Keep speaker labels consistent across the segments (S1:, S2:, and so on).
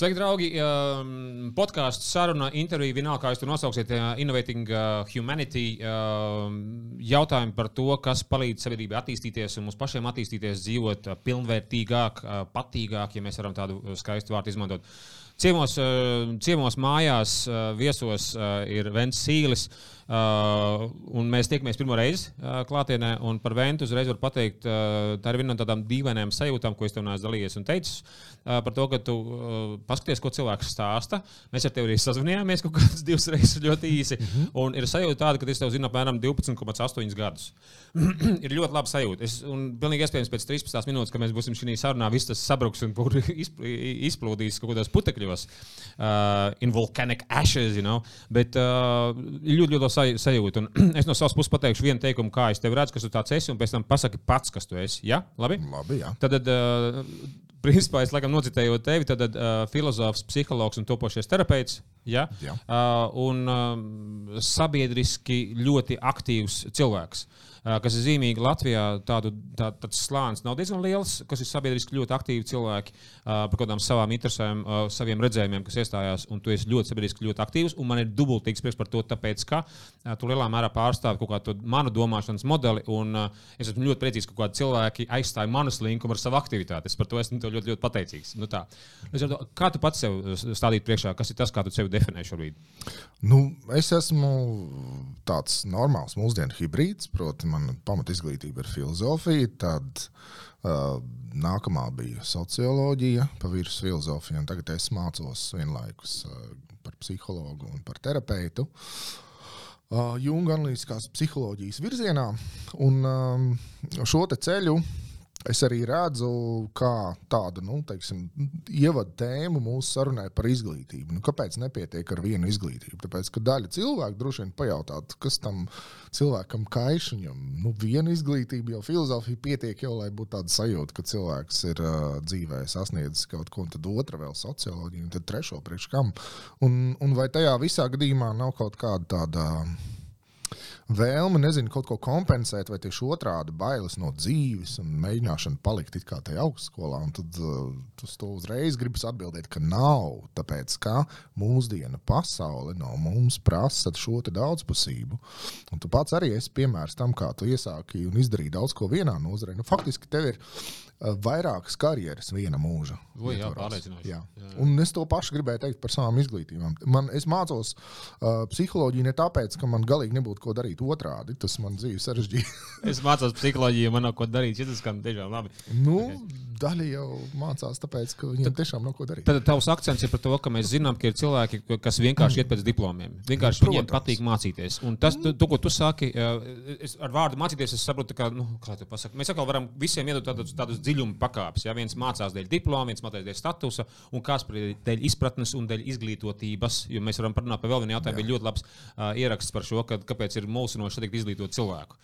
S1: Sveiki, draugi! Um, Podkāstu saruna, intervija, vienalga, kā jūs to nosauksiet, uh, Innovating uh, Humanity. Uh, jautājumi par to, kas palīdz sabiedrībai attīstīties un mums pašiem attīstīties, dzīvot uh, pilnvērtīgāk, patīgāk, ja mēs varam tādu skaistu vārdu izmantot. Ciemos, uh, ciemos mājās uh, viesos uh, ir Vents Sīlis. Uh, mēs tiekamies pirmo reizi klātienē, un par Ventu uzreiz varu pateikt, tā ir viena no tādām dīvainām sajūtām, ko es tev neesmu dalījies un teicis. Uh, par to, ka tu paskaties, ko cilvēks stāsta. Mēs ar tevi arī sazvanījāmies kaut kādas divas reizes ļoti īsi. -hmm. Un ir sajūta tāda, ka es tev zinu apmēram 12,8 gadus. ir ļoti laba sajūta. Es, un pilnīgi iespējams pēc 13 minūtes, kad mēs būsim šajā sarunā, viss tas sabruks un izplūdīs kaut kādos putekļos, uh, in volcanic ashes, you know. Bet uh, ļoti, ļoti sajūta. Un es no savas puses pateikšu vienu teikumu, kā es tevi redzu, kas tu tāds esi, un pēc tam pasaki pats, kas tu esi. Ja? Labi?
S2: Labi jā.
S1: Tad, uh, principā, es laikam nocitēju tevi, tad uh, filozofs, psihologs un topošais terapeits. Ja? Jā. Uh, un uh, sabiedriski ļoti aktīvs cilvēks. Uh, kas ir zīmīgi Latvijā. Tādu, tā, tāds slānis nav diezgan liels, kas ir sabiedriski ļoti aktīvi cilvēki par kaut kādām savām interesēm, saviem redzējumiem, kas iestājās. Un tu esi ļoti sabiedriski ļoti aktīvs. Man ir dubultīgs prieks par to, tāpēc, ka tu lielā mērā pārstāvi kaut kādu manu domāšanas modeli. Un es esmu ļoti priecīgs, ka kādi cilvēki aizstāja manu slinkumu ar savu aktivitāti. Es par to esmu ļoti, ļoti pateicīgs. Nu, tā. kā tu pats sev stādītu priekšā, kas ir tas, kā tu sevi definē šobrīd?
S2: Nu, es esmu tāds normāls mūsdienu hibrīds, proti, man pamat izglītība ir filozofija, tad uh, nākamā bija socioloģija, pa virsmu filozofija, tagad es mācos vienlaikus uh, par psihologu un par terapeitu. Uh, Junga analītiskās psiholoģijas virzienā, un um, šo ceļu Es arī redzu, kā tādu nu, teiksim, ievadu tēmu mūsu sarunai par izglītību. Nu, kāpēc nepietiek ar vienu izglītību? Tāpēc, ka daļa cilvēku droši vien pajautāt, kas tam cilvēkam kaiš. Viņam nu, viena izglītība, jau filozofija pietiek, jau, lai būtu tāda sajūta, ka cilvēks ir uh, dzīvē sasniedzis kaut ko, un tad otra vēl socioloģija, un tad trešo priekš kam. Un, un vai tajā visā gadījumā nav kaut kāda tāda vēlme, nezinu, kaut ko kompensēt, vai tieši otrādi bailes no dzīves un mēģināšana palikt kā tajā augstskolā. Tad uh, uz to uzreiz gribas atbildēt, ka nav. Tāpēc, ka mūsdienu pasaule no mums prasa šo daudzpusību. Un tu pats arī esi piemērs tam, kā tu iesāki un izdarīji daudz ko vienā nozarē. Nu, faktiski tev ir vairākas karjeras viena mūža.
S1: O, jā. Jā.
S2: Jā. Un es to pašu gribēju teikt par savām izglītībām. Man, es mācos uh, psiholoģiju ne tāpēc, ka man galīgi nebūtu ko darīt otrādi. Tas man dzīve sarežģīja.
S1: es mācos psiholoģiju, man nav ko darīt. Tas skan tiešām labi.
S2: Nu, okay. Daļa jau mācās, tāpēc, ka viņiem tad, tiešām nav ko darīt.
S1: Tad tavs akcents ir par to, ka mēs zinām, ka ir cilvēki, kas vienkārši iet pēc diplomiem. Vienkārši Protams. viņiem patīk mācīties. Un tas, tu, tu, ko tu saki, es ar vārdu mācīties, es saprotu, ka, nu, kā tu pasaki, mēs atkal varam visiem iedot tādus, tādus dziļumu pakāpes. Ja viens mācās dēļ diploma, viens mācās dēļ statusa, un kāds dēļ izpratnes un dēļ izglītotības. Jo mēs varam parunāt par vēl vienu jautājumu, bija ļoti labs uh, ieraksts par šo, ka, kāpēc ir mulsinoši satikt izglītot cilvēku.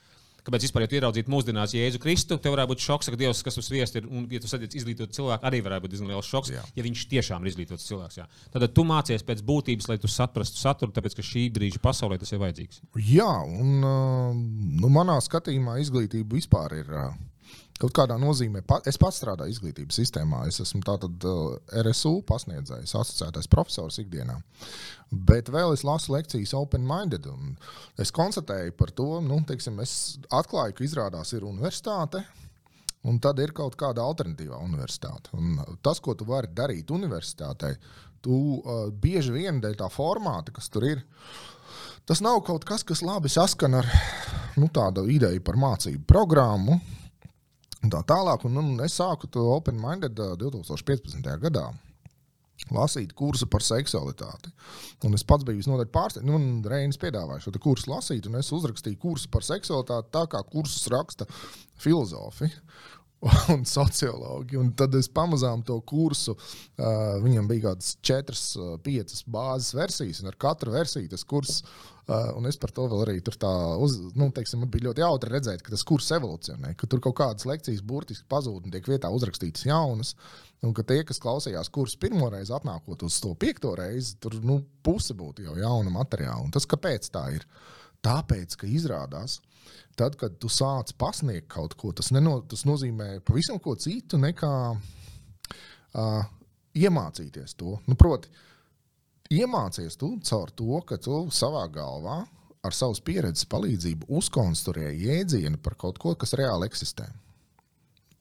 S1: Kāpēc vispār, ja tu ieraudzītu mūsdienās Jēzu Kristu, tev varētu būt šoks, ka Dievs, kas uz viesti ir, un, ja tu satiec izglītot cilvēku, arī varētu būt diezgan liels šoks, jā. ja viņš tiešām ir izglītots cilvēks. Jā. Tad tu mācies pēc būtības, lai tu saprastu saturu, tāpēc ka šī brīža pasaulē tas ir vajadzīgs.
S2: Jā, un nu, manā skatījumā izglītība vispār ir. Kaut kādā nozīmē, es pats strādāju izglītības sistēmā. Es esmu tātad RSU pasniedzējs, asociētais profesors ikdienā. Bet vēl es lasu lekcijas open-minded. Es konstatēju par to, nu, teiksim, es atklāju, ka izrādās ir universitāte. Un tad ir kaut kāda alternatīvā universitāte. Un tas, ko tu vari darīt universitātē, tu uh, bieži vien dēļ tā formāta, kas tur ir, tas nav kaut kas, kas labi saskan ar nu, tādu ideju par mācību programmu. Tā tālāk, un, un es sāku to Open Minded 2015. gadā lasīt kursu par seksualitāti. Un es pats biju visnotaļ pārsteigts. Nu, Reinis piedāvāja šo kursu lasīt, un es uzrakstīju kursu par seksualitāti tā, kā kursus raksta filozofi. Un sociologi. Un tad es pamazām to kursu, uh, viņam bija kaut kādas četras, piecas bāzes versijas, un ar katru versiju tas kurs Uh, un es par to vēl arī tur tā, uz, nu, teiksim, man bija ļoti jautri redzēt, ka tas kurs evolūcionē, ka tur kaut kādas lekcijas burtiski pazūd un tiek vietā uzrakstītas jaunas. Un ka tie, kas klausījās kursus pirmo reizi, atnākot uz to piekto reizi, tur nu, puse būtu jau jauna materiāla. Un tas kāpēc tā ir? Tāpēc, ka izrādās, tad, kad tu sāc pasniegt kaut ko, tas, neno, tas nozīmē pavisam ko citu nekā uh, iemācīties to. Nu, proti, iemācies tu caur to, ka tu savā galvā ar savas pieredzes palīdzību uzkonstruēji jēdzienu par kaut ko, kas reāli eksistē.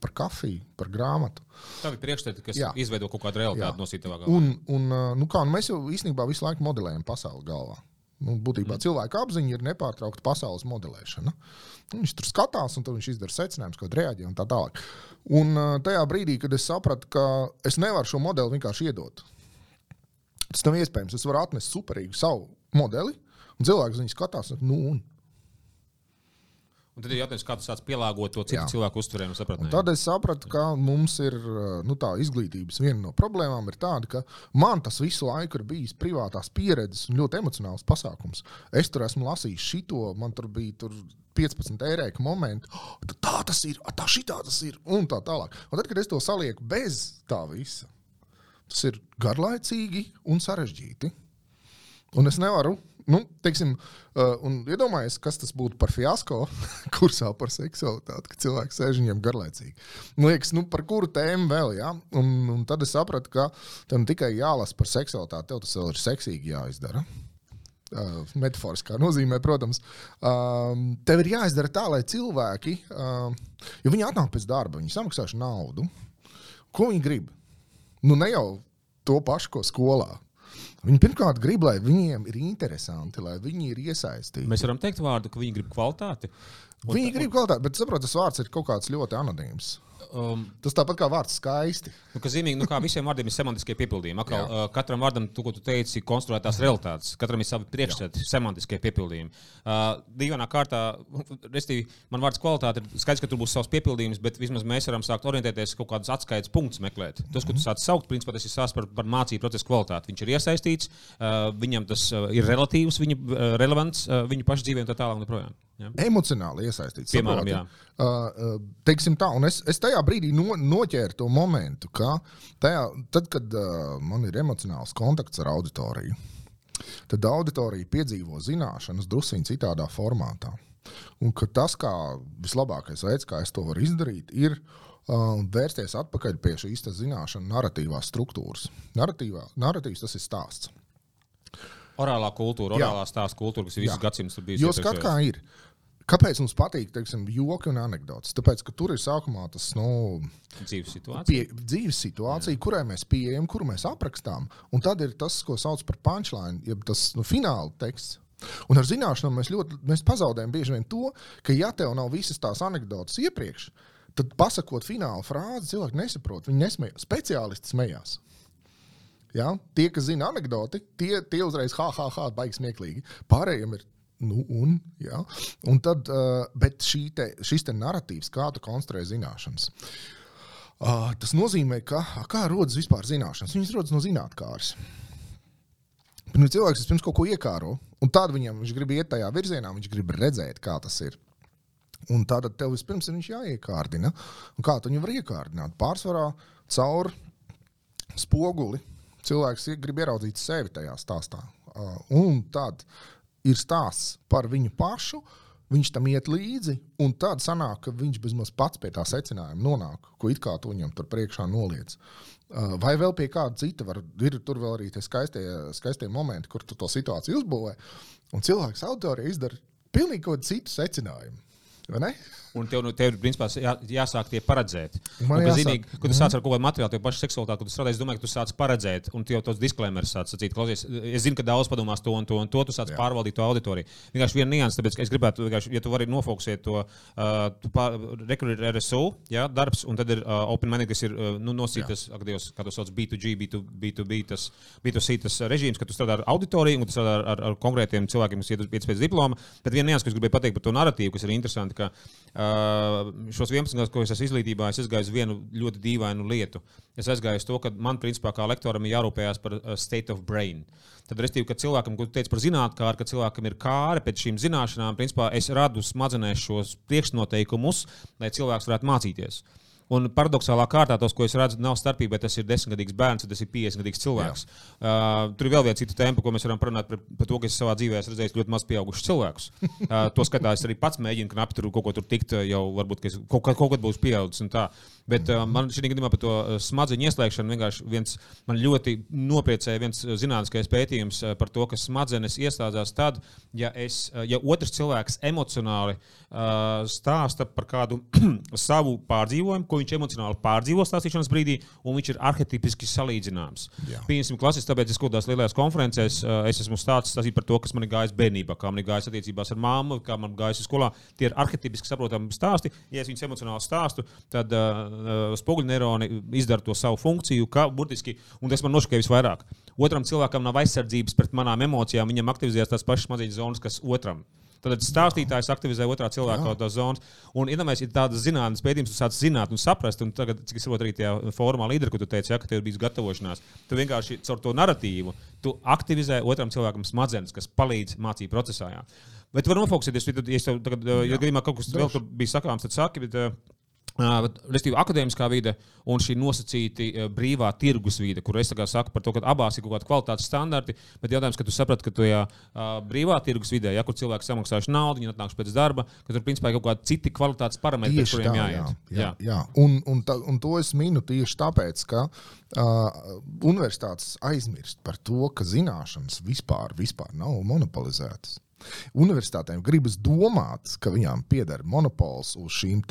S2: Par kafiju, par grāmatu.
S1: Tā ir priekšstata, kas
S2: Jā.
S1: Izveido kaut kādu realitāti no sītavā galvā.
S2: Un, un, ā, nu kā, nu mēs jau īstenībā visu laiku modelējam pasauli galvā. Nu, būtībā mm. cilvēka apziņa ir nepārtraukta pasaules modelēšana. Nu, Viņš tur skatās, un tad viņš izdara secinājumus, kā reaģē un tā tālāk. Un ā, tajā brīdī, kad es sapratu, ka es nevaru šo modeli vienkārši iedot, tas nav iespējams. Es varu atnest superīgu savu modeli, un cilvēks viņu skatās, nu, un
S1: Un tad ir jautājums, kā sāc pielāgot to citu cilvēku sapratni.
S2: Tad es sapratu, ka mums ir nu, tā izglītības viena no problēmām, ir tāda, ka man tas visu laiku ir bijis privātās pieredzes un ļoti emocionāls pasākums. Es tur esmu lasījis šito, man tur bija tur 15 eiro momenti. Oh, tā tas ir, tā šitā tas ir, un tā tālāk. Un tad, kad es to salieku bez tā visa, tas ir garlaicīgi un sarežģīti. Un es nevaru. Nu, teiksim, uh, un iedomājieties, kas tas būtu par fiasko kursā par seksualitāti, kad cilvēks sēž viņiem garlaicīgi. Man liekas, nu, par kuru tēmu vēl, ja? un, un tad es sapratu, ka ne tikai jālasa par seksualitāti, tev tas vēl ir seksīgi jāizdara. Uh, metaforiskā nozīmē, protams, uh, tev ir jāizdara tā, lai cilvēki, uh, jo viņi atnāk pēc darba, viņi samaksāšu naudu. Ko viņi grib? Nu, ne jau to pašu, ko skolā. Viņi pirmkārt grib, lai viņiem ir interesanti, lai viņi ir iesaistīti.
S1: Mēs varam teikt vārdu, ka viņi grib kvalitāti.
S2: Viņi grib kaut kādā, bet saprotu, tas vārds ir kaut kāds ļoti anonīms.
S1: Um,
S2: Tas tāpat kā vārds skaisti.
S1: Nu, ka zīmīgi, nu, kā visiem vārdiem ir semantiskie piepildījumi. Atkal, uh, katram vārdam, tu, ko tu teici, ir konstruētās realitātes. Katram ir savi priekšstati, semantiskie piepildījumi. Uh, Dīvainā kārtā, restīvi, man vārds kvalitāte ir skaidrs, ka tur būs savs piepildījums, bet vismaz mēs varam sākt orientēties kaut kādus atskaites punktus meklēt. Tas, ko tu sāc saukt, principā tas ir sāsts par, par mācību procesu kvalitāti. Viņš ir iesaistīts, uh, viņam tas uh, ir relatīvs, viņa uh, relevants uh, viņu pašu dzīvē un tā tālāk. un joprojām, Ja?
S2: Emocionāli iesaistīts.
S1: Piemēram,
S2: saproti?
S1: jā.
S2: Uh, uh, teiksim tā, un es, es tajā brīdī no, noķēru to momentu, ka tajā, tad, kad uh, man ir emocionāls kontakts ar auditoriju, tad auditorija piedzīvo zināšanas druskuļi citādā formātā. Un ka tas, kā vislabākais veids, kā es to varu izdarīt, ir uh, vērsties atpakaļ pie šīs zināšanu narratīvās struktūras. Narratīvā, narratīvs tas ir stāsts.
S1: Orālā kultūra, orālā stāsta kultūra, kas ir visus
S2: Jā.
S1: gadsimtus bijusi.
S2: Jo skat, kā ir. Kāpēc mums patīk teiksim, joki un anekdotas? Tāpēc, ka tur ir sākumā tas nu,
S1: dzīves situācija.
S2: pie, dzīves situācija, kurai mēs pieejam, kuru mēs aprakstām. Un tad ir tas, ko sauc par punchline, jeb tas nu, fināla teksts. Un ar zināšanām mēs ļoti mēs pazaudējam bieži vien to, ka, ja tev nav visas tās anekdotas iepriekš, tad pasakot fināla frāzi, cilvēki nesaprot. Viņi nesmējās. Speciālisti smējās. Ja? Tie, kas zina anekdoti, tie, tie uzreiz ha, ha, ha, baigs smieklīgi. Pārējiem ir. Nu, un, ja? un tad, uh, bet te, šis te narratīvs, kā tu konstruē zināšanas, uh, tas nozīmē, ka kā rodas vispār zināšanas? Viņas rodas no zinātnēkāras. Nu, cilvēks pirms kaut ko iekāro, un tad viņam viņš grib iet tajā virzienā, viņš grib redzēt, kā tas ir. Un tad tev vispirms ir jāiekārdina. Un kā tu viņu var iekārdināt? Pārsvarā caur spoguli. Cilvēks grib ieraudzīt sevi tajā stāstā. Uh, Un tad ir stāsts par viņu pašu. Viņš tam iet līdzi, un tad sanāk, ka viņš bezmaz pats pie tā secinājuma nonāk, ko it kā tu viņam tur priekšā noliec. Uh, Vai vēl pie kāda cita, var, ir tur vēl arī tie skaistie, skaistie momenti, kur tu to situāciju uzbūvē, un cilvēks autorija izdara pilnīgi citu secinājumu.
S1: Un tev, nu, tev ir principā, jā, jāsāk tie paredzēt.
S2: Man
S1: ka,
S2: jāsāk-
S1: zinīgi, kad tu sāc ar kaut kādu materiālu, tev pašu seksualitāti, kad tu strādā, es domāju, ka tu sāc paredzēt, un jau tos disklaimerus sāc sacīt. Klausies, es zinu, ka daudz padomās to un to, un to tu sāc
S2: Jā.
S1: pārvaldīt to auditoriju. Vienkārši viena nianses, tāpēc, ka es gribētu, ja tu vari nofokusēt to, uh, tu rekrutēt RSU, jā, darbs, un tad ir uh, Open Money, kas ir uh, nu, nosītas, ak, Dievs, kā to sauc, B2G, B2, B2B, tas B2C tas režīms, ka tu strādā ar auditoriju, un tu strādā ar, ar, ar konkrētiem cilvēkiem, kas iet pēc diploma. Bet viena nianses, ko es gribēju pateikt par to narratīvu, kas ir interesanti, ka uh, šos 11 gadus, ko es esmu izglītībā, es aizgāju uz vienu ļoti dīvainu lietu. Es aizgāju uz to, ka man, principā, kā lektoram, ir jārūpējas par uh, state of brain. Tad, restīvi, kad cilvēkam, ko tu teici par zinātnē, ka cilvēkam ir kāre pēc šīm zināšanām, principā es radu smadzenēs šos priekšnoteikumus, lai cilvēks varētu mācīties. Un paradoxālā kārtā tos, ko es redzu, nav starpība, vai tas ir desmitgadīgs bērns vai tas ir 50gadīgs cilvēks. Uh, tur ir vēl viena cita tēma, ko mēs varam parunāt par, par to, ka es savā dzīvē esmu redzējis ļoti maz pieaugušus cilvēkus. Uh, to skatā es arī pats mēģinu knapi tur kaut ko tur tikt, jau varbūt es kaut, kaut kad būs pieaudzis. Bet uh, man šī gadījumā par to smadzeņu ieslēgšanu vienkārši viens man ļoti nopriecēja viens zinātniskais pētījums par to, ka smadzenes ieslēdzās tad, ja, es, ja otrs cilvēks emocionāli uh, stāsta par kādu savu pārdzīvojumu ko viņš emocionāli pārdzīvo stāstīšanas brīdī, un viņš ir arhetipiski salīdzināms. Piemēram, klasiski, tāpēc es kaut kādās lielajās konferencēs es esmu stāstījis par to, kas man ir gājis bērnībā, kā man ir gājis attiecībās ar māmu, kā man ir gājis skolā. Tie ir arhetipiski saprotami stāsti. Ja es viņus emocionāli stāstu, tad uh, spoguļneironi izdara to savu funkciju, kā burtiski, un tas man nošķiras vairāk. Otram cilvēkam nav aizsardzības pret manām emocijām, viņam aktivizējas tās pašas smadzeņu zonas, kas otram. Tad stāstītājs aktivizē otrā cilvēka to zonu. Un, ja mēs ir tādas zinātnīs pētījums, tu sāc zināt un saprast, un tagad, cik es saprotu, arī tajā formā līderi, ko tu teici, ja, ka tev ir bijis gatavošanās, tu vienkārši caur to narratīvu tu aktivizē otram cilvēkam smadzenes, kas palīdz mācību procesā. Jā. Bet var nofokusēties, ja, ja, tagad, ja gadījumā kaut kas vēl tur bija sakāms, tad saki. Bet, Respektīvi, akadēmiskā vide un šī nosacīta brīvā tirgus vide, kur es saku par to, ka abās ir kaut kāda kvalitātes standarti. Bet jautājums, ka tu saprati, ka tajā brīvā tirgus vidē, ja kur cilvēks samaksājuši naudu, viņi atnāks pēc darba, ka tur principā ir kaut kādi citi kvalitātes parametri,
S2: pēc kuriem jāiet. Jā, jā, jā. Un, un, ta, un to es minu tieši tāpēc, ka uh, universitātes aizmirst par to, ka zināšanas vispār, vispār nav monopolizētas. Universitātēm gribas domāt, ka viņām pieder monopols uz šīm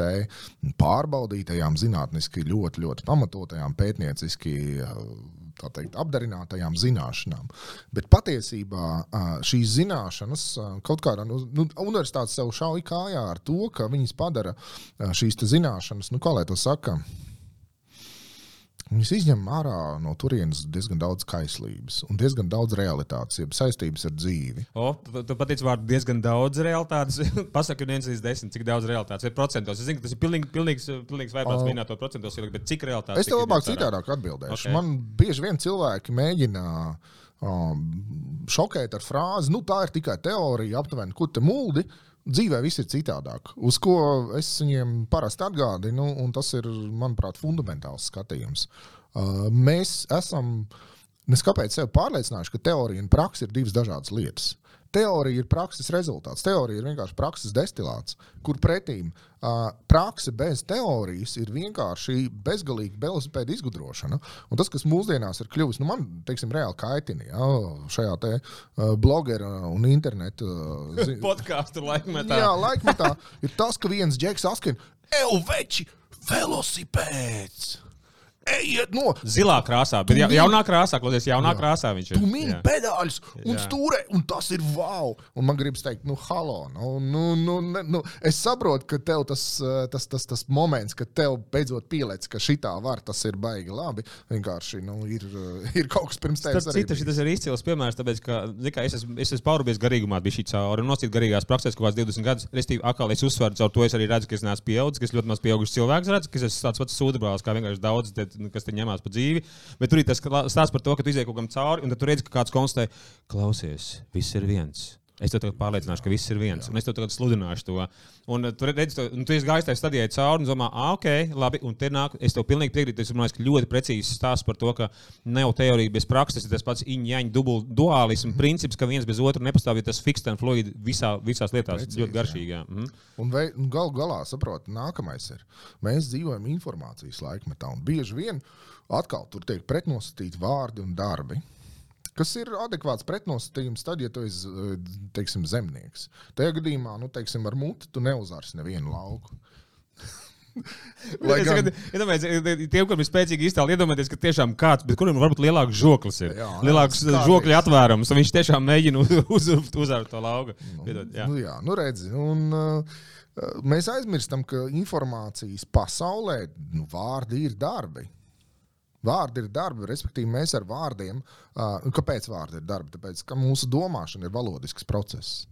S2: pārbaudītajām, zinātniski ļoti, ļoti pamatotajām, pētnieciski teikt, apdarinātajām zināšanām. Bet patiesībā šīs zināšanas kaut kādā nu, nu, universitāte sev šauja kājā ar to, ka viņas padara šīs zināšanas, nu, kā lai to saka, Viņas izņem ārā no turienes diezgan daudz kaislības un diezgan daudz realitātes, jeb saistības ar dzīvi.
S1: O, tu, tu pateici vārdu diezgan daudz realitātes. Pasaki, viens līdz desmit, cik daudz realitātes ir procentos. Es zinu, ka tas ir pilnīgi, pilnīgs, pilnīgs vērtības minēto procentos, bet cik realitātes?
S2: Es tev labāk citādāk atbildēšu. Okay. Man bieži vien cilvēki mēģina. Um, šokēt ar frāzi, nu tā ir tikai teorija, aptuveni, kur te mūdi. Uh, dzīvē viss ir citādāk. Uz ko es viņiem parasti atgādinu, un tas ir, manuprāt, fundamentāls skatījums. Uh, mēs esam neskapēc sev pārliecinājuši, ka teorija un praksa ir divas dažādas lietas. Teorija ir prakses rezultāts. Teorija ir vienkārši prakses destilāts, kur pretīm uh, prakse bez teorijas ir vienkārši bezgalīga velosipēda izgudrošana. Un tas, kas mūsdienās ir kļuvis, nu, man teiksim, reāli kaitina ja, šajā te, uh, blogera un interneta
S1: uh, podkāstu laikmetā.
S2: Jā, laikmetā ir tas, ka viens džeks askin, Elveči, velosipēds! Ejiet no
S1: zilā krāsā, bet ja, jaunā krāsā, klausies, jaunā jā. krāsā viņš
S2: ir. Tu mini pedāļus un stūrē, un tas ir wow. Un man gribas teikt, nu, halo. Nu, nu, nu, ne, nu, es saprotu, ka tev tas, eh, tas, tas, tas moments, kad tev beidzot pielēc, ka šitā var, tas ir baigi labi. Vienkārši nu, ir, eh, ir kaut kas pirms tevis.
S1: Citu, tas ir izcils piemērs, tāpēc, ka kā, es esmu, es esmu paurubies garīgumā, bija šī cauri un nosīt garīgās praksēs kaut kāds 20 gadus. Restīvi, atkal es uzsveru, caur to es arī redzu, ka es neesmu pieaudzis, ka es ļoti maz pieaugušs cilvēks redzu, ka es esmu tāds pats sūdabrālis, kā vienkārši daudz. Te, Nu, kas te ņemās pa dzīvi. Bet tur ir tas stāsts par to, ka tu iziet kaut kam cauri, un tad tu redzi, ka kāds konstatē, klausies, viss ir viens. Es tev pārliecināšu, ka viss ir viens, un es tev tagad sludināšu to. Un uh, tu redzi, tu, tu esi gājis tajā stadijā cauri un domā, ah, ok, labi, un te nāk, es tev pilnīgi piekrītu. Es domāju, ka ļoti precīzi stāsts par to, ka nav teorija bez prakses, tas pats iņķaņa dubult duālismu mm. princips, ka viens bez otra nepastāv, ja tas fiksed and fluid visā, visās lietās. Precīzi, ļoti garšīgi. Jā. Mm.
S2: Un, vei, un gal galā, saprot, nākamais ir, mēs dzīvojam informācijas laikmetā, un bieži vien atkal tur tiek pretnostatīti vārdi un darbi kas ir adekvāts pretnostatījums, tad, ja tu esi teiksim, zemnieks. Tajā gadījumā, nu, teiksim, ar muti tu neuzvars nevienu lauku.
S1: Lai gan tiem, kuriem ir spēcīgi iztēli, iedomājieties, ka tiešām kāds, bet kuriem varbūt lielāks žoklis ir. Jā, lielāks žokļa atvērums, un viņš tiešām mēģina uz, uzvārt to lauku.
S2: Nu, Piedod, jā. nu, jā, nu redzi. Un, uh, mēs aizmirstam, ka informācijas pasaulē nu, vārdi ir darbi. Vārdi ir darbi, respektīvi, mēs ar vārdiem. Uh, kāpēc vārdi ir darbi? Tāpēc, ka mūsu domāšana ir valodisks process.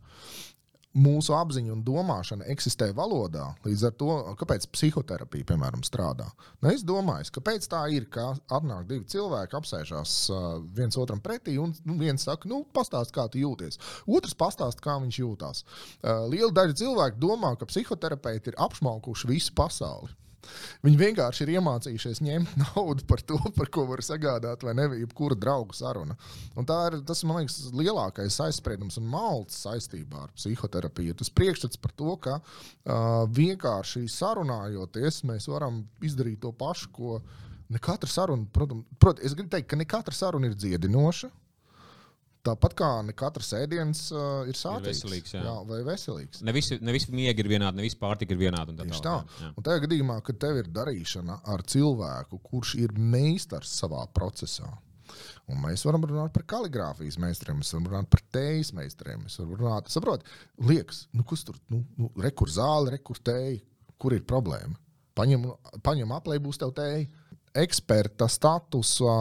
S2: Mūsu apziņa un domāšana eksistē valodā. Līdz ar to, kāpēc psihoterapija, piemēram, strādā. Nu, es domāju, kāpēc tā ir, ka atnāk divi cilvēki, apsēžās uh, viens otram pretī, un nu, viens saka, nu, pastāst, kā tu jūties. Otrs pastāst, kā viņš jūtas. Uh, liela daļa cilvēku domā, ka psihoterapeiti ir apšaukuši visu pasauli. Viņi vienkārši ir iemācījušies ņemt naudu par to, par ko var sagādāt, vai ne, jebkura draugu saruna. Un tā ir tas, man liekas, lielākais aizspriedums un malts saistībā ar psihoterapiju. Tas priekšstats par to, ka uh, vienkārši sarunājoties, mēs varam izdarīt to pašu, ko ne katra saruna, protams, protams es gribu teikt, ka ne katra saruna ir dziedinoša. Tāpat kā ne katrs ēdiens uh, ir sāpīgs.
S1: veselīgs, jā.
S2: jā, vai veselīgs.
S1: Ne visi, ne visi miegi ir vienādi, ne visi pārtika ir vienāda. un tā
S2: Tieši tā.
S1: jā.
S2: Un tajā gadījumā, kad tev ir darīšana ar cilvēku, kurš ir meistars savā procesā, un mēs varam runāt par kaligrāfijas meistariem, mēs varam runāt par tējas meistariem, mēs varam runāt, saprot, liekas, nu, kas tur, nu, nu rekur zāle, rekur tēja, kur ir problēma? Paņem, paņem aplē, būs tev tēja. Eksperta status, ā,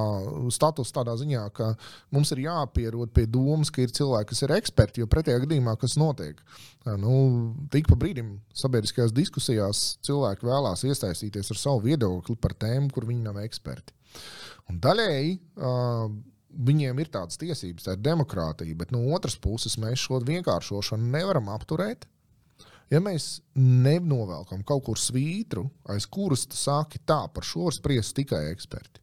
S2: status tādā ziņā, ka mums ir jāpierod pie domas, ka ir cilvēki, kas ir eksperti. Jo pretējā gadījumā, kas notiek, nu, tik pa brīdim sabiedriskajās diskusijās cilvēki vēlās iesaistīties ar savu viedokli par tēmu, kur viņi nav eksperti. Un daļēji uh, viņiem ir tādas tiesības, tā ir demokrātija, bet no otras puses mēs šo vienkāršošanu nevaram apturēt. Ja mēs nenovelkam kaut kur svītru, aiz kuras tu saki, tā par šo spriest tikai eksperti.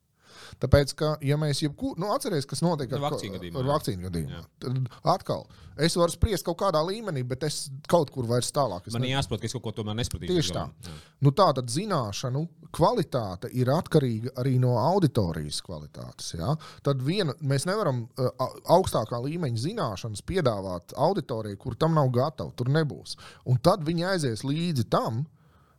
S2: Tāpēc, ka, ja mēs jebkur, nu, atcerieties, kas notiek ar,
S1: Nu, vakcīnu gadījumā,
S2: ar
S1: jā.
S2: vakcīnu gadījumā, tad atkal es varu spriest kaut kādā līmenī, bet es kaut kur vairs tālāk.
S1: Man jāsaprot, ka es kaut ko tomēr nespratīšu.
S2: Tieši tā. Nu, tā tad zināšanu kvalitāte ir atkarīga arī no auditorijas kvalitātes. Ja? Tad viena, mēs nevaram uh, augstākā līmeņa zināšanas piedāvāt auditorijai, kur tam nav gatava. Tur nebūs. Un tad viņi aizies līdzi tam.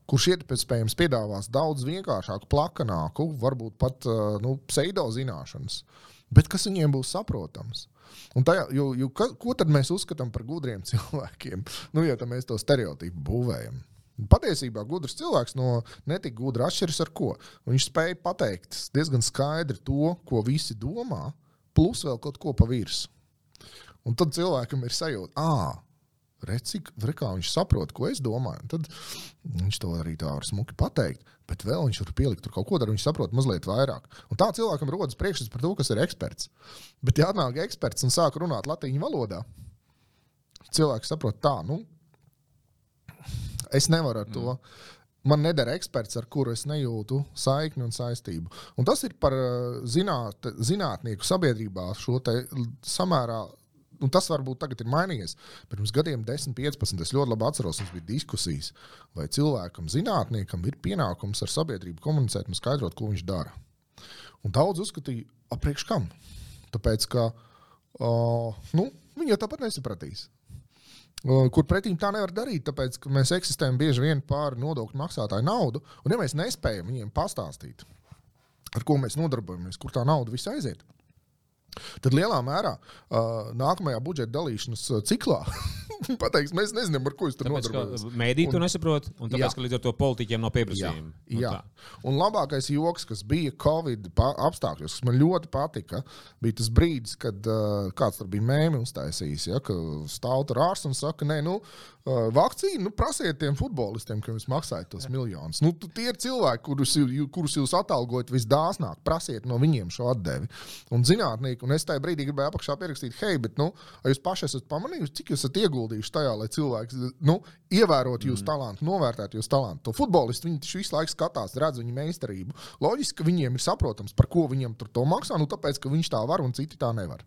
S2: Kurš iespējams piedāvās daudz vienkāršāku, plakanāku, varbūt pat nu, pseido zināšanas, bet kas viņiem būs saprotams. Un tajā, jo, jo, ka, ko tad mēs uzskatām par gudriem cilvēkiem? Nu, ja mēs to stereotipu būvējam. Patiesībā gudrs cilvēks no netik gudra atšķiras ar ko. Viņš spēja pateikt diezgan skaidri to, ko visi domā, plus vēl kaut ko pa virsmu. Un tad cilvēkam ir sajūta, ah, redz, cik re, kā viņš saprot, ko es domāju. Un tad viņš to arī tā var smuki pateikt. Bet vēl viņš var pielikt tur kaut ko tādu, viņš saprot mazliet vairāk. Un tā cilvēkam rodas priekšstats par to, kas ir eksperts. Bet, ja atnāk eksperts un sāk runāt latviešu valodā, cilvēks saprot, tā, nu, es nevaru ar to. Man nedara eksperts, ar kuru es nejūtu saikni un saistību. Un tas ir par zināt, zinātnieku sabiedrībā šo samērā. Un tas varbūt tagad ir mainījies. Pirms gadiem, 10, 15, es ļoti labi atceros, mums bija diskusijas, vai cilvēkam, zinātniekam, ir pienākums ar sabiedrību komunicēt un skaidrot, ko viņš dara. Un daudz uzskatīja, apriekš kam? Tāpēc, ka uh, nu, viņi jau tāpat nesapratīs. Uh, Kur pretī tā nevar darīt, tāpēc ka mēs eksistējam bieži vien pāri nodokļu maksātāju naudu. Un, ja mēs nespējam viņiem pastāstīt, ar ko mēs nodarbojamies, kur tā nauda viss aiziet, tad lielā mērā uh, nākamajā budžeta dalīšanas ciklā pateiks, mēs nezinām, ar ko jūs tur nodarbojaties.
S1: mēdī to nesaprot, un tāpēc,
S2: Jā.
S1: ka līdz ar to politiķiem nav
S2: Jā,
S1: pieprasījuma. Nu
S2: jā.
S1: tā.
S2: un labākais joks, kas bija Covid apstākļos, kas man ļoti patika, bija tas brīdis, kad uh, kāds tur bija mēmī uztaisījis. Ja, ka stāv tur ārsts un saka, nē, nu, vakcīnu nu, prasiet tiem futbolistiem, ka jūs maksājat tos miljonus. Nu, tie ir cilvēki, kurus, kurus jūs atalgojat visdāsnāk, prasiet no viņiem šo atdevi. Un zinātnieki, un es tajā brīdī gribēju apakšā pierakstīt, hei, bet nu, jūs paši esat pamanījuši, cik jūs esat ieguldījuši tajā, lai cilvēks nu, ievērotu jūsu talantu, novērtētu jūsu talantu. To futbolistu viņi taču visu laiku skatās, redz viņa meistarību. Loģiski, ka viņiem ir saprotams, par ko viņam tur to maksā, nu tāpēc, ka viņš tā var un citi tā nevar.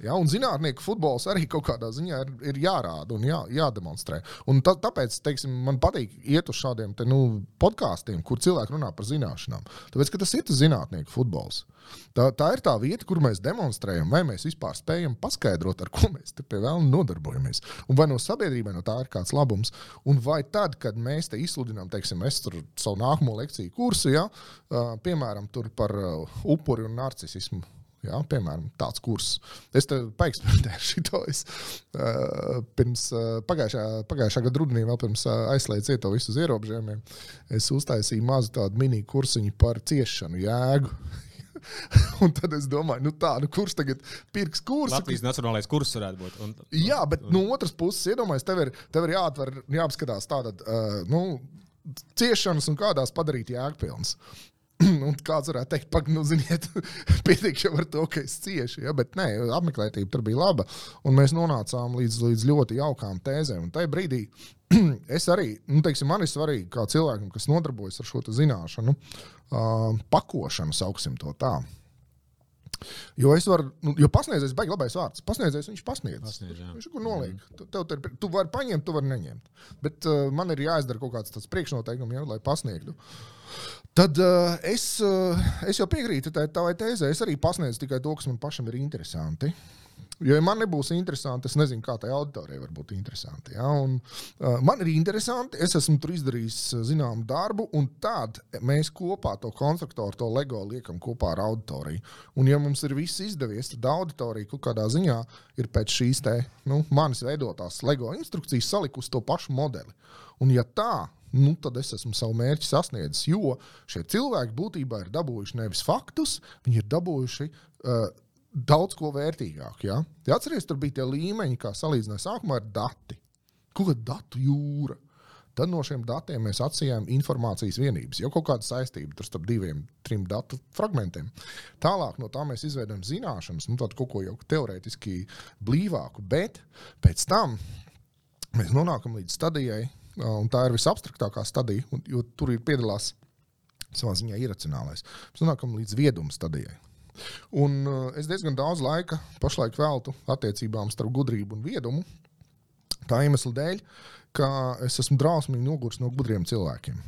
S2: Ja, un zinātnieku futbols arī kaut kādā ziņā ir, ir jārāda un jā, jādemonstrē. Un tā, tāpēc teiksim, man patīk iet uz šādiem te, nu, podkāstiem, kur cilvēki runā par zināšanām. Tāpēc, tas ir tas zinātnieku futbols. Tā, tā ir tā vieta, kur mēs demonstrējam, vai mēs vispār spējam paskaidrot, ar ko mēs te vēlna nodarbojamies. Un vai no sabiedrībai no tā ir kāds labums. Un vai tad, kad mēs te izsludinām, teiksim, es tur savu nākamo lekciju kursu, ja, piemēram, par upuri un narcisismu. Jā, piemēram, tāds kurs. Es te paeksperimentēju šo. Es, uh, pirms uh, pagājušā, pagājušā gada rudenī, vēl pirms uh, aizslēdzu to visu uz ierobežojumiem, es uztaisīju mazu tādu mini kursiņu par ciešanu jēgu. un tad es domāju, nu tā, nu kurš tagad pirks kursu?
S1: Latvijas nacionālais kurs varētu būt. Un,
S2: Jā, bet no otras puses, iedomājieties, tev ir, tev ir jāatver, jāapskatās tāda, uh, nu, ciešanas un kādās padarīt jēgpilnas. un kāds varētu teikt, pak, nu, ziniet, pietiek jau ar to, ka es cieši. Ja? Bet nē, apmeklētība tur bija laba. Un mēs nonācām līdz, līdz ļoti jaukām tēzēm. Un tajā brīdī es arī, nu, teiksim, man ir svarīgi, kā cilvēkam, kas nodarbojas ar šo zināšanu, uh, pakošanu, sauksim to tā. Jo es varu, nu, jo pasniedzējs beigas labais vārds. Pasniedzējs viņš pasniedz.
S1: Pasniedz,
S2: viņš kur noliek. Mm. Tev, tev, tu vari paņemt, tu vari neņemt. Bet uh, man ir jāizdara kaut kāds priekšnoteikums, ja, lai pasniegtu. Tad uh, es, uh, es jau piekrītu tai tavai tēzē. Es arī pasniedzu tikai to, kas man pašam ir interesanti. Jo, ja man nebūs interesanti, es nezinu, kā tai auditorijai var būt interesanti. Ja? Un, uh, man ir interesanti, es esmu tur izdarījis zināmu darbu, un tad mēs kopā to konstruktoru, to LEGO liekam kopā ar auditoriju. Un, ja mums ir viss izdevies, tad auditorija kaut kādā ziņā ir pēc šīs te, nu, manis veidotās LEGO instrukcijas salikusi to pašu modeli. Un, ja tā, nu, tad es esmu savu mērķi sasniedzis. Jo šie cilvēki būtībā ir dabūjuši nevis faktus, viņi ir dabūjuši uh, daudz ko vērtīgāku. Ja? Ja atcerieties, tur bija tie līmeņi, kā salīdzināja sākumā ar dati. Ko tad datu jūra? Tad no šiem datiem mēs atsījām informācijas vienības, jau kaut kāda saistība starp diviem, trim datu fragmentiem. Tālāk no tā mēs izveidojam zināšanas, nu, tādu kaut ko jau teorētiski blīvāku, bet pēc tam mēs nonākam līdz stadijai, un tā ir visabstraktākā stadija, jo tur ir piedalās savā ziņā iracionālais. Mēs nonākam līdz vieduma stadijai. Un uh, es diezgan daudz laika pašlaik veltu attiecībām starp gudrību un viedumu. Tā iemesla dēļ, ka es esmu drausmīgi noguris no gudriem cilvēkiem.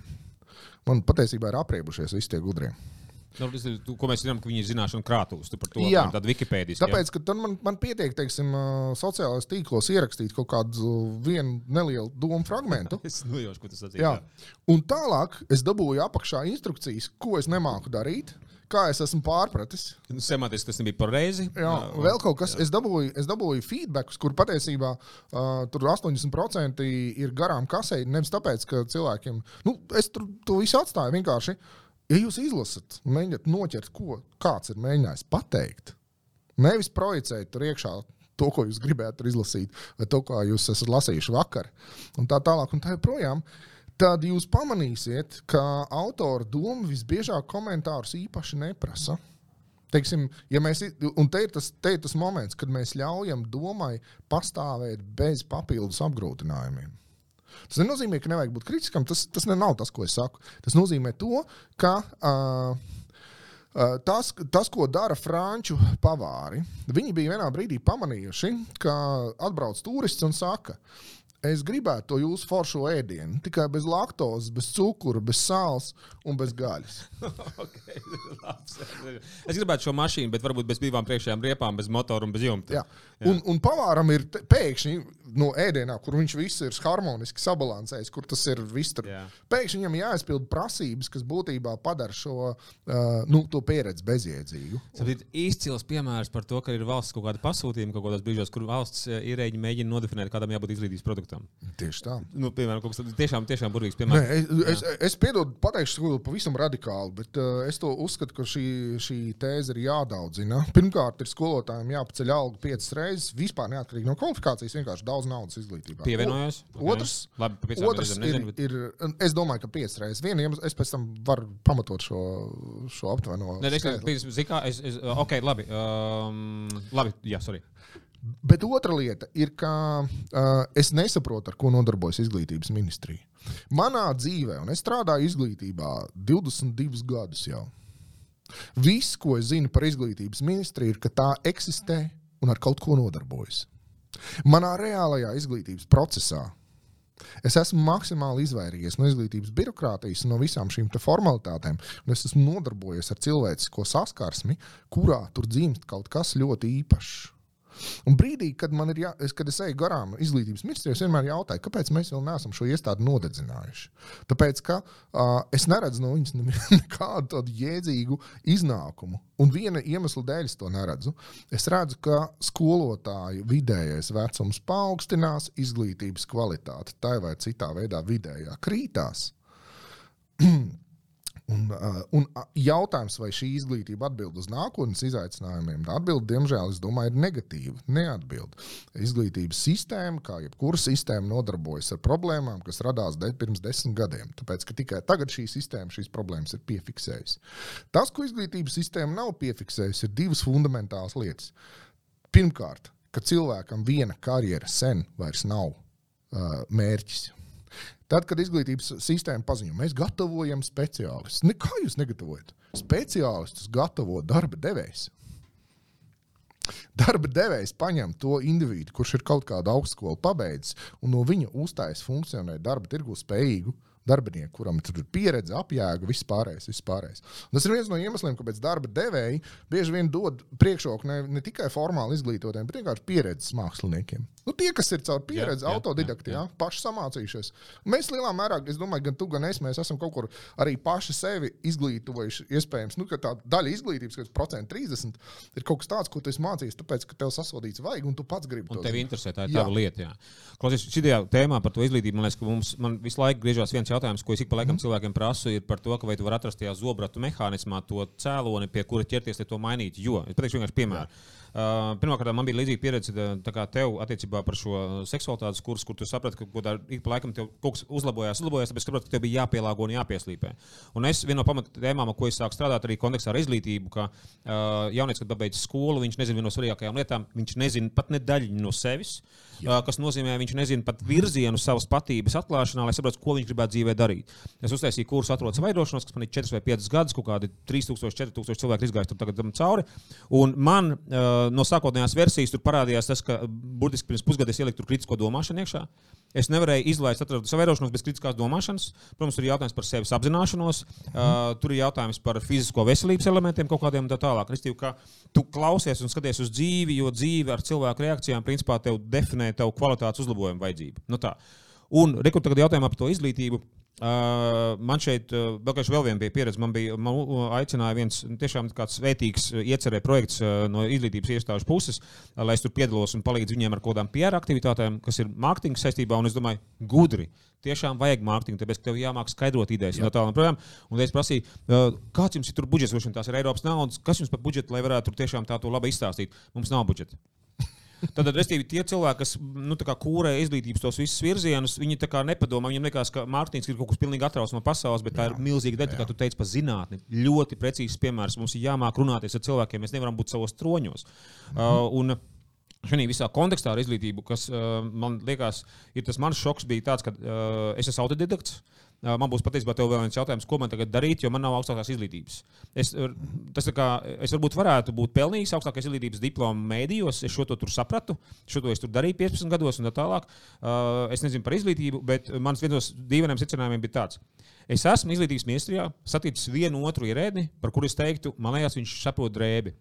S2: Man patiesībā ir apriebušies visi tie gudrie.
S1: Nu, tas ir, ko mēs zinām, ka viņi ir zināšanu krātuves. Tu par to
S2: Jā.
S1: tādu Wikipēdijas.
S2: Tāpēc, ka tad man, man pietiek, teiksim, uh, sociālajos tīklos ierakstīt kaut kādu vienu nelielu domu fragment.
S1: Es nojaušu, ko tas sacīja.
S2: Jā. Un tālāk es dabūju apakšā instrukcijas, ko es nemāku darīt. Kā es esmu pārpratis.
S1: Nu, Semantiski tas nebija pareizi.
S2: Jā, vēl kaut kas. Es dabūju, es dabūju feedbackus, kur patiesībā uh, tur 80% ir garām kasē. Nevis tāpēc, ka cilvēkiem, nu, es tur to visu atstāju vienkārši. Ja jūs izlasat, mēģināt noķert, ko kāds ir mēģinājis pateikt, nevis projicēt tur iekšā to, ko jūs gribētu izlasīt, vai to, ko jūs esat lasījuši vakar, un tā tālāk, un tā joprojām. Tad jūs pamanīsiet, ka autora doma visbiežāk komentārus īpaši neprasa. Teiksim, ja mēs, un te ir, tas, te ir tas moments, kad mēs ļaujam domai pastāvēt bez papildus apgrūtinājumiem. Tas nenozīmē, ka nevajag būt kritiskam. Tas, tas nav tas, ko es saku. Tas nozīmē to, ka uh, tas, tas, ko dara franču pavāri, viņi bija vienā brīdī pamanījuši, ka atbrauc turists un saka, es gribētu to jūsu foršo ēdienu, tikai bez laktozes, bez cukura, bez sāls un bez gaļas.
S1: okay, labs. es gribētu šo mašīnu, bet varbūt bez divām priekšējām riepām, bez motora un bez jumta.
S2: Jā. Jā. Un, un pavāram ir pēkšņi no ēdienā, kur viņš viss ir harmoniski sabalansējis, kur tas ir viss. Pēkšņi viņam jāizpild prasības, kas būtībā padara šo uh, nu, to pieredzi bezjēdzīgu.
S1: Tas ir izcils piemērs par to, ka ir valsts kaut kāda pasūtījuma kaut kādos brīžos, kur valsts eh, ierēģi mēģina nodefinēt, kādam jābūt izglītības produktam.
S2: Tieši tā.
S1: Nu, piemēram, kaut kas tāds tiešām, tiešām burvīgs
S2: Nē,
S1: piemērs.
S2: es, es, es piedodu, pateikšu pavisam radikāli, bet uh, es to uzskatu, ka šī, šī tēze ir jādaudzina. Pirmkārt, ir skolotājiem jāpaceļ alga piecas reizes, vispār neatkarīgi no kvalifikācijas, vienkārši daudz naudas izglītībā.
S1: Pievienojos.
S2: O- Otrs,
S1: Labi,
S2: otrs ir,
S1: nezinu, bet-
S2: ir, es domāju, ka piecas reizes. Vienu iemeslu es pēc tam varu pamatot šo, šo aptuveno.
S1: Nē, es es, es, ok, labi. Um, labi, jā, sorry.
S2: Bet otra lieta ir, ka uh, es nesaprotu, ar ko nodarbojas izglītības ministrija. Manā dzīvē, un es strādāju izglītībā 22 gadus jau. Viss, ko es zinu par izglītības ministriju, ir, ka tā eksistē un ar kaut ko nodarbojas. Manā reālajā izglītības procesā es esmu maksimāli izvairījies no izglītības birokrātijas, no visām šīm formalitātēm, un es esmu nodarbojies ar cilvēcisko saskarsmi, kurā tur dzimst kaut kas ļoti īpašs. Un brīdī, kad, jā, es, kad es eju garām izglītības ministrijai, es vienmēr jautāju, kāpēc mēs vēl neesam šo iestādi nodedzinājuši. Tāpēc, ka uh, es neredzu no viņas nekādu tādu jēdzīgu iznākumu. Un viena iemesla dēļ es to neredzu. Es redzu, ka skolotāju vidējais vecums paaugstinās, izglītības kvalitāte tā vai citā veidā vidējā krītās. Un, uh, un jautājums, vai šī izglītība atbild uz nākotnes izaicinājumiem, tā atbilde, diemžēl, domāju, ir negatīva. Neatbild. Izglītības sistēma, kā jebkura sistēma, nodarbojas ar problēmām, kas radās de pirms desmit gadiem. Tāpēc, ka tikai tagad šī sistēma šīs problēmas ir piefiksējusi. Tas, ko izglītības sistēma nav piefiksējusi, ir divas fundamentālas lietas. Pirmkārt, ka cilvēkam viena karjera sen vairs nav uh, mērķis Tad, kad izglītības sistēma paziņo, mēs gatavojam speciālistus. Ne, kā jūs negatavojat? Speciālistus gatavo darba devējs. Darba devējs paņem to individu, kurš ir kaut kādu augstskolu pabeidzis, un no viņa uzstājas funkcionēt darba tirgu spējīgu darbinieku, kuram tur ir pieredze, apjēga, viss pārējais. Viss pārējais. Un tas ir viens no iemesliem, kāpēc darba devēji bieži vien dod priekšroku ne, ne tikai formāli izglītotiem, bet vienkārši pieredzes māksliniekiem. Nu, tie, kas ir caur pieredzi, autodidakti, jā, jā, paši samācījušies. Mēs lielā mērā, es domāju, gan tu, gan es, mēs esam kaut kur arī paši sevi izglītojuši. Iespējams, nu, ka tā daļa izglītības, kas ir procents 30, ir kaut kas tāds, ko tu esi mācījies, tāpēc, ka tev sasodīts vajag, un tu pats gribi
S1: to. Un tev interesē, tā lieta. Jā. Klausies, šī tēmā par to izglītību, man liekas, ka mums man visu laiku griežās viens jautājums, ko es ik pa laikam mm. cilvēkiem prasu, ir par to, vai tu vari atrast tajā zobratu mehānismā to cēloni, pie kura ķerties, lai to mainītu. Jo, es pateikšu vienkārši piemēru. Jā. Uh, Pirmkārt, man bija līdzīga pieredze tev attiecībā par šo seksualitātes kursu, kur tu saprati, ka kaut kādā laikam tev kaut kas uzlabojās, uzlabojās, tāpēc saprati, ka tev bija jāpielāgo un jāpieslīpē. Un es viena no pamatēmām, ko es sāku strādāt arī kontekstā ar izglītību, ka uh, jaunietis, kad pabeidz skolu, viņš nezina vienu no svarīgākajām lietām, viņš nezina pat ne daļu no sevis, uh, kas nozīmē, viņš nezina pat virzienu savas patības atklāšanā, lai saprastu, ko viņš gribētu dzīvē darīt. Es uztaisīju kursu atrodas vairošanos, kas man ir 4 vai 5 gadus, kaut kādi 3000, 4000 cilvēki izgājuši tagad cauri. Un man uh, no sākotnējās versijas tur parādījās tas, ka burtiski pirms pusgada es ieliku kritisko domāšanu iekšā. Es nevarēju izlaist savu vērošanos bez kritiskās domāšanas. Protams, tur ir jautājums par sevis apzināšanos, uh, tur ir jautājums par fizisko veselības elementiem, kaut kādiem tā tālāk. Restīvi, ka tu klausies un skaties uz dzīvi, jo dzīve ar cilvēku reakcijām principā tev definē tavu kvalitātes uzlabojumu vajadzību. Nu tā. un rekur tagad jautājumā par to izglītību. Uh, man šeit uh, vēl viena bija pieredze. Man bija man aicināja viens tiešām tāds vērtīgs iecerē projekts uh, no izglītības iestāžu puses, uh, lai es tur piedalos un palīdzu viņiem ar kaut kādām PR aktivitātēm, kas ir mārketinga saistībā. Un es domāju, gudri. Tiešām vajag mārketingu, tāpēc, ka tev jāmāk skaidrot idejas Jā. no tālāk. Projām. Un es prasīju, uh, kāds jums ir budžets, vai tās ir Eiropas naudas, kas jums par budžetu, lai varētu tur tiešām tā to labi izstāstīt. Mums nav budžeta. Tad, respektīvi, tie cilvēki, kas nu, kūrē izglītības tos visus virzienus, viņi nepadomā. Viņiem liekas, ka Mārtiņš ir kaut kas pilnīgi atrauts no pasaules, bet jā, tā ir milzīga daļa, kā tu teici, par zinātni. Ļoti precīzs piemērs. Mums ir jāmāk runāties ar cilvēkiem, mēs nevaram būt savos troņos. Mhm. Uh, un, Šajā visā kontekstā ar izglītību, kas uh, man liekas, ir tas mans šoks, bija tāds, ka uh, es esmu autodidakts. Uh, Man būs patiesībā vēl viens jautājums, ko man tagad darīt, jo man nav augstākās izglītības. Es, tas, kā, es varbūt varētu būt pelnījis augstākās izglītības diplomu mēdījos, es šo to tur sapratu, šo to es tur darīju 15 gados un tā tālāk. Es nezinu par izglītību, bet mans viens no dīvainiem secinājumiem bija tāds. Es esmu izglītības ministrijā saticis vienu otru ierēdni, par kuru es teiktu, man liekas, viņš saprot drēbi.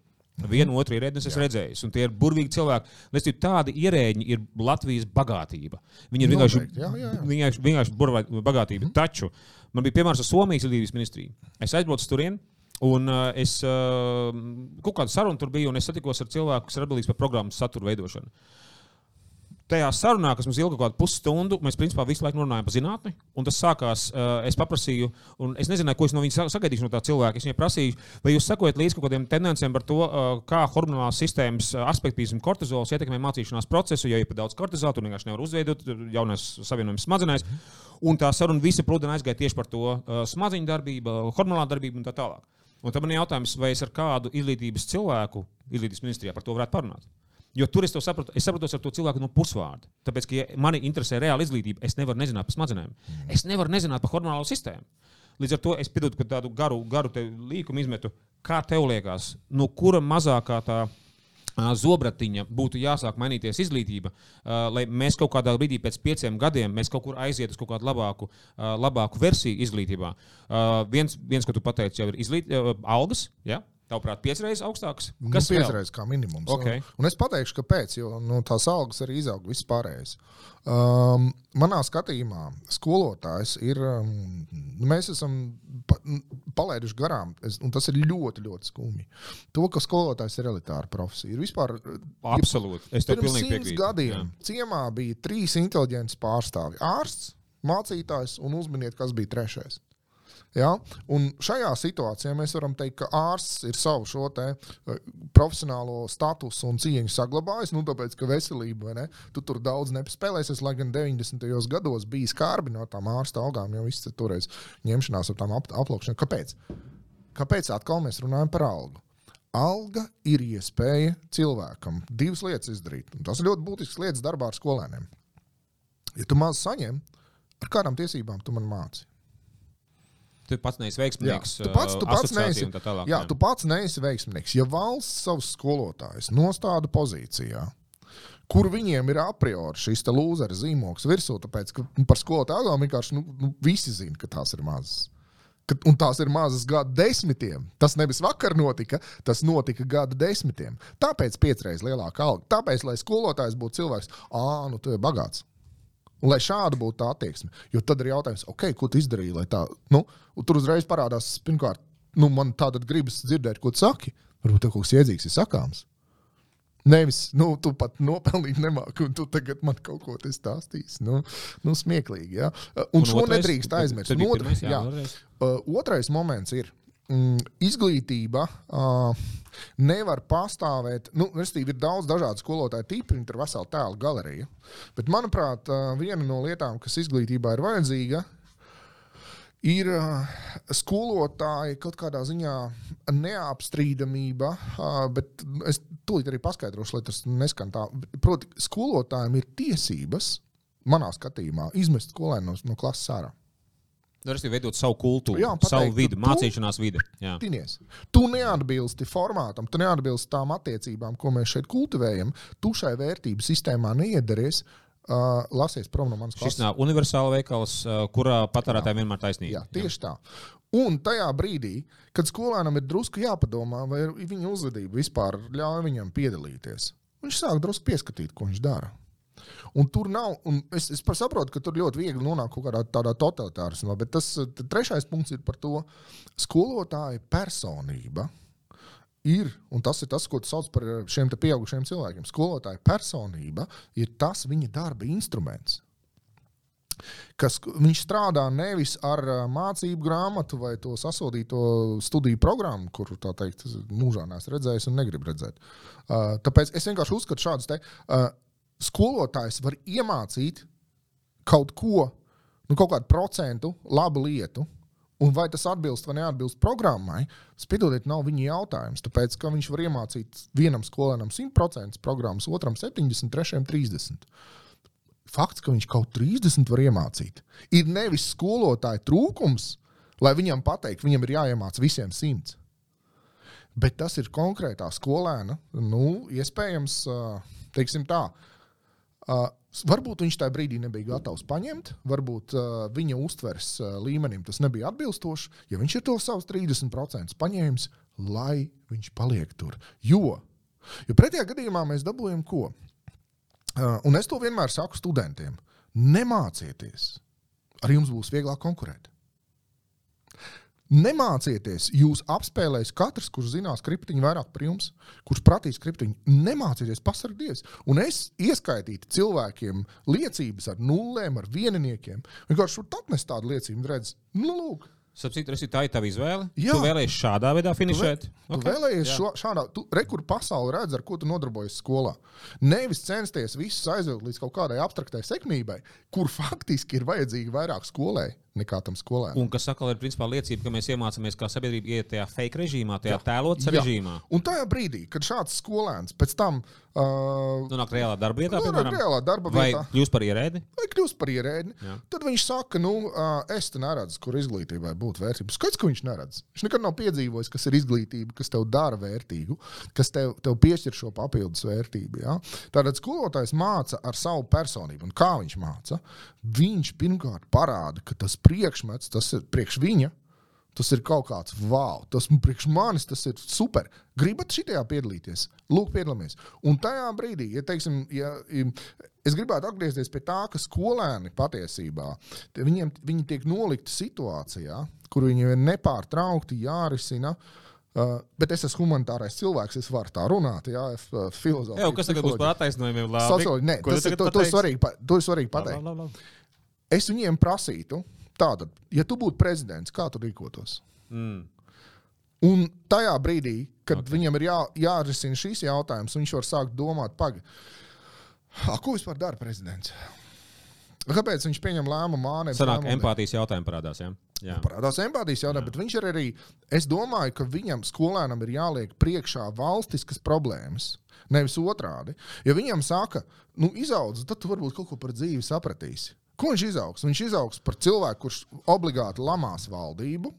S1: Vienu otru ierēdni es esmu redzējis, un tie ir burvīgi cilvēki. Līdz tādi ierēģi ir Latvijas bagātība. Viņi ir vienkārši, jā, jā, jā. vienkārši, vienkārši burvīgi bagātība. Mm. Taču man bija piemērs ar Somijas izglītības ministriju. Es aizbraucu turien. Un uh, es uh, kaut kādu sarunu tur biju, un es satikos ar cilvēku, kas ir atbildīgs par programmas satura veidošanu. Uh, tajā sarunā, kas mums ilga kaut kādu pusstundu, mēs principā visu laiku runājām par zinātni. Tas sākās, uh, es paprasīju, un es nezināju, ko es no viņa sagaidīšu no tā cilvēka. Es viņai prasīju, vai jūs sekojat līdzi kaut kādiem tendencēm par to, uh, kā hormonālās sistēmas aspekti, piemēram, kortizols ietekmē mācīšanās procesu, jo, ir par daudz kortizola, tu vienkārši nevar uzveidot jaunās savienojumus smadzenēs. Un tā saruna visa prūdena aizgāja tieši par to smadzeņu darbību, hormonālu darbību un tā tālāk. Un tad man ir jautājums, vai es ar kādu izglītības cilvēku izglītības ministrijā par to varētu parunāt. Jo tur es to sapratu, es saprotu ar to cilvēku no pusvārda. Tāpēc, ka ja mani interesē reāla izglītība, es nevaru nezināt par smadzenēm. Mm. Es nevaru nezināt par hormonālo sistēmu. Līdz ar to es piedodu, ka tādu garu, garu līkumu izmetu. Kā tev liekas, no kura mazākā tā zobratiņa būtu jāsāk mainīties izglītība, lai mēs kaut kādā brīdī pēc pieciem gadiem kaut kur aizietu uz kaut kādu labāku, labāku versiju izglītībā. Viens, viens ko tu pateici, jau ir izglīt, algas. Ja? Tavuprāt, piecreiz augstāks?
S2: Nu, Kas nu, piecreiz kā minimums?
S1: Okay.
S2: Un, es pateikšu, kāpēc. Jo nu, tās algas arī izaug viss pārējais. Um, manā skatījumā skolotājs ir. Um, mēs esam pa, palaiduši garām, es, un tas ir ļoti, ļoti skumji. To, ka skolotājs ir elitāra profesija. Ir vispār.
S1: Absolūti. Es tev pilnīgi piekrītu.
S2: gadiem Jā. ciemā bija trīs inteliģents pārstāvji - ārsts, mācītājs un uzminiet, kas bija trešais. Ja? Un šajā situācijā mēs varam teikt, ka ārsts ir savu šo te, uh, profesionālo statusu un cieņu saglabājis. Nu, tāpēc, ka veselība, ne? Tu tur daudz nespēlēsies, lai gan 90. gados bija skarbi no tām ārsta algām, jau viss toreiz ņemšanās ar tām ap aplaukšanām. Kāpēc? Kāpēc atkal mēs runājam par algu? Alga ir iespēja cilvēkam divas lietas izdarīt. Un tas ir ļoti būtisks lietas darbā ar skolēniem. Ja tu maz saņem, ar kādām tiesībām tu man māci?
S1: Tu pats neesi veiksmīgs.
S2: Jā, tu pats, tu pats neesi,
S1: tā tālāk,
S2: jā, tu pats neesi veiksmīgs. Ja valsts savus skolotājus nostāda pozīcijā, kur viņiem ir a priori šis lūzera zīmogs virsū, tāpēc ka nu, par skolotāju algām vienkārši nu, nu, visi zina, ka tās ir mazas. Ka, un tās ir mazas gadu desmitiem. Tas nevis vakar notika, tas notika gadu desmitiem. Tāpēc piecreiz lielāka alga. Tāpēc, lai skolotājs būtu cilvēks, ah, nu tu esi bagāts. Un lai šāda būtu tā attieksme. Jo tad ir jautājums, okay, ko tu izdarīji, lai tā, nu, tur uzreiz parādās, pirmkārt, nu, man tāda gribas dzirdēt, ko tu saki. Varbūt tev kaut kas iedzīgs ir sakāms. Nevis, nu, tu pat nopelnīt nemāki, un tu tagad man kaut ko te stāstīsi. Nu, nu smieklīgi, jā. Un, un šo
S1: otrais?
S2: nedrīkst aizmirst.
S1: Tad
S2: Un
S1: bija
S2: otra-
S1: pirmais, jā,
S2: jā. Uh, otrais moments ir. Mm, izglītība uh, nevar pastāvēt. Nu, restīvi, ir daudz dažādu skolotāju tipu, un tur ir vesela tēla galerija. Bet, manuprāt, uh, viena no lietām, kas izglītībā ir vajadzīga, ir skolotāja kaut kādā ziņā neapstrīdamība, bet es tūlīt arī paskaidrošu, lai tas neskan tā. Proti, skolotājiem ir tiesības, manā skatījumā, izmest skolēnu no, no klases ārā.
S1: Nu, respektīvi, veidot savu kultūru,
S2: Jā,
S1: jā,
S2: pateikt,
S1: savu
S2: ka
S1: vidi, mācīšanās vidi. Jā.
S2: Tinies. Tu neatbilsti formātam, tu neatbilsti tām attiecībām, ko mēs šeit kultivējam. Tu šai vērtību sistēmā neiedaries. Uh, lasies prom no manas
S1: Šis
S2: klases.
S1: nav universāls veikals, uh, kurā patērētājiem vienmēr ir taisnība.
S2: Jā, tieši tā. Un tajā brīdī, kad skolēnam ir drusku jāpadomā, vai viņa uzvedība vispār ļauj viņam piedalīties, viņš sāk drusku pieskatīt, ko viņš dara. Un tur nav, un es, es saprotu, ka tur ļoti viegli nonākt kaut kādā tādā totalitārismā, bet tas trešais punkts ir par to, skolotāja personība ir, un tas ir tas, ko sauc par šiem pieaugušiem cilvēkiem. Skolotāja personība ir tas viņa darba instruments. Kas, viņš strādā nevis ar mācību grāmatu vai to sasodīto studiju programmu, kuru tā teikt, mūžā neesmu redzējis un negribu redzēt. Uh, tāpēc es vienkārši uzskatu, šādus te uh, skolotājus var iemācīt kaut ko, nu, kaut kādu procentu labu lietu. Un vai tas atbilst vai neatbilst programmai, spiedodiet, nav viņa jautājums. Tāpēc, ka viņš var iemācīt vienam skolēnam 100% programmas, otram 70, trešajam 30. Fakts, ka viņš kaut 30 var iemācīt, ir nevis skolotāja trūkums, lai viņam pateikt, viņam ir jāiemāc visiem 100. Bet tas ir konkrētā skolēna, nu, iespējams, teiksim tā. Ā, Varbūt viņš tajā brīdī nebija gatavs paņemt, varbūt uh, viņa uztveres uh, līmenim tas nebija atbilstoši. Ja viņš ir to savus 30% paņēmis, lai viņš paliek tur. Jo, jo pretējā gadījumā mēs dabūjam ko? Uh, un es to vienmēr saku studentiem: nemācieties, ar jums būs vieglāk konkurēt. Nemācieties, jūs apspēlēs katrs, kurš zinās kriptiņu vairāk par jums, kurš prasīs kriptiņu. Nemācieties, pasargties. Un es ieskaitītu cilvēkiem liecības ar nulēm, ar vieniniekiem. Vienkārši tur atnest tādu liecību, redz, nu, lūk,
S1: Sapratu, tas ir tā ir tava izvēle.
S2: Jā.
S1: Tu vēlējies šādā veidā finišēt.
S2: Tu vēlējies šo, šādā, tu rekur pasauli redz, ar ko tu nodarbojies skolā. Nevis censties visus aizvilkt līdz kaut kādai abstraktai sekmībai, kur faktiski ir vajadzīgi vairāk skolai nekā tam skolēnam.
S1: Un kas atkal ir principā liecība, ka mēs iemācāmies, kā sabiedrība iet tajā fake režīmā, tajā tēlotas
S2: Jā.
S1: režīmā.
S2: Un tajā brīdī, kad šāds skolēns pēc tam uh,
S1: Nonāk reālā darba vietā, piemēram,
S2: reālā darba
S1: vai
S2: vietā,
S1: kļūst par ierēdi.
S2: vai kļūst par ierēdni,
S1: Jā.
S2: tad viņš saka, nu, uh, es te neredzu, kur izglītībai būtu vērtība. Skaidrs, ka viņš neredz. Viņš nekad nav piedzīvojis, kas ir izglītība, kas tev dara vērtīgu, kas tev, tev piešķir šo papildus vērtību. Ja? Tātad skolotājs māca ar savu personību. Un kā viņš māca? Viņš pirmkārt parāda, ka tas priekšmets, tas ir priekš viņa. Tas ir kaut kāds wow, tas priekš manis tas ir super. Gribat šajā piedalīties? Lūk, piedalāmies. Un tajā brīdī, ja, teiksim, ja es gribētu atgriezties pie tā, ka skolēni patiesībā viņiem, viņi tiek nolikti situācijā, kur viņiem ir nepārtraukti jārisina. Uh, bet es esmu humanitārais cilvēks, es varu tā runāt, jā, uh, filozofija.
S1: Jā, kas tagad būs par attaisnojumiem? Labi.
S2: Socioloģija. Nē,
S1: Ko
S2: tas, ir- to, to, ir svarīgi, pa- to ir svarīgi
S1: Labi,
S2: pateikt.
S1: labi, labi.
S2: Es viņiem prasītu, Tātad, ja tu būtu prezidents, kā tu rīkotos?
S1: Mm.
S2: Un tajā brīdī, kad okay. viņam ir jā, jārisina šīs jautājums, viņš var sākt domāt, pagaidi, ko vispār dara prezidents? Kāpēc viņš pieņem lēmumu mānē?
S1: Sanāk, empātijas jautājumi parādās. Ja? Jā.
S2: Parādās empātijas jautājumi, bet viņš ir arī. Es domāju, ka viņam skolēnam ir jāliek priekšā valstiskas problēmas. Nevis otrādi. Ja viņam saka, nu, izaudz, tad tu varbūt kaut ko par dzīvi sapratīsi. Ko viņš izaugs? Viņš izaugs par cilvēku, kurš obligāti lamās valdību,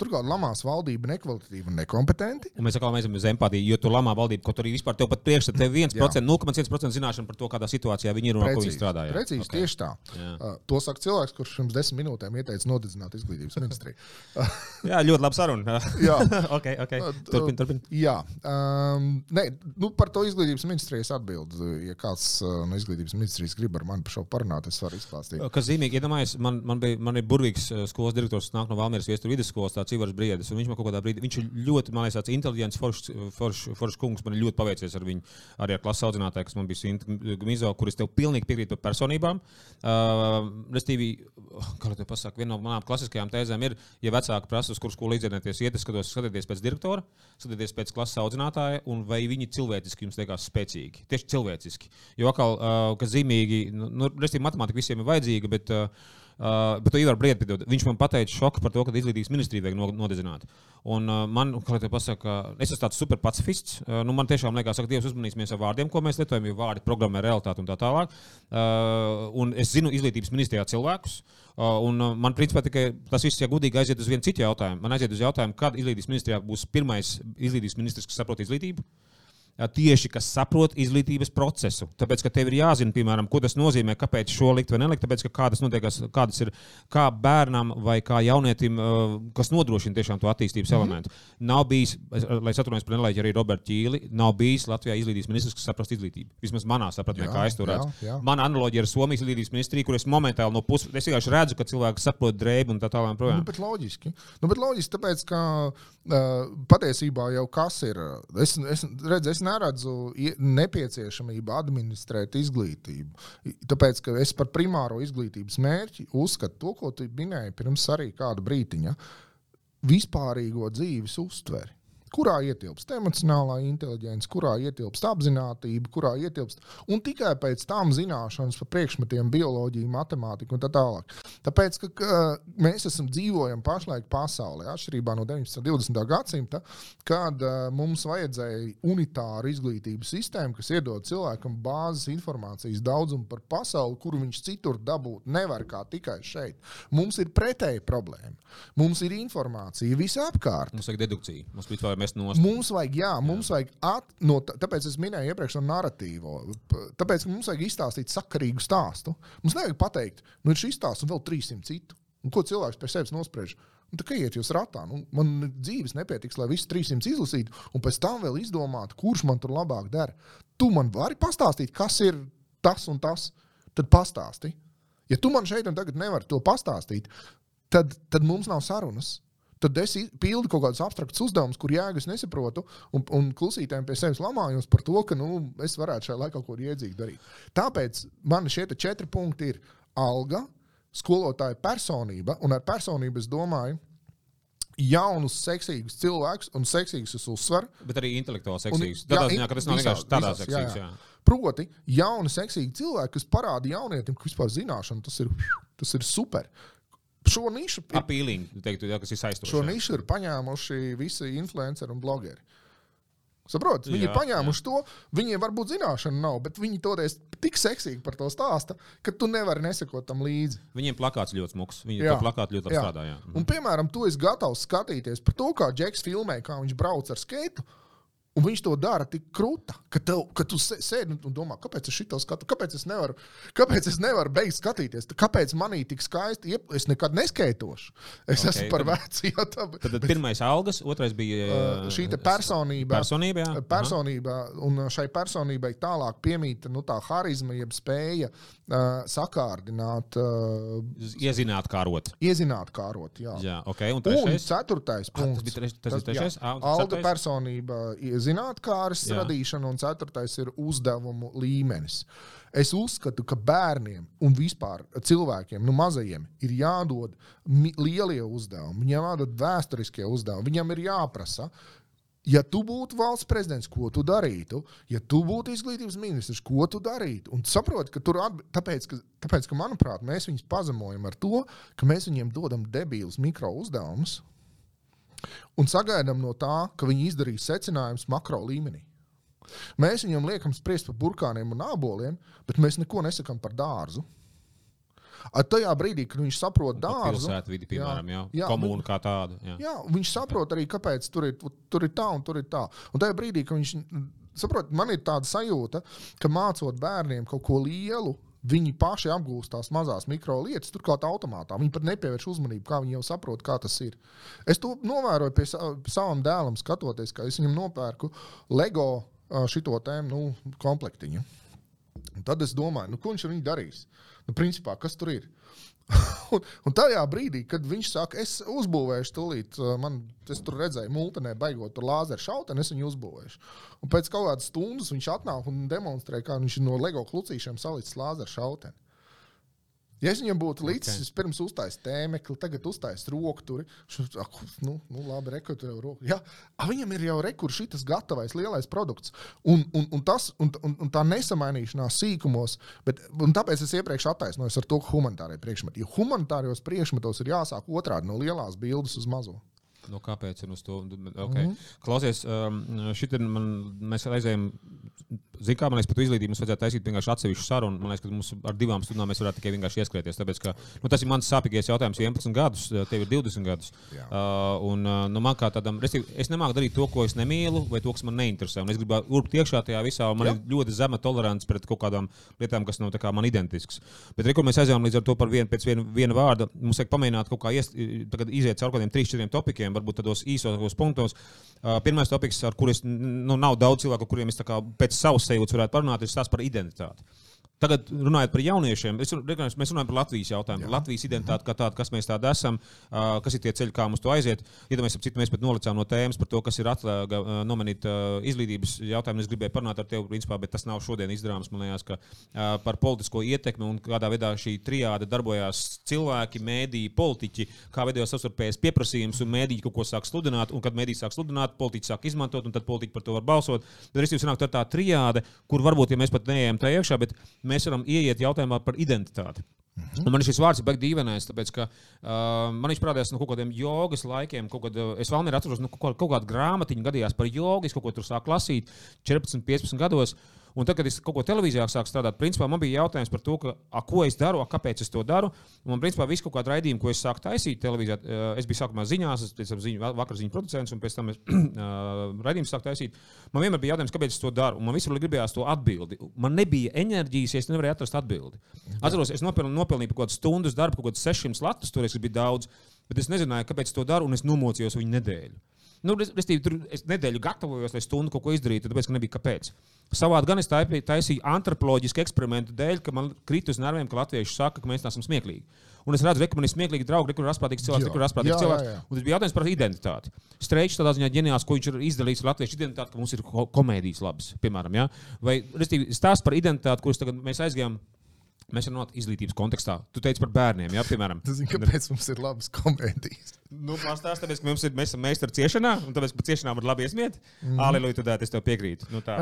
S2: Turklāt lamās valdība nekvalitatīva un nekompetenti.
S1: Un mēs atkal ejam uz empātiju, jo tu lamā valdību, kaut arī vispār tev pat priekšā tev 1%, 0,1% zināšana par to, kādā situācijā viņi ir un ko viņi strādā. jā.
S2: Precīzi, okay. tieši tā.
S1: Jā.
S2: Uh, to saka cilvēks, kurš pirms desmit minūtēm ieteica nodedzināt izglītības ministriju.
S1: Jā, ļoti labi saruna.
S2: Jā.
S1: okay, okay. Turpin, turpin.
S2: Jā, um, nē, nu, par to izglītības ministriju es atbildu. Ja kāds uh, no izglītības ministrijas grib ar mani par šo parunāt, es varu izklāstīt.
S1: Kas zīmīgi, iedomājieties, man, man, bija, man ir burvīgs uh, skolas direktors, kas nāk no Valmieras viestura vidusskolas, tāds Ivars Briedis. Viņš man kaut kādā brīdī, viņš ir ļoti, man liekas, tāds inteliģents, foršs forš, forš kungs. Man ļoti paveicies ar viņu, arī ar klases audzinātāju, kas man bija Sinta Mizo, kuris tev pilnīgi piekrīt par personībām. Uh, Restīvi, kā lai to pasaka, viena no manām klasiskajām tēzēm ir, ja vecāki prasa, uz kuru skolu līdzieties, iet, skatos, skatieties pēc direktora, skatieties pēc klases audzinātāja, un vai viņi cilvēciski jums liekas spēcīgi. Tieši cilvēciski. Jo atkal, uh, kas zīmīgi, nu, nu restīvi, matemātika visiem ir vajadzīga, bet uh, Uh, bet Ivar Briedis, piedod, viņš man pateica šoku par to, ka izglītības ministrija vajag no- nodedzināt. Un uh, man, kā te pasaka, es esmu tāds super pacifists. Uh, nu, man tiešām liekas, ka Dievs uzmanīsimies ar vārdiem, ko mēs lietojam, jo vārdi programmē realitāti un tā tālāk. Uh, un es zinu izglītības ministrijā cilvēkus. Uh, un uh, man principā tikai tas viss, ja gudīgi aiziet uz vienu citu jautājumu, man aiziet uz jautājumu, kad izglītības ministrijā būs pirmais izglītības ministrs, kas saprot izglītību tieši kas saprot izglītības procesu. Tāpēc, ka tev ir jāzina, piemēram, ko tas nozīmē, kāpēc šo likt vai nelikt. Tāpēc, ka kādas notiekas, kādas ir kā bērnam vai kā jaunietim, kas nodrošina tiešām to attīstības mm -hmm. elementu. Nav bijis, lai es atvainojos par nelaiķi arī Robertu Ķīli, nav bijis Latvijā izglītības ministrs, kas saprast izglītību. Vismaz manā sapratnē, kā es to redzu.
S2: jā, jā.
S1: Mana analoģija ar Somijas izglītības ministriju, kur es momentāli no puses, es vienkārši redzu, ka cilvēks saprot drēbu un tā tālāk.
S2: Nu, bet loģiski. Nu, bet loģiski, tāpēc, ka uh, patiesībā jau kas ir. Es, es, redz, es neredzu ie- nepieciešamību administrēt izglītību. Tāpēc, ka es par primāro izglītības mērķi uzskatu to, ko tu minēji pirms arī kāda brītiņa - vispārīgo dzīves uztveri. Kurā ietilpst emocionālā inteligence, kurā ietilpst apziņotība, kurā ietilpst un tikai pēc tam zināšanas par priekšmetiem, bioloģiju, matemātiku un tā tālāk. Tāpēc, ka, ka mēs esam dzīvojam pašlaik pasaulē, atšķirībā no 19. un 20. gadsimta, kad uh, mums vajadzēja unitāru izglītības sistēmu, kas iedod cilvēkam bāzes informācijas daudzumu par pasauli, kuru viņš citur dabūt nevar kā tikai šeit. Mums ir pretēji problēma. Mums ir informācija visapkārt.
S1: Mums vajag dedukciju. Mums ir mest no
S2: Mums vajag, jā, mums vajag at, no, tā- tāpēc es minēju iepriekš no narratīvo. Tāpēc mums vajag izstāstīt sakarīgu stāstu. Mums nevajag pateikt, nu ir šis stāsts un vēl 300 citu. Un ko cilvēks pēc sevis nospriež? Nu, tā kā iet jūs ratā, nu, man dzīves nepietiks, lai visus 300 izlasītu, un pēc tam vēl izdomātu, kurš man tur labāk dara. Tu man vari pastāstīt, kas ir tas un tas, tad pastāsti. Ja tu man šeit un tagad nevari to pastāstīt, tad, tad mums nav sarunas. Tad es pildu kaut kādus abstraktus uzdevumus, kur jēgas nesaprotu, un, un klusītēm pie sevis lamājos par to, ka nu, es varētu šajā laikā kaut ko iedzīgu darīt. Tāpēc man šie četri punkti ir alga, skolotāja personība, un ar personību es domāju jaunus, seksīgus cilvēkus, un seksīgus es uzsveru.
S1: Bet arī intelektuāli
S2: jā,
S1: Tādā ziņā, ka tas nav vienkārši tādā
S2: jā. Proti, jauni, seksīgi cilvēki, kas parāda jaunietim, ka vispār zināšana tas ir, tas ir super. Šo nišu, ir-
S1: Apīlīgi, teiktu, jā, kas ir saistoši.
S2: šo
S1: jā.
S2: nišu ir paņēmuši visi influenceri un blogeri. Saprotat, viņi
S1: Jā,
S2: ir paņēmuši to, viņiem varbūt zināšana nav, bet viņi toties tik seksīgi par to stāsta, ka tu nevari nesakot tam līdzi.
S1: Viņiem plakāts ļoti smuks. Viņi
S2: Jā.
S1: to plakātu ļoti labi
S2: Jā.
S1: strādā. jā. Mhm.
S2: Un, piemēram, tu esi gatavs skatīties par to, kā Džeks filmē, kā viņš brauc ar skeitu. Un viņš to dara tik krūti, ka, tev, ka tu sē- sēdi un domā, kāpēc es šito skatu, kāpēc es nevaru, kāpēc es nevaru beigt skatīties, kāpēc manī tik skaisti, iep... es nekad neskaitošu. Es
S1: Ok,
S2: okay, esmu par
S1: tad-
S2: vecu. Jā, tā,
S1: Tad, tad pirmais algas, otrais bija
S2: Uh, šī te personība,
S1: personība. jā.
S2: personība, un šai personībai tālāk piemīta nu, tā harizma, jeb spēja uh, sakārdināt, uh.
S1: Iezināt, kā rot.
S2: iezināt, kā rot. Jā.
S1: Jā, ok. Un
S2: Un
S1: trešais.
S2: ceturtais
S1: Ah, tas
S2: punkts.
S1: bija treš- tas ir
S2: jā,
S1: trešais? Ah, un
S2: Alga
S1: ceturtais?
S2: Personība, zinātnākāras radīšana, un ceturtais ir uzdevumu līmenis. Es uzskatu, ka bērniem un vispār cilvēkiem, nu mazajiem, ir jādod lielie uzdevumi, viņiem jādod vēsturiskie uzdevumi, viņiem ir jāprasa. Ja tu būtu valsts prezidents, ko tu darītu? Ja tu būtu izglītības ministrs, ko tu darītu? Un saproti, ka tur atb... tāpēc, ka, tāpēc, ka, manuprāt, mēs viņus pazemojam ar to, ka mēs viņiem dodam debīlus mikro uzdevumus un sagaidām no tā, ka viņi izdarīs secinājumus makro līmenī. Mēs viņam liekam spriest par burkāniem un aboliem, bet mēs neko nesakām par dārzu. Ar tajā brīdī, kad viņš saprot dārzu,
S1: pilsētu vidi, piemēram, jā, jā, komūnu kā tādu. Jā.
S2: jā, viņš saprot arī, kāpēc tur ir, tur ir tā un tur ir tā. Un tajā brīdī, kad viņš saprot, man ir tāda sajūta, ka mācot bērniem kaut ko lielu, Viņi paši apgūst tās mazās mikro lietas, turklāt automātā. Viņi pat nepievērš uzmanību, kā viņi jau saprot, kā tas ir. Es to novēroju pie, sa pie savam dēlam, skatoties, kā es viņam nopērku LEGO šito tēmu nu, komplektiņu. Un tad es domāju, nu, ko viņš ar viņu darīs? Nu, principā, kas tur ir? un, un tajā brīdī, kad viņš saka, es uzbūvēšu tūlīt, man, es tur redzēju, mūtenē, baigot tur lāzeru šauteni, es viņu uzbūvēšu. Un pēc kaut kādas stundas viņš atnāk un demonstrē, kā viņš no LEGO klucīšiem salicis lāzeru šauteni. Ja es viņam būtu līdzi, okay. es pirms uztaisīju tēmekli, tagad uztaisīju rokturi. Nu, nu, labi, rekurbi jau roku. Jā, viņam ir jau rekurbi šis gatavais lielais produkts. Un, un, un, tas, un, un, un tā nesamainīšanās sīkumos, bet tāpēc es iepriekš attaisnojos ar to humanitārie priekšmeti. Jo humanitārijos priekšmetos ir jāsāk otrādi no lielās bildes uz mazo.
S1: Nu, kāpēc? Okay. Mm -hmm. Klausies, um, mēs aizējām Ziniet, kā man liekas, par izglītību mums vajadzētu taisīt vienkārši atsevišķu sarunu. Man liekas, ka mums ar divām stundām mēs varētu tikai vienkārši ieskrieties. Tāpēc, ka, nu, tas ir mans sāpīgais jautājums. 11 gadus, tev ir 20 gadus. Jā. Uh, un, uh, nu, man kā tādam, es nemāku darīt to, ko es nemīlu, vai to, kas man neinteresē. Un es gribu urbt iekšā tajā visā, un man Jā. ir ļoti zema tolerance pret kaut kādām lietām, kas nav kā, man identisks. Bet, rekur, mēs aizjām līdz ar to par vienu, pēc viena, viena vārda. Mums vajag pamēģināt kaut kā ies, iziet caur kādiem trīs, četriem topikiem, varbūt tādos īsos punktos. Pirmais topiks, ar kuriem nu, nav daudz cilvēku, kuriem es pēc savas sajūtas varētu parunāt, ir tas par identitāti. Tagad runājot par jauniešiem, es, mēs runājam par Latvijas jautājumu, par Latvijas identitāti kā tādu, kas mēs tādi esam, kas ir tie ceļi, kā mums to aiziet. Iedomājieties, ja mēs pat nolicām no tēmas par to, kas ir atslēga nomanīt izglītības jautājumu. Es gribēju parunāt ar tevi, principā, bet tas nav šodien izdarāms. Man liekas, ka par politisko ietekmi un kādā veidā šī triāde darbojās cilvēki, mēdīji, politiķi, kā veidojās savstarpējas pieprasījums un mēdīji kaut ko sāk sludināt, un kad mēdīji sāk sludināt, politiķi sāk izmantot, un tad politiķi par to var balsot. Tad es jūs sanāku tā triāde, kur varbūt, ja mēs pat neejam tajā iekšā, mēs varam ieiet jautājumā par identitāti. Un man šis vārds ir baigi dīvainais, tāpēc, ka uh, man viņš parādījās no kaut kādiem jogas laikiem. Kaut kad, uh, es vēl neatceros, nu, kaut, kaut kāda grāmatiņa gadījās par jogu, kaut ko tur sāk lasīt 14, 15 gados. Uh, Un tad, kad es kaut ko televīzijā sāku strādāt, principā man bija jautājums par to, ka, a, ko es daru, a, kāpēc es to daru. Un man, principā, visu kaut kādu raidījumu, ko es sāku taisīt televīzijā, es biju sākumā ziņās, pēc tam ziņu, vakar ziņu producents, un pēc tam es raidījumu sāku taisīt. Man vienmēr bija jautājums, kāpēc es to daru, un man visur gribējās to atbildi. Man nebija enerģijas, ja es nevarēju atrast atbildi. Atceros, es nopelnīju, nopelnīju kaut kādas stundas darbu, kaut kādas 600 latus, tur es biju daudz, bet es nezināju, kāpēc es to daru, un es nomocījos viņu nedēļu. Nu, restīvi, tur es nedēļu gatavojos, lai stundu kaut ko izdarītu, tāpēc, ka nebija kāpēc. Savādi gan es taisīju antropoloģisku eksperimentu dēļ, ka man krīt uz nerviem, ka latvieši saka, ka mēs neesam smieklīgi. Un es redzu, ka man ir smieklīgi draugi, kur ir rasprātīgs cilvēks, kur ir rasprātīgs cilvēks. Jā, jā. Un tas bija jautājums par identitāti. Streičs tādā ziņā ģeniāls, ko viņš ir izdarījis ar latviešu identitāti, ka mums ir komēdijas labas, piemēram. Ja? Vai, restīvi, stāsts par identitāti, kurus tagad mēs aizgājām Mēs runājam izglītības kontekstā. Tu teici par bērniem, jā, piemēram.
S2: Tas ir kāpēc mums ir labas komēdijas.
S1: Nu, Pastāst, tāpēc, ka mums ir, mēs esam meistari ciešanā, un tāpēc, ka ciešanā var labi iesmiet. Mm. Aleluja, tad es tev piekrītu. Nu, tā.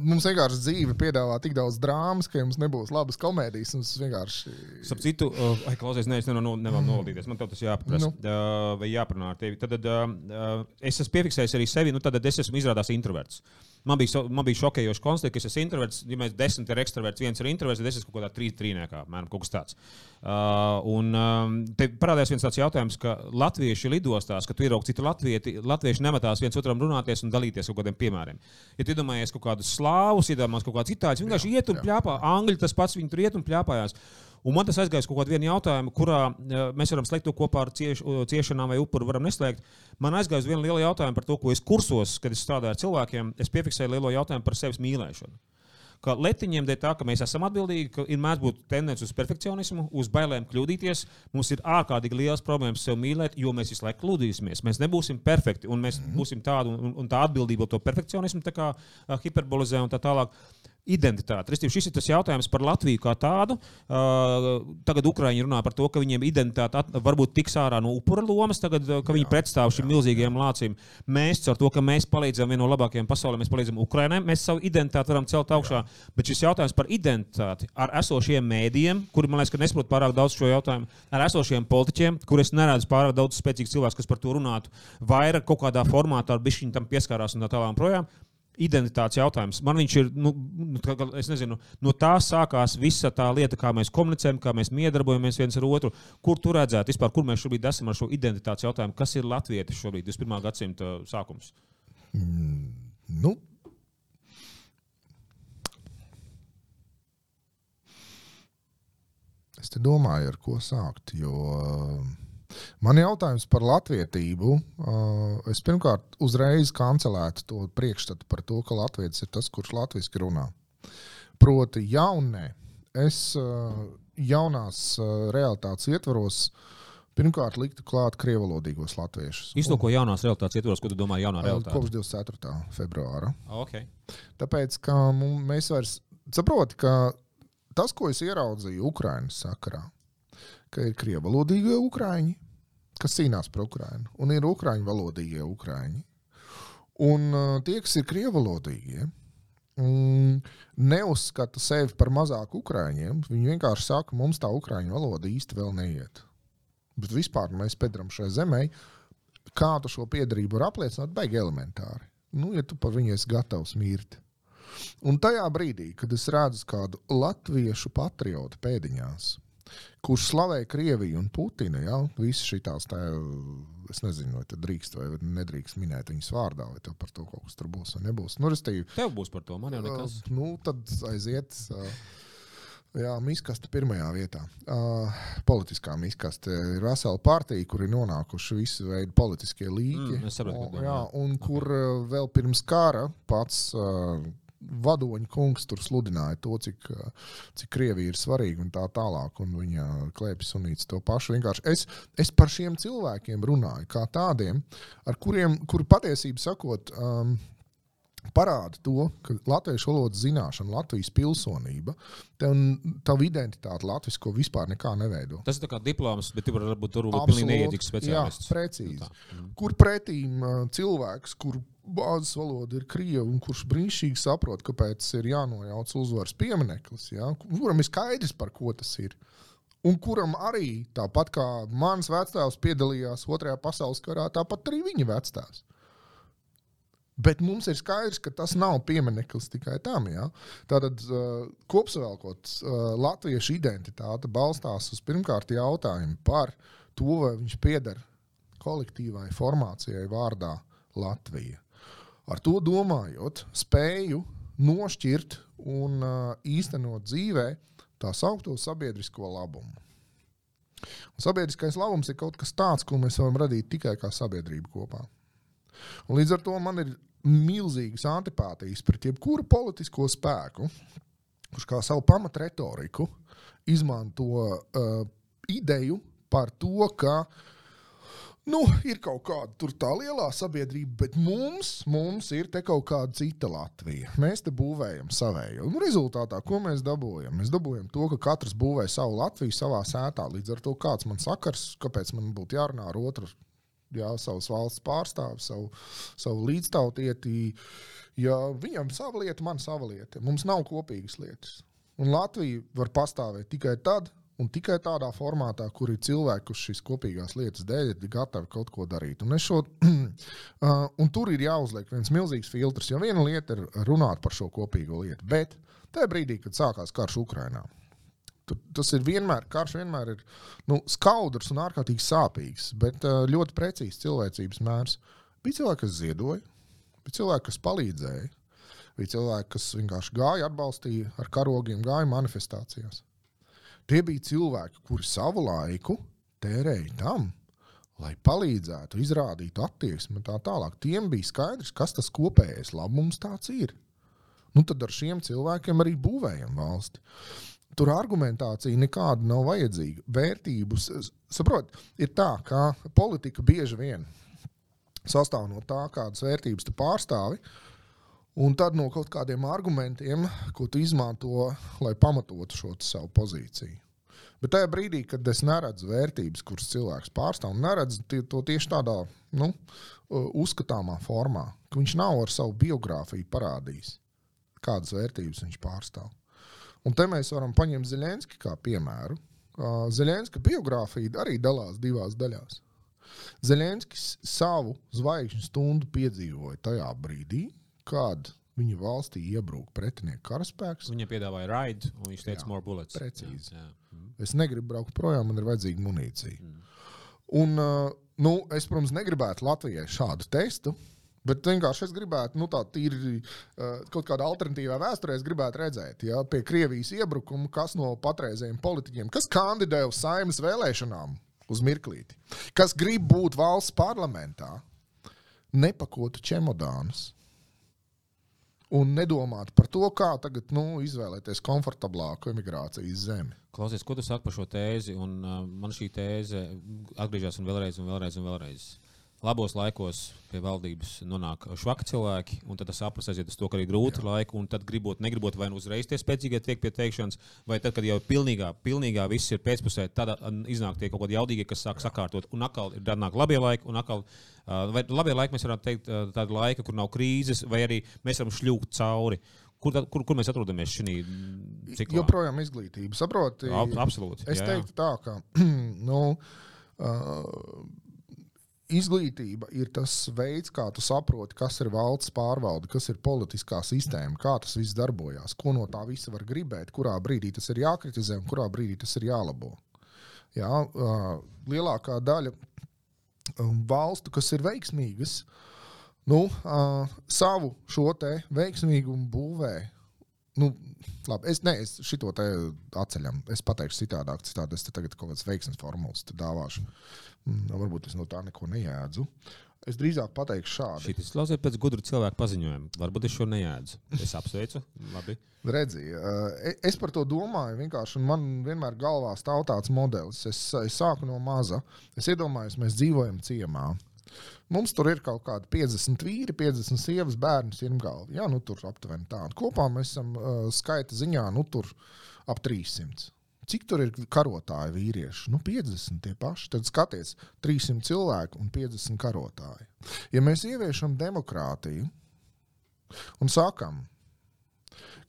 S2: mums vienkārši dzīve piedāvā tik daudz drāmas, ka jums nebūs labas komēdijas. Mums vienkārši.
S1: Starp citu, uh, ai, klausies, ne, es nevaru nevar mm. novaldīties. Man tev tas jāpaprasa. Nu. Uh, vai jāparunā ar tevi. Tad uh, es esmu piefiksējis arī sevi, nu tad es esmu izrādās introverts. Man bija, man bija šokējoši konstatēt, ka es esmu introverts. Ja mēs desmit ir ekstraverts, viens ir introverts, tad es esmu kaut kādā trīs trīniekā, mēram, kaut kas tāds. Uh, un um, te parādījās viens tāds jautājums, ka latvieši lidostās, ka tu ieraugi citu latvieti, latvieši nemetās viens otram runāties un dalīties kaut kādiem piemēriem. Ja tu iedomājies kaut kādus slāvus, iedomājies kaut kādus itāļus, vienkārši iet un pļāpā, angļi tas pats, viņi tur iet un pļāpājās. Un man tas aizgāja kaut kādu jautājumu, kurā mēs varam slēgt to kopā ar cieš, ciešanām vai upuru, varam neslēgt. Man aizgāja viena liela jautājuma par to, ko es kursos, kad es strādāju ar cilvēkiem. Es piefiksēju lielo jautājumu par sevis mīlēšanu. Ka letiņiem dēļ tā, ka mēs esam atbildīgi, ka ir mēdz būt tendence uz perfekcionismu, uz bailēm kļūdīties. Mums ir ārkārtīgi liels problēmas sev mīlēt, jo mēs visu laiku kļūdīsimies. Mēs nebūsim perfekti, un mēs būsim tādi, un, un tā atbildība to perfekcionismu tā kā uh, hiperbolizē un tā tālāk. Identitāte. Restīvi, šis ir tas jautājums par Latviju kā tādu. Uh, tagad Ukrāņi runā par to, ka viņiem identitāte at, varbūt tiks ārā no upura lomas, tagad, uh, ka viņi pretstāv šim milzīgajam lācim. Mēs, ar to, ka mēs palīdzam vienam no labākajiem pasaulē, mēs palīdzam Ukraiņai, mēs savu identitāti varam celt augšā. Bet šis jautājums par identitāti ar esošiem mēdījiem, kuri man liekas, ka nesaprot pārāk daudz šo jautājumu, ar esošiem politiķiem, kuriem neredzu pārāk daudz spēcīgu cilvēku, kas par to runātu, vairāk kaut kādā formātā ar bišķiņu tam pieskārās un tā tālāk. Identitātes jautājums. Man viņš ir, nu, nu nezinu, no tā sākās visa tā lieta, kā mēs komunicējam, kā mēs miedarbojamies viens ar otru. Kur tur redzēt, vispār, kur mēs šobrīd esam ar šo identitātes jautājumu? Kas ir latvietis šobrīd, 21. gadsimta sākums?
S2: Mm, nu. Es te domāju, ar ko sākt. Jo uh, man jautājums par latvietību. Uh, es pirmkārt uzreiz kancelētu to priekšstatu par to, ka Latvijas ir tas, kurš latviešu runā. Proti, jaunē. Es uh, jaunās uh, realitātes ietvaros pirmkārt liktu klāt krievalodīgos latviešus.
S1: Iztulko jaunās realitātes ietvaros, ko tu domā jaunā realitāte?
S2: Kopš 24. februāra.
S1: Okay.
S2: Tāpēc, ka mēs vairs saprotam, ka tas, ko es ieraudzīju Ukraiņas sakarā, ka ir krievalodīgie ukrāņi, kas cīnās par Ukraiņu, un ir ukrāņu valodīgie ukrāņi. Un uh, tie, kas ir krievalodīgie, mm, neuzskata sevi par mazāku ukrāņiem. Viņi vienkārši saka, mums tā ukrāņu valoda īsti vēl neiet. Bet vispār mēs pēdām šai zemē, kā tu šo piedarību var apliecināt, baigi elementāri. Nu, ja tu par viņu esi gatavs mirt. Un tajā brīdī, kad es redzu kādu latviešu patriotu pēdiņās, kurš slavē Krieviju un Putinu, ja, visas šīs tā, es nezinu, vai tas drīkst vai nedrīkst minēt viņas vārdā, vai tev par to kaut kas tur būs vai nebūs. Nu, restīvi,
S1: Tev būs par to, man jau nekas.
S2: Uh, nu, tad aiziet. Uh, Jā, miskaste pirmajā vietā. Uh, politiskā miskaste ir vesela partija, kur ir nonākuši visi veidi politiskie līķi.
S1: Mm,
S2: un,
S1: domā.
S2: jā, un kur okay. vēl pirms kara pats uh, vadoņa kungs tur sludināja to, cik, uh, cik Krievija ir svarīga un tā tālāk. Un viņa klēpjas sunīts to pašu. Vienkārši es, es par šiem cilvēkiem runāju, kā tādiem, ar kuriem, kuri patiesībā sakot. Um, parāda to, ka latviešu valodas zināšana, Latvijas pilsonība, tev, tavu identitāti latviešu vispār nekā neveido.
S1: Tas ir kā diploms, bet tu vari būt tur
S2: Absolūti.
S1: pilnīgi neiedzīgs
S2: Jā,
S1: speciālists.
S2: precīzi.
S1: Nu tā. Mm.
S2: Kur pretīm uh, cilvēks, kur bāzes valoda ir krievi, un kurš brīnišķīgi saprot, kāpēc ir jānojauc uzvaras piemineklis, ja? kuram ir skaidrs, par ko tas ir. Un kuram arī, tāpat kā mans vecāks piedalījās Otrajā pasaules karā, tāpat arī viņa vecāks. Bet mums ir skaidrs, ka tas nav piemineklis tikai tam. Ja? Tātad, uh, kopsavilkot, uh, latviešu identitāte balstās uz pirmkārt jautājumu par to, vai viņš pieder kolektīvai formācijai vārdā Latvija. Ar to domājot, spēju nošķirt un uh, īstenot dzīvē tā saucamo sabiedrisko labumu. Un sabiedriskais labums ir kaut kas tāds, ko mēs varam radīt tikai kā sabiedrība kopā. Un līdz ar to man ir milzīgas antipātijas pret jebkuru politisko spēku, kurš kā savu pamatretoriku izmanto uh, ideju par to, ka nu, ir kaut kāda tā lielā sabiedrība, bet mums, mums ir te kaut kāda cita Latvija. Mēs te būvējam savējo. Nu, rezultātā, ko mēs dabūjam? Mēs dabūjam to, ka katrs būvē savu Latviju savā sētā. Līdz ar to kāds man sakars, kāpēc man būtu jārunā ar otru jā, savas valsts pārstāvi, savu, savu līdztautieti. Ja viņam sava lieta, man sava lieta. Mums nav kopīgas lietas. Un Latvija var pastāvēt tikai tad, un tikai tādā formātā, kur ir cilvēki, kurš šīs kopīgās lietas dēļ ir gatavi kaut ko darīt. Un, šo, uh, un tur ir jāuzliek viens milzīgs filtrs, jo viena lieta ir runāt par šo kopīgo lietu. Bet tajā brīdī, kad sākās karš Ukrajinā, Tas ir vienmēr, karš vienmēr ir nu, skaudrs un ārkārtīgi sāpīgs, bet ļoti precīzs cilvēcības mērs. Bija cilvēki, kas ziedoja, bija cilvēki, kas palīdzēja, bija cilvēki, kas vienkārši gāja, atbalstīja ar karogiem, gāja manifestācijās. Tie bija cilvēki, kuri savu laiku tērēja tam, lai palīdzētu, izrādītu attieksmi un tā tālāk. Tiem bija skaidrs, kas tas kopējais labums tāds ir. Nu, tad ar šiem cilvēkiem arī būvējam valsti. Tur argumentācija nekāda nav vajadzīga. Vērtības, saprot, ir tā, ka politika bieži vien sastāv no tā, kādas vērtības tu pārstāvi, un tad no kaut kādiem argumentiem, ko tu izmanto, lai pamatotu šo savu pozīciju. Bet tajā brīdī, kad es neredzu vērtības, kuras cilvēks pārstāv, un neredzu to tieši tādā nu, uzskatāmā formā, ka viņš nav ar savu biogrāfiju parādījis, kādas vērtības viņš pārstāv. Un te mēs varam paņemt Zelenski kā piemēru. Zelenska biogrāfija arī dalās divās daļās. Zelenskis savu zvaigžņu stundu piedzīvoja tajā brīdī, kad viņa valstī iebruka pretinieku karaspēks.
S1: Viņam piedāvāja raidu, un viņš teica, more bullets.
S2: Precīzi. Jā, jā. Mm. Es negribu braukt projām, man ir vajadzīga munīcija. Mm. Un, nu, es, protams, negribētu Latvijai šādu testu. Bet vienkārši es gribētu, nu, tā tīri uh, kaut kādā alternatīvā vēsturē, es gribētu redzēt, ja pie Krievijas iebrukuma, kas no patreizējiem politiķiem, kas kandidē uz saimnes vēlēšanām uz mirklīti, kas grib būt valsts parlamentā, nepakotu čemodānus un nedomāt par to, kā tagad nu, izvēlēties komfortablāku emigrācijas zemi.
S1: Klausies, ko tu saki par šo tēzi? Un, uh, man šī tēze atgriežas un vēlreiz, un vēlreiz, un vēlreiz labos laikos pie valdības nonāk švaki cilvēki, un tad tas saprast aiziet uz to, ka arī grūti laiki, un tad gribot, negribot, vai nu uzreiz tie spēcīgie tiek pie teikšanas, vai tad, kad jau pilnīgā, pilnīgā viss ir pēcpusē, tad iznāk tie kaut kādi jaudīgie, kas sāk sakārtot, un atkal ir nāk labie laiki, un atkal, vai labie laiki mēs varētu teikt tāda laika, kur nav krīzes, vai arī mēs varam šļūkt cauri. Kur, tad, kur, kur mēs atrodamies šajā ciklā?
S2: Joprojām izglītība. Saproti?
S1: Absolūti.
S2: Es jā, jā. teiktu tā, ka nu, uh, izglītība ir tas veids, kā tu saproti, kas ir valsts pārvalde, kas ir politiskā sistēma, kā tas viss darbojas, ko no tā visa var gribēt, kurā brīdī tas ir jākritizē un kurā brīdī tas ir jālabo. Jā, lielākā daļa um, valstu, kas ir veiksmīgas, nu, savu šo veiksmīgumu būvē. Nu, labi, es neesmu šito te atceļam. Es pateikšu citādāk, citādi es te tagad kaut kādas veiksmes formulas dāvāšu. Uh, varbūt es no tā neko nejēdzu. Es drīzāk pateikšu šādi.
S1: Šī izklausās pēc gudra cilvēka paziņojuma. Varbūt es šo nejēdzu. Es apsveicu.
S2: Redzi, eh, es par to domāju. Vienkārši man vienmēr galvā stāv tāds modelis. Es, es sāku no maza. Es iedomājos, mēs dzīvojam ciemā. Mums tur ir kaut kādi 50 vīri, 50 sievas, bērni, sirmgalvi. Jā, nu tur aptuveni tādu. Kopā mēs esam uh, skaita ziņā, nu tur ap 300. Cik tur ir karotāji vīrieši? Nu, 50 tie paši. Tad skaties, 300 cilvēku un 50 karotāji. Ja mēs ieviešam demokrātiju un sakam,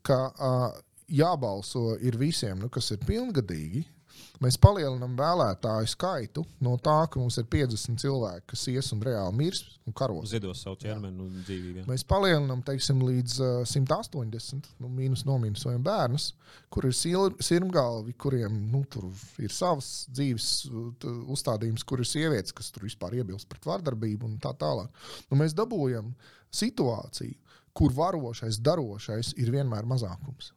S2: ka uh, jābalso ir visiem, nu, kas ir pilngadīgi, Mēs palielinām vēlētāju skaitu no tā, ka mums ir 50 cilvēki, kas ies un reāli mirs un karos.
S1: Zidos savu ķermeni un dzīvību.
S2: Mēs palielinām teiksim, līdz uh, 180, nu, mīnus nomīnusojam bērnus, kur ir sirmgalvi, kuriem nu, ir savas dzīves uzstādījums, kur ir sievietes, kas tur vispār iebilst pret vardarbību un tā tālāk. Nu, mēs dabūjam situāciju, kur varošais, darošais ir vienmēr mazākums.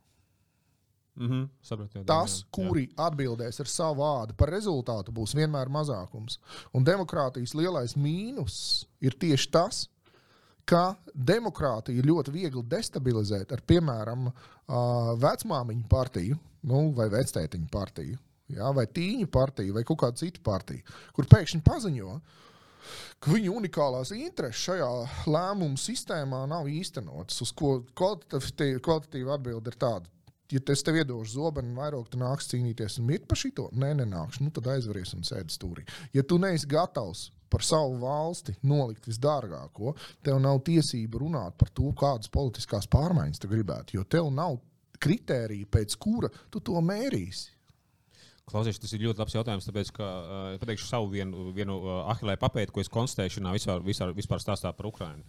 S1: Mm -hmm, sapratu, jā,
S2: Tas, jā. kuri atbildēs ar savu vārdu par rezultātu, būs vienmēr mazākums. Un demokrātijas lielais mīnus ir tieši tas, ka demokrātiju ir ļoti viegli destabilizēt ar, piemēram, vecmāmiņu partiju nu, vai vectētiņu partiju. Jā, vai tīņu partiju, vai kaut kādu citu partiju, kur pēkšņi paziņo, ka viņu unikālās intereses šajā lēmumu sistēmā nav īstenotas. Uz ko kvalitatīva atbilde ir tāda, ja es tev iedošu zobenu vairāk tu nāks cīnīties un mirt par šito, nē, nenākšu, nu tad aizveries un sēdi stūrī. Ja tu neesi gatavs par savu valsti nolikt visdārgāko, tev nav tiesība runāt par to, kādas politiskās pārmaiņas tu gribētu, jo tev nav kritērija, pēc kura tu to mērīsi.
S1: Klausies, tas ir ļoti labs jautājums, tāpēc, ka uh, pateikšu savu vienu, vienu uh, ahilē papēdi, ko es konstatēju šajā vispār, vispār, vispār stāstā par Ukrajinu.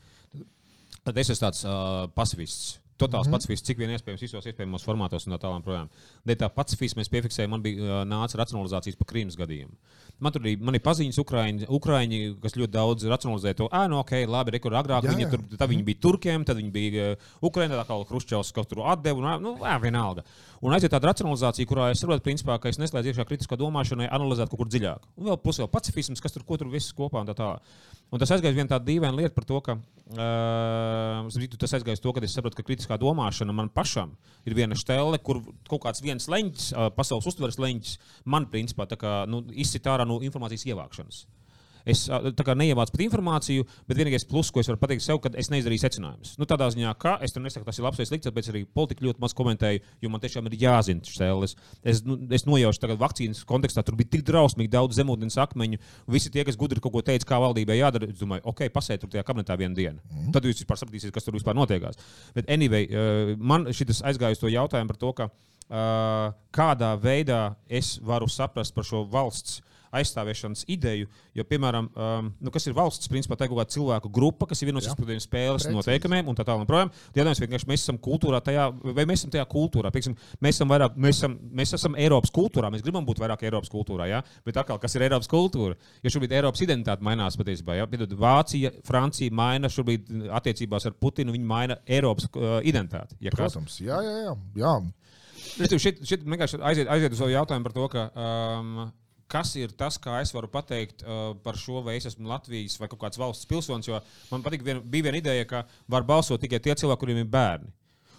S1: Tad es esmu tāds uh, pasivists Totāls mm -hmm. pacifisms, cik vien iespējams, visos iespējamos formātos un tā tālāk. Dēļ tā pacifisma mēs piefiksējām, man bija nāca racionalizācijas par Krīmas gadījumu. Man tur bija mani paziņas, Ukraiņi, Ukraiņi, kas ļoti daudz racionalizē to, ah, nu, ok, labi, rekur agrāk jā, viņi, tur, tad viņi bija turkiem, tad viņi bija Ukraiņā, tā kā Hruščovs kaut tur atdeva, un, nu, jā, vienalga. Un aiziet tāda racionalizācija, kurā es saprotu, principā, ka es neslēdzu iekšā kritiskā domāšanai, analizēt kaut kur dziļāk. Un vēl plus vēl pacifisms, kas tur, ko tur viss kopā un tā tālāk. Un tas aizgāja viena tāda dīvaina lieta par to, ka uh, tas aizgāja to, ka es saprotu, ka kritiskā domāšana man pašam ir viena stēle, kur kaut kāds viens leņķis, pasaules uztveres leņķis, man principā kā, nu, izsit ārā no informācijas ievākšanas. Es neievācu pat informāciju, bet vienīgais plus, ko es varu pateikt sev, ka es neizdarīju secinājumus. Nu, tādā ziņā, ka es tur nesaku, tas ir labs vai slikts, bet arī politiķi ļoti maz komentēju, jo man tiešām ir jāzina šis cēlis. Es, nu, es nojaušu tagad vakcīnas kontekstā, tur bija tik drausmīgi daudz zemūdens akmeņu. Visi tie, kas gudri kaut ko teica, kā valdībai jādara, es domāju, ok, pasēt tur tajā kabinetā vienu dienu. Mm. Tad jūs vispār sapratīsiet, kas tur vispār notiekās. Bet anyway, man šis aizgāja uz to jautājumu par to, ka, uh, kādā veidā es varu saprast par šo valsts aizstāvēšanas ideju. Jo, piemēram, um, nu, kas ir valsts, principā tā ir kaut kāda cilvēku grupa, kas ir vienojusies par tādiem spēles Precīzi. noteikumiem un tā tālāk. Jautājums vienkārši mēs esam kultūrā, tajā, vai mēs esam tajā kultūrā. Pieksim, mēs, esam vairāk, mēs, esam, mēs esam Eiropas kultūrā, mēs gribam būt vairāk Eiropas kultūrā. Ja? Bet atkal, kas ir Eiropas kultūra? Jo šobrīd Eiropas identitāte mainās patiesībā. Ja? Piedod, Vācija, Francija maina šobrīd attiecībās ar Putinu, viņi maina Eiropas uh, identitāti.
S2: Ja Protams, jā, jā, jā. jā.
S1: Šeit, šeit vienkārši aiziet, aiziet uz savu jautājumu par to, ka um, kas ir tas, kā es varu pateikt uh, par šo, vai es esmu Latvijas vai kāds valsts pilsonis. Man patīk, vien, bija viena ideja, ka var balsot tikai tie cilvēki, kuriem ir bērni.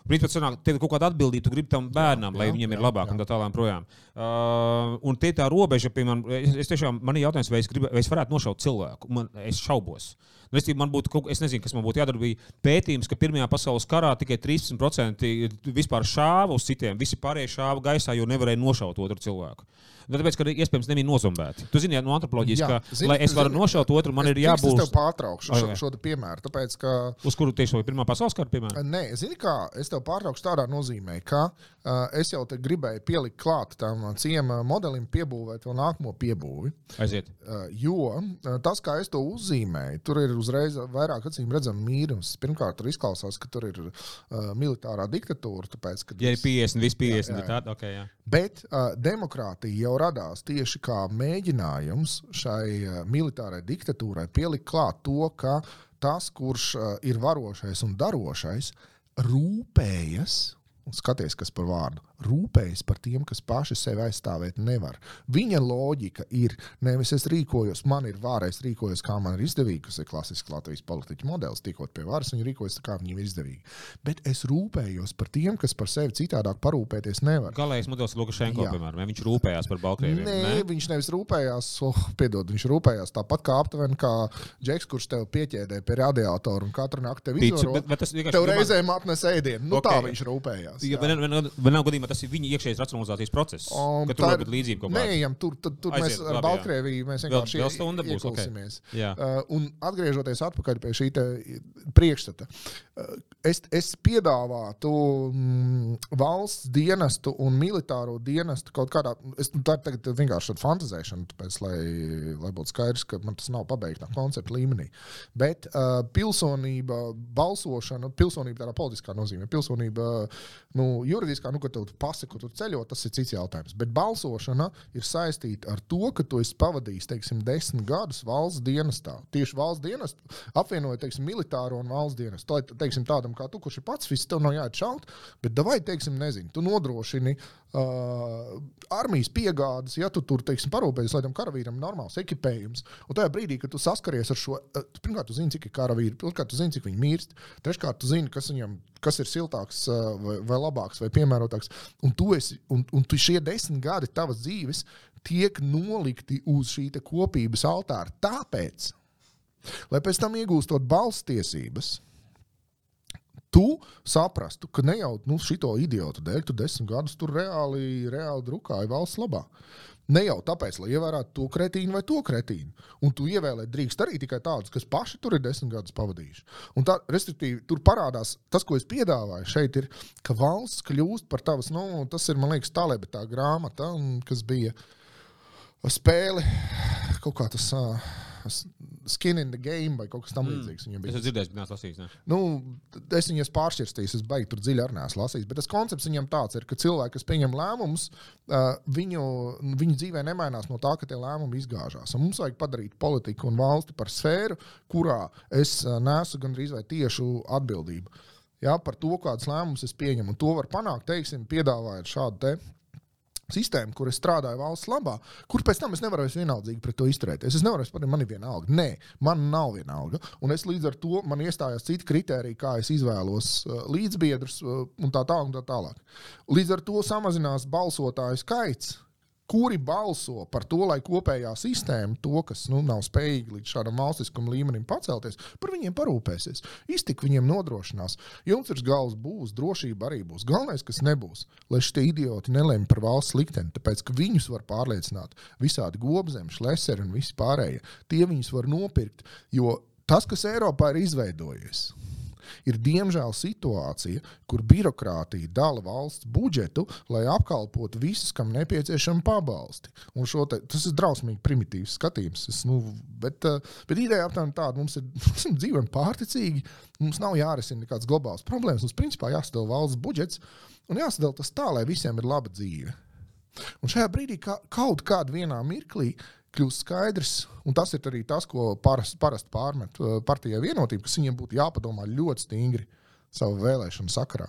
S1: Principā, sanāk, tev ir kaut kāda atbildība, tu gribi tam bērnam, jā, lai jā, viņiem jā, ir labāk jā. un tā tālāk. Projām. Uh, un tie tā robeža, piemēram, es, es tiešām, man ir jautājums, vai es, gribu, vai es varētu nošaut cilvēku. Man, es šaubos. Nu, es, man būtu, es nezinu, kas man būtu jādara. Bija pētījums, ka Pirmajā pasaules karā tikai 13% vispār šāva uz citiem. Visi pārējie šāva gaisā, jo nevarēja nošaut otru cilvēku. Nu, tāpēc, ka iespējams nebija nozombēti. Tu zini, no antropoloģijas, jā, ka, zini, lai es varu nošaut otru, man ir jābūt.
S2: Es tev pārtraukšu šo, šo piemēru. Tāpēc, ka,
S1: Uz kuru tieši to Pirmā pasaules kara piemēru?
S2: Nē, zini, kā es tev pārtraukšu tādā nozīmē, ka uh, es jau te gribēju pielikt klāt tam ciema modelim, piebūvēt vēl nākamo piebūvi.
S1: Aiziet.
S2: Uh, jo uh, tas, kā es to uzzīmēju, tur ir uzreiz vairāk acīm redzams mīlums. Pirmkārt, tur izklausās, ka tur ir uh, militārā diktatūra. Tāpēc,
S1: ja ir 50, viss 50, jā, jā. tad okay, jā.
S2: Bet uh, demokrātija jau radās tieši kā mēģinājums šai uh, militārai diktatūrai pielikt klāt to, ka tas, kurš uh, ir varošais un darošais, rūpējas un skaties, kas par vārdu rūpējas par tiem, kas paši sevi aizstāvēt nevar. Viņa loģika ir nevis es rīkojos, man ir vārā, es rīkojos, kā man ir izdevīgi, kas ir klasisks Latvijas politiķu modelis, tikot pie varas, viņi rīkojas kā viņiem ir izdevīgi. Bet es rūpējos par tiem, kas par sevi citādāk parūpēties nevar.
S1: Galējais modelis Lukašenko, Jā. piemēram, viņš rūpējās par Baltkrieviem.
S2: Nē, ne? viņš nevis rūpējās, oh, piedod, viņš rūpējās tāpat kā aptuveni kā Džeks, kurš tev pieķēdē pie radiatora un katru nakti tev vienkārši tev reizēm atnes ēdienu. Nu, okay. Tā viņš rūpējās.
S1: Ja, vienā gadījumā tas ir viņa iekšējais racionalizācijas process. Um, tur ir līdzība kaut kāda.
S2: Nē, tur, tur, tur Aiziet, mēs ar Baltkrieviju mēs vienkārši vēl, vēl ieklausīsimies. Okay. Uh, un atgriežoties atpakaļ pie šī priekšstata, uh, es, es piedāvātu mm, valsts dienestu un militāro dienestu kaut kādā, es, nu, tā ir vienkārši fantazēšana, tāpēc, lai, lai būtu skaidrs, ka man tas nav pabeigts koncepta līmenī. Bet uh, pilsonība, balsošana, pilsonība tādā politiskā nozīmē, pilsonība nu, juridiskā, nu, ka tev pasi, kur tu ceļo, tas ir cits jautājums. Bet balsošana ir saistīta ar to, ka tu esi pavadījis teiksim, desmit gadus valsts dienestā. Tieši valsts dienestu apvienojot teiksim, militāro un valsts dienestu. Tā, teiksim, tādam kā tu, kurš ir pats, viss tev nav jāiet šaut, bet davai, teiksim, nezinu, tu nodrošini uh, armijas piegādes, ja tu tur teiksim, parūpējies, lai tam karavīram ir normāls ekipējums. Un tajā brīdī, kad tu saskaries ar šo, uh, pirmkārt, tu zini, cik ir karavīri, otrkārt, tu zini, cik viņi mirst, treškārt, tu zini, kas viņam kas ir siltāks uh, vai, vai labāks vai piemērotāks. Un, tu esi, un, un tu šie desmit gadi tavas dzīves tiek nolikti uz šī kopības altāra. Tāpēc, lai pēc tam iegūstot balss tiesības, tu saprastu, ka ne jau nu, šito idiotu dēļ, tu desmit gadus tur reāli, reāli drukāji valsts labā. Ne jau tāpēc, lai ievērētu to kretīnu vai to kretīnu. Un tu ievēlēt drīkst arī tikai tādus, kas paši tur ir desmit gadus pavadījuši. Un tā, respektīvi, tur parādās tas, ko es piedāvāju šeit, ir, ka valsts kļūst par tavas, nu, tas ir, man liekas, tālēbē tā grāmata, kas bija spēle, kaut kā tas. Uh, skin in the game vai kaut kas tamlīdzīgs.
S1: Mm. Es dzirdējis, bet neesmu lasījis. Ne?
S2: Nu, es viņas pāršķirstīju, es beigtu tur dziļi arī neesmu lasījis. Bet tas koncepts viņam tāds ir, ka cilvēki, kas pieņem lēmumus, viņu, viņu dzīvē nemainās no tā, ka tie lēmumi izgāžās. Un mums vajag padarīt politiku un valsti par sfēru, kurā es nesu gandrīz vai tiešu atbildību. Ja, par to, kādas lēmumus es pieņemu. Un to var panākt, teiksim, piedāvājot šādu te sistēma, kur es strādāju valsts labā, kur pēc tam es nevaru vienaldzīgi pret to izturēties. Es nevaru pateikt, man ir vienalga. Nē, man nav vienalga. Un es līdz ar to man iestājās citi kriteriji, kā es izvēlos uh, līdzbiedrus uh, un tā tālāk. Tā tālāk. Līdz ar to samazinās balsotāju skaits kuri balso par to, lai kopējā sistēma, to, kas nu, nav spējīgi līdz šādam valstiskam līmenim pacelties, par viņiem parūpēsies. Iztiku viņiem nodrošinās. Jums ir galvas būs, drošība arī būs. Galvenais, kas nebūs, lai šie idioti nelēma par valsts likteni, tāpēc ka viņus var pārliecināt visādi gobzemes, leseri un visi pārējie. Tie viņus var nopirkt, jo tas, kas Eiropā ir izveidojies, ir diemžēl situācija, kur birokrātija dala valsts budžetu, lai apkalpotu visus, kam nepieciešama pabalsti. Te, tas ir drausmīgi primitīvs skatījums. Es, nu, bet, eh, bet ideja aptuveni tāda, mums ir mums dzīvojam pārticīgi, mums nav jārisina nekādas globālas problēmas. Mums principā jāsadala valsts budžets un jāsadala tas tā, lai visiem ir laba dzīve. Un šajā brīdī kā, kaut kādā mirklī kļūst skaidrs, un tas ir arī tas, ko parasti parast pārmet uh, partijai vienotība, kas viņiem būtu jāpadomā ļoti stingri savu vēlēšanu sakarā.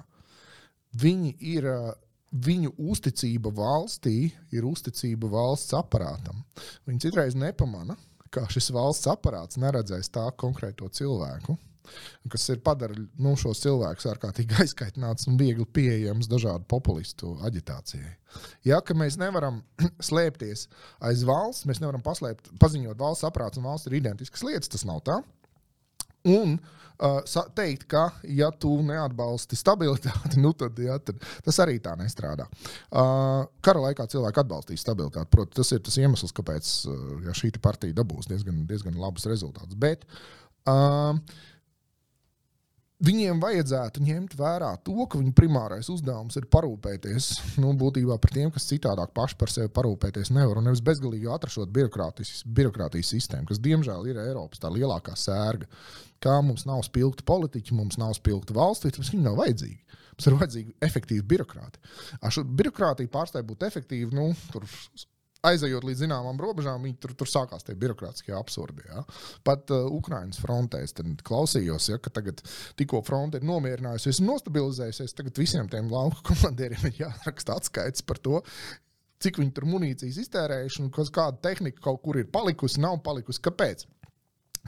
S2: Viņi ir, uh, viņu uzticība valstī ir uzticība valsts aparātam. Viņi citreiz nepamana, ka šis valsts aparāts neredzēs tā konkrēto cilvēku kas ir padara nu, šos cilvēkus ārkārtīgi aizkaitināts un viegli pieejams dažādu populistu aģitācijai. Ja mēs nevaram slēpties aiz valsts, mēs nevaram paslēpt, paziņot valsts aprāts un valsts ir identiskas lietas, tas nav tā. Un uh, teikt, ka, ja tu neatbalsti stabilitāti, nu tad, ja, tad tas arī tā nestrādā. Uh, kara laikā cilvēki atbalstīja stabilitāti. Protams, tas ir tas iemesls, kāpēc uh, ja šī partija dabūs diezgan, diezgan labus rezultātus. Bet uh, Viņiem vajadzētu ņemt vērā to, ka viņu primārais uzdevums ir parūpēties nu, būtībā par tiem, kas citādāk paši par sevi parūpēties nevar. Un nevis bezgalīgi atrašot birokrātijas sistēmu, kas diemžēl ir Eiropas lielākā sērga. Kā mums nav spilgti politiķi, mums nav spilgti valsts, tāpēc viņi nav vajadzīgi. Mums ir vajadzīgi efektīvi birokrāti. Ar šo birokrātiju pārstāj būt efektīvi. Nu, aizejot līdz zināmām robežām, viņi tur, tur sākās tie birokrātiskie absurdi. Ja. Pat uh, Ukraiņas frontē es klausījos, ja, ka tagad tikko fronte ir nomierinājusies nostabilizējusies, tagad visiem tiem lauku komandieriem ir jāraksta atskaits par to. Cik viņi tur munīcijas iztērējuši, un kāda tehnika kaut kur ir palikusi, nav palikusi. Kāpēc?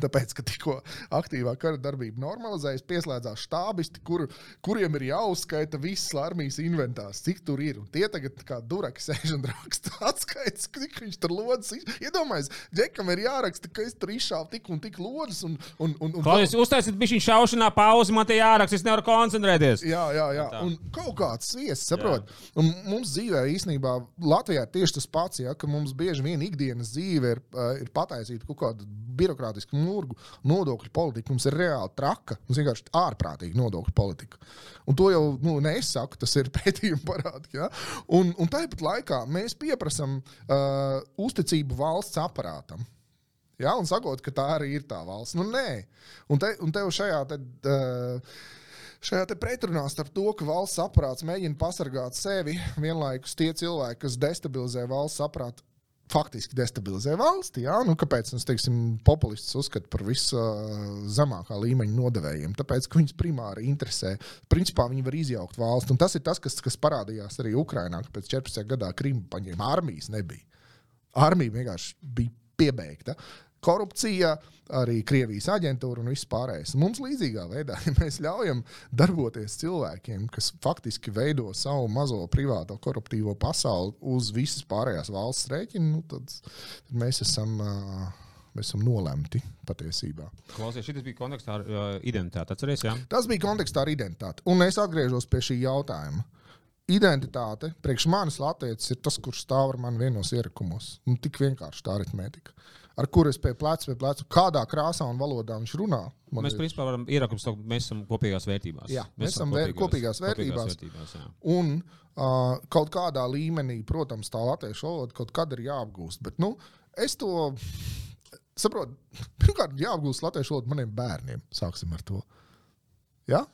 S2: Tāpēc, ka tikko aktīvā kara darbība normalizējas, pieslēdzās štābisti, kur, kuriem ir jāuzskaita viss armijas inventārs, cik tur ir. Un tie tagad kā duraki sēž un raksta atskaites, cik viņš tur lodas. Iedomājieties, Džekam ir jāraksta, ka es tur izšāvu tik un tik lodas. Un, un, un, un,
S1: Klausies, uztaisiet bišķiņu šaušanā pauzi, man te jāraksta, es nevaru koncentrēties.
S2: Jā, jā, jā. Un kaut kāds viesis, saprot. Un mums dzīvē īstenībā Latvijā ir tieši tas pats, ja, ka mums bieži vien ikdienas dzīve ir, ir pataisīta kaut kāda birokrātiska murgu nodokļu politika mums ir reāli traka. Mums vienkārši ārprātīga nodokļu politika. Un to jau nu, ne es saku, tas ir pētījumi parādi. Ja? Un, un tāpat laikā mēs pieprasām uh, uzticību valsts aparātam. Ja? Un sakot, ka tā arī ir tā valsts. Nu, nē, un, te, un tev šajā. Te, uh, Šajā pretrunā starp to, ka valsts aparāts mēģina pasargāt sevi, vienlaikus tie cilvēki, kas destabilizē valsts aparātu, faktiski destabilizē valsti. Jā? Nu, kāpēc mums, teiksim, populists uzskata par viszemākā līmeņa nodevējiem? Tāpēc, ka viņus primāri interesē. Principā viņi var izjaukt valsti. Un tas ir tas, kas, kas parādījās arī Ukrajinā, ka pēc 14 gadā Krimu paņēma armijas nebija. Armija vienkārši bija piebeigta korupcija, arī Krievijas aģentūra un viss pārējais. Mums līdzīgā veidā, ja mēs ļaujam darboties cilvēkiem, kas faktiski veido savu mazo privāto koruptīvo pasauli uz visas pārējās valsts rēķina, nu, tad, tad mēs esam. Mēs esam nolemti patiesībā.
S1: Klausies, šis bija kontekstā ar uh, identitāti. Atceries, jā?
S2: Tas bija kontekstā ar identitāti. Un es atgriežos pie šī jautājuma. Identitāte priekš manis Latvijas ir tas, kurš stāv ar mani vienos ierakumos. Un tik vienkārši tā aritmētika ar kuru es pie pleca pie pleca, kādā krāsā un valodā viņš runā.
S1: Mēs ir... principā varam ierakstīt, ka mēs esam kopīgās vērtībās.
S2: Jā, mēs, mēs esam kopīgās, kopīgās vērtībās. Kopīgās vērtībās un uh, kaut kādā līmenī, protams, tā latviešu valoda kaut kad ir jāapgūst. Bet nu, es to saprotu. Pirmkārt, jāapgūst latviešu valodu maniem bērniem. Sāksim ar to. Ja?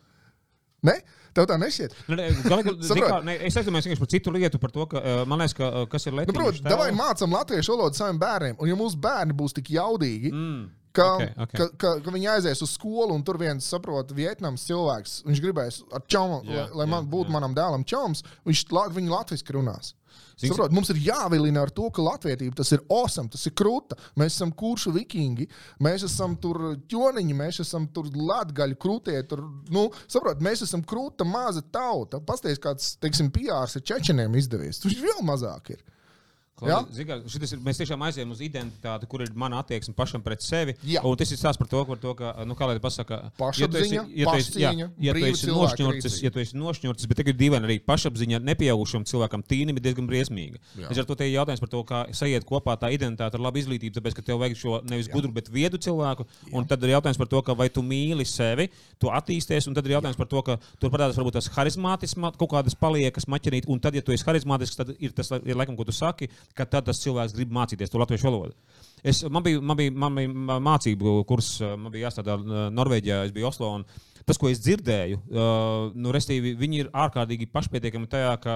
S2: Ne? Tev tā nešķiet.
S1: Nu, ne, galīgi, kā, ne, es aizdomājos par citu lietu, par to, ka man liekas, ka, kas ir Latvijas.
S2: Nu, Protams, davai mācām latviešu valodu saviem bērniem, un ja mūsu bērni būs tik jaudīgi, mm. Ka,
S1: Ok,
S2: okay,
S1: ok.
S2: okay. ka, ka, ka viņi aizies uz skolu, un tur viens saprot, Vietnams cilvēks. Viņš gribēs ar čomu,
S1: Jā,
S2: lai, lai man
S1: jā,
S2: būtu
S1: jā.
S2: manam dēlam čoms. Viņš viņu latviešu runās.
S1: Zini,
S2: Saprot, mums ir jāvilina ar to, ka latvietība tas ir awesome, tas ir krūta. Mēs esam kuršu vikingi, mēs esam tur ķoniņi, mēs esam tur latgaļu krūtie. Tur, nu, saprot, mēs esam krūta maza tauta. Pastāstiet, kāds, teiksim, PR ir čečeniem izdevies. Tur vēl mazāk ir. Jā?
S1: Zigā, šitas ir, mēs tiešām aizējām uz identitāti, kur ir mana attieksme pašam pret sevi.
S2: Jā.
S1: Un tas ir stāsts par to, par to ka, nu, kā lai pasakā,
S2: Pašapziņa,
S1: ja tu esi, ja tu esi, jā, ja tu esi nošņurcis, ja tu esi nošņurcis, bet tagad ir dīvaini arī pašapziņa nepieaugušam cilvēkam tīnim ir diezgan briesmīga.
S2: Jā.
S1: Līdz ar to te ir jautājums par to, kā sajiet kopā tā identitāte ar labu izglītību, tāpēc, ka tev vajag šo nevis gudru, bet viedu cilvēku. Un tad ir jautājums par to, ka vai tu mīli sevi, tu attīsties, un tad ir jautājums par to, ka tur parādās varbūt tas harizmātisms, kaut kādas paliekas maķinīt, un tad, ja tu esi harizmātisks, tad ir tas, ir laikam, ko tu saki, ka tad tas cilvēks grib mācīties to latviešu valodu. Es, man, bija, man, bija, man bija mācību kurs, man bija jāstrādā Norvēģijā, es biju Oslo. Tas, ko es dzirdēju, uh, nu, restīvi, viņi ir ārkārtīgi pašpietiekami tajā, ka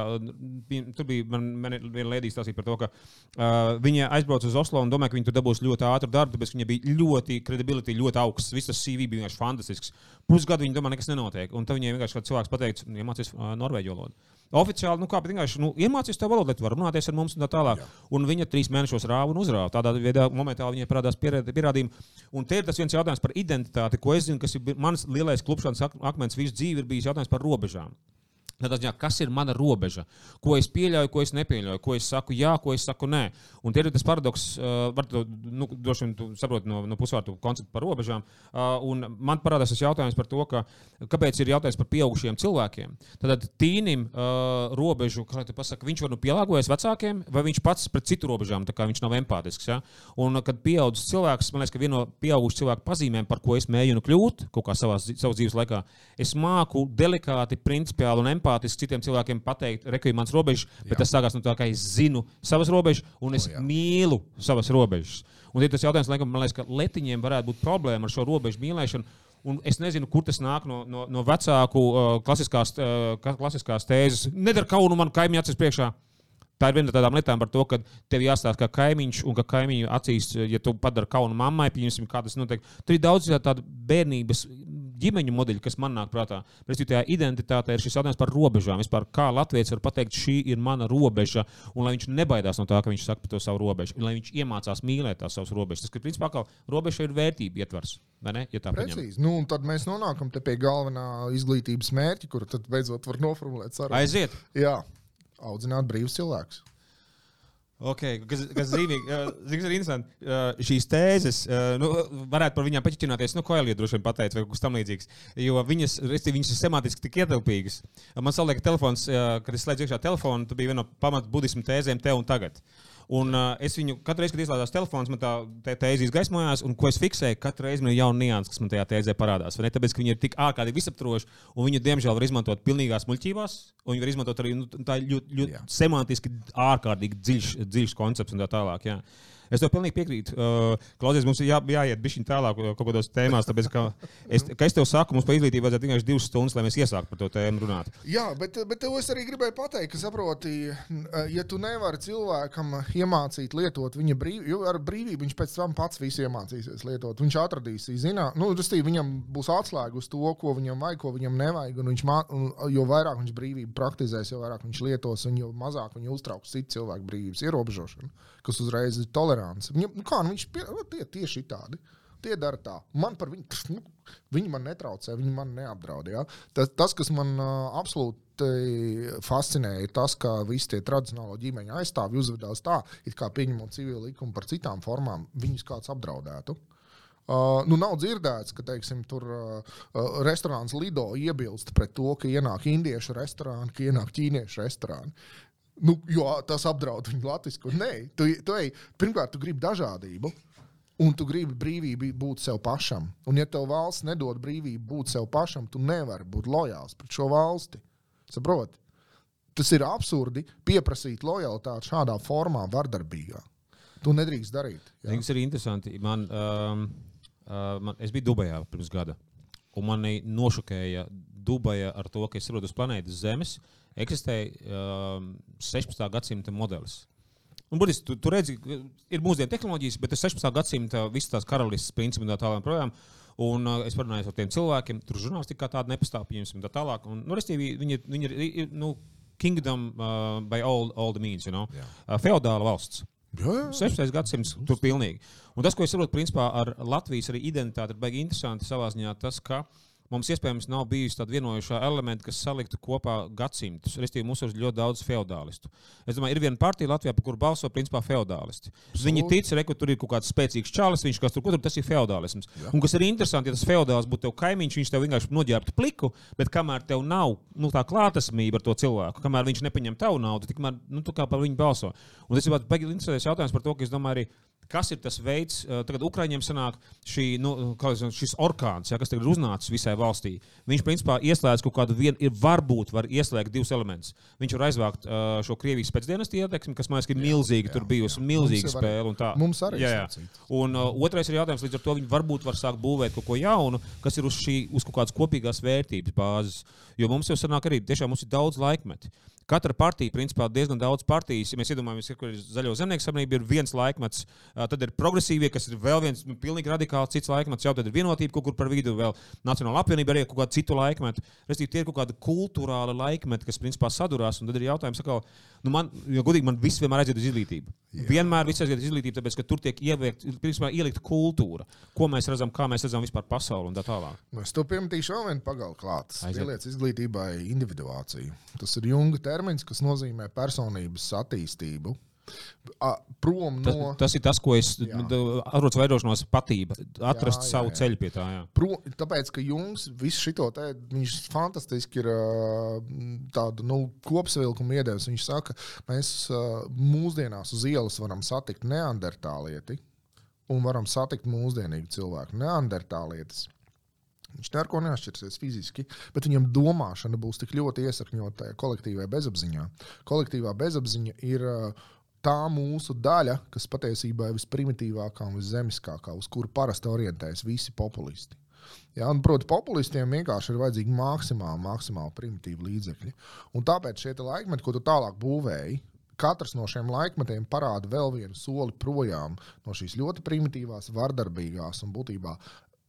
S1: tur bija man, man viena lēdija stāstīja par to, ka uh, viņa aizbrauca uz Oslo un domāja, ka viņi tur dabūs ļoti ātru darbu, tāpēc viņa bija ļoti kredibilitāte, ļoti augsts. Viss tas CV bija vienkārši fantastisks. Pusgadu viņi domā, nekas nenotiek. Un tad viņiem vienkārši cilvēks pateica, iemācīties uh, norvēģu valodu. Oficiāli, nu kā, bet vienkārši nu, iemācīties to valodu, lai tu varētu runāties ar mums un tā tālāk. Un viņa trīs mēnešos rāva un uzrāva. Tādā veidā momentā viņai parādās pierādījumi. Un te ir tas viens jautājums par identitāti, ko es zinu, kas ir mans lielais klupšanas ak- akmens visu dzīvi, ir bijis jautājums par robežām. Tādā ziņā, kas ir mana robeža? Ko es pieļauju, ko es nepieļauju, ko es saku jā, ko es saku nē. Un tie ir tas paradoks, uh, var to, nu, droši vien tu saproti no, no pusvārtu konceptu par robežām. Uh, man parādās tas jautājums par to, ka, kāpēc ir jautājums par pieaugušiem cilvēkiem. Tad tīnim uh, robežu, kā lai te pasaka, viņš var nu pielāgoties vecākiem, vai viņš pats pret citu robežām, tā kā viņš nav empātisks. Ja? Un, kad pieaugušs cilvēks, man liekas, ka viena no pieaugušas cilvēku pazīmēm, par ko es mēģinu kļūt kaut kā savā savas dzīves laikā, es māku delikāti, principiāli un empātiski citiem cilvēkiem pateikt, rekurbi mans robežas, bet
S2: Jā.
S1: tas sākās no tā, ka es zinu savas robežas un es
S2: O, jā.
S1: mīlu savas robežas. Un ir tas jautājums, laikam, man liekas, ka letiņiem varētu būt problēma ar šo robežu mīlēšanu. Un es nezinu, kur tas nāk no, no, no vecāku uh, klasiskās, uh, ka- klasiskās tēzes. Nedara kaunu man kaimiņu acis priekšā. Tā ir viena no tādām lietām par to, ka tev jāstāsta kā kaimiņš, un ka kaimiņu acīs, ja tu padari kaunu mammai, pieņemsim, kā tas notiek. Tur ir daudz tādu bērnības ģimeņu modeļu, kas man nāk prātā. Respektīvi, tajā identitātē ir šis jautājums par robežām. Vispār, kā Latvijas var pateikt, šī ir mana robeža, un lai viņš nebaidās no tā, ka viņš saka par to savu robežu, un lai viņš iemācās mīlēt tās savas robežas. Tas, ka principā, kā robeža ir vērtība ietvers, ne? Ja tā paņem.
S2: Precīzi. Nu, tad mēs nonākam pie galvenā izglītības mērķa, kuru tad beidzot var noformulēt sarunā.
S1: Aiziet!
S2: Jā, audzināt brīvus cilvēkus.
S1: Okay, kas, kas zīmīgi, uh, kas ir interesanti. Uh, šīs tēzes, uh, nu, varētu par viņām paķiķināties, nu, ko Elija droši vien pateica, vai kaut kas tamlīdzīgs. Jo viņas, viņas ir semātiski tik ietilpīgas. Uh, Man saliek telefons, uh, kad es slēdzu iekšā telefonu, tu biji viena no pamat budismu tēzēm te un tagad. Un uh, es viņu katru reizi, kad ieslēdzos telefons, man tā te, tēze izgaismojās, un ko es fiksēju, katru reizi man ir jauna nianses, kas man tajā tēzē parādās. ne? Tāpēc, ka viņi ir tik ārkārtīgi visaptvaroši, un viņi, diemžēl, var izmantot pilnīgās muļķībās, un viņi var izmantot arī nu, tā ļoti, ļoti
S2: Jā.
S1: semantiski ārkārtīgi dziļš, dziļš koncepts un tā tālāk. Jā. Es tev pilnīgi piekrītu. Uh, Klausies, mums ir jā, jāiet bišķiņ tālāk uh, kaut kādos tēmās, tāpēc, ka es, ka es tev saku, mums par izglītību vajadzētu vienkārši divas stundas, lai mēs iesāktu par to tēmu runāt.
S2: Jā, bet, bet tev es arī gribēju pateikt, ka saproti, ja tu nevari cilvēkam iemācīt lietot viņa brīvību, jo ar brīvību viņš pēc tam pats visu iemācīsies lietot. Viņš atradīs, zināt, nu, restīvi, viņam būs atslēga uz to, ko viņam vajag, ko viņam nevajag. Un viņš mā, un jo vairāk viņš brīvību praktizēs, jo vairāk viņš lietos, un jo mazāk viņu uztrauks citu cilvēku brīvības ierobežošana, kas uzreiz ir tolerants. Viņam, nu, kā, nu, viņš pie, nu, tie, tieši tādi. Tie dara tā. Man par viņu, nu, viņi man netraucē, viņi man neapdraud. Ja? Tas, tas, kas man uh, absolūti fascinē, ir tas, ka visi tie tradicionālo ģimeņu aizstāvji uzvedās tā, it kā pieņemot civilu likumu par citām formām, viņus kāds apdraudētu. Uh, nu, nav dzirdēts, ka teiksim, tur uh, restorāns Lido iebilst pret to, ka ienāk indiešu restorāni, ka ienāk ķīniešu restorāni. Nu, jo tas apdraud viņu latviešu. Nē, tu, tu ej, pirmkārt, tu gribi dažādību. Un tu gribi brīvību būt sev pašam. Un, ja tev valsts nedod brīvību būt sev pašam, tu nevari būt lojāls pret šo valsti. Saproti? Tas ir absurdi pieprasīt lojalitāti šādā formā, vardarbīgā. To nedrīkst darīt.
S1: kas ir interesanti. Man, um, uh, man, es biju Dubajā pirms gada, un mani nošokēja Dubaja ar to, ka es saprotu, uz planētas Zemes eksistē um, 16. gadsimta modelis. Un, būtiski, tu, tu redzi, ir mūsdienu tehnoloģijas, bet tas 16. gadsimta visas tās karalistes principi un tā tālāk. Projām. Un uh, es parunāju ar tiem cilvēkiem, tur žurnālistika kā tāda nepastāv, pieņemsim, tā tālāk. Un, nu, restīvi, viņi, viņi ir, nu, kingdom uh, by all, all the means, you know? uh, feodāla valsts.
S2: Jā, jā.
S1: 16. gadsimts tur pilnīgi. Un tas, ko es saprotu, principā ar Latvijas arī identitāti, ir baigi interesanti savā ziņā tas, ka mums iespējams nav bijusi tāda vienojošā elementa, kas saliktu kopā gadsimtus. Restīvi, mums ir ļoti daudz feudālistu. Es domāju, ir viena partija Latvijā, par kuru balso principā feudālisti. Viņi tic, ka tur ir kaut kāds spēcīgs čalis, viņš kas tur kur tur tas ir feudālisms.
S2: Jā.
S1: Un kas ir interesanti, ja tas feudāls būtu tev kaimiņš, viņš tev vienkārši noģērbtu pliku, bet kamēr tev nav nu, tā klātesamība ar to cilvēku, kamēr viņš nepaņem tavu naudu, tikmēr nu, tu kā par viņu balso. Un tas ir baigi interesants jautājums par to, ka es domāju, arī, kas ir tas veids, uh, tagad Ukraiņiem sanāk šī, nu, zinu, šis orkāns, ja, kas tagad ir uznācis visai valstī. Viņš principā ieslēdz kaut kādu vienu, ir varbūt var ieslēgt divus elementus. Viņš var aizvākt uh, šo Krievijas pēcdienas ietekmi, kas man liekas, ir milzīga, tur bijusi milzīga
S2: jau arī-
S1: spēle. un tā.
S2: Mums arī
S1: Jā, jā. Un uh, otrais ir jautājums, līdz ar to viņi varbūt var sākt būvēt kaut ko jaunu, kas ir uz, šī, uz kaut kādas kopīgās vērtības bāzes. Jo mums jau sanāk arī, tiešām mums ir daudz laikmetu. Katra partija, principā, diezgan daudz partijas. Ja mēs iedomājamies, ka ir zaļo zemnieku savienība, ir viens laikmets, tad ir progresīvie, kas ir vēl viens nu, pilnīgi radikāls cits laikmets, jau tad ir vienotība kaut kur par vidu, vēl Nacionāla apvienība arī ir kaut kāda citu laikmetu. Respektīvi, tie ir kaut kāda kultūrāla laikmeta, kas principā sadurās. Un tad ir jautājums, kā, nu man, jo godīgi man viss vienmēr aiziet uz izglītību. Jā. Vienmēr viss aiziet uz izglītību, tāpēc, ka tur tiek ieviekt, principā, ielikt kultūra, ko mēs redzam, kā mēs redzam vispār pasauli un tā tālāk.
S2: Nu, Es to piemetīšu vēl vienu pagalu klāt.
S1: Aiziet.
S2: Pieliec izglītībai individuāciju. Tas ir Junga termins, kas nozīmē personības attīstību. Prom
S1: Tas,
S2: no.
S1: tas ir tas, ko es
S2: Jā.
S1: atrodu veidošanos patība. Atrast
S2: Jā, jā,
S1: savu
S2: jā.
S1: ceļu pie tā. Jā.
S2: Pro, tāpēc, ka Jungs visu šo te, viņš fantastiski ir tādu nu, kopsavilkumu iedevis. Viņš saka, mēs mūsdienās uz ielas varam satikt neandertālieti un varam satikt mūsdienīgu cilvēku. Neandertālietis. Viņš neko neatšķirsies fiziski, bet viņam domāšana būs tik ļoti iesakņota tajā kolektīvajā bezapziņā. Kolektīvā bezapziņa ir ā, tā mūsu daļa, kas patiesībā ir visprimitīvākā un viszemiskākā, uz kuru parasti orientējas visi populisti. Ja, un, proti, populistiem vienkārši ir vajadzīgi maksimāli, maksimāli primitīvi līdzekļi. Un tāpēc šie laikmeti, ko tu tālāk būvēji, katrs no šiem laikmetiem parāda vēl vienu soli projām no šīs ļoti primitīvās, vardarbīgās un būtībā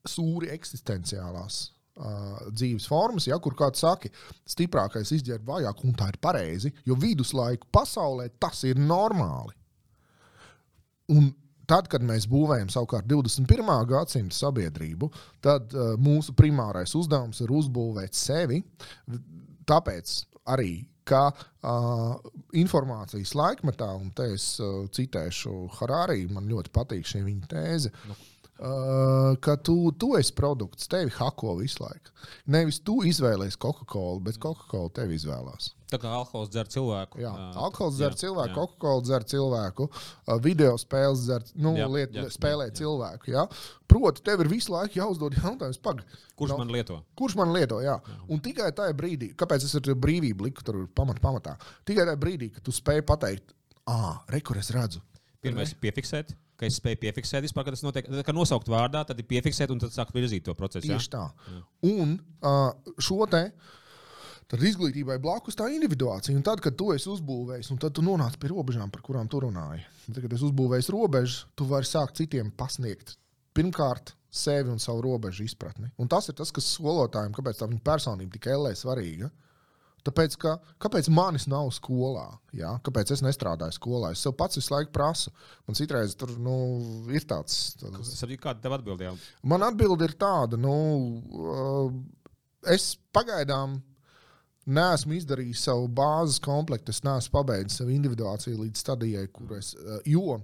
S2: sūri eksistenciālās uh, dzīves formas, ja, kur kāds saka, stiprākais izģērb vājāk, un tā ir pareizi, jo viduslaiku pasaulē tas ir normāli. Un tad, kad mēs būvējam savukārt 21. gadsimta sabiedrību, tad uh, mūsu primārais uzdevums ir uzbūvēt sevi. Tāpēc arī, ka uh, informācijas laikmetā, un te es uh, citēšu Harārī, man ļoti patīk šī viņa tēze. Uh, ka tu, tu esi produkts, tevi hako visu laiku. Nevis tu izvēlējies Coca-Cola, bet Coca-Cola tevi izvēlās.
S1: Tā kā alkohols dzer cilvēku.
S2: Jā,
S1: ā,
S2: alkohols dzer
S1: jā,
S2: cilvēku,
S1: jā.
S2: Coca-Cola dzer cilvēku, uh, video spēles dzer, nu,
S1: Jā,
S2: liet,
S1: jā,
S2: spēlē
S1: jā, jā.
S2: cilvēku. Ja? Proti, tev ir visu laiku jāuzdod jautājums, pag,
S1: Kurš
S2: Nu,
S1: man lieto?
S2: kurš man lieto? Jā. Un tikai tajā brīdī, kāpēc es ar brīvību liku tur pamat, pamatā, tikai tajā brīdī, kad tu spēj pateikt, ah, re, kur es redzu.
S1: Pirmais ir piefiksēt, ka es spēju piefiksēt vispār, kad tas notiek. Kad nosaukt vārdā, tad ir piefiksēt un tad sākt virzīt to procesu. jā?
S2: Tieši tā. Un uh, šo te. Tad izglītībai blakus tā individuācija. Un tad, kad tu esi uzbūvējis, un tad tu nonāc pie robežām, par kurām tu runāji. Un Tad, kad es uzbūvēju robežas, tu vari sākt citiem pasniegt. Pirmkārt, sevi un savu robežu izpratni. Un tas ir tas, kas skolotājiem, kāpēc tā viņa personība tik ēlē svarīga. Tāpēc, ka, kāpēc manis nav skolā? Ja? Kāpēc es nestrādāju skolā? Es sev pats visu laiku prasu. Man citreiz tur nu, ir tāds. tāds
S1: saprotu, kāda tev atbildēja.
S2: Man atbilde ir tāda, nu, uh, es pagaidām neesmu izdarījis savu bāzes komplektu, es neesmu pabeidzis savu individuāciju līdz stadijai, kur es. Uh, jo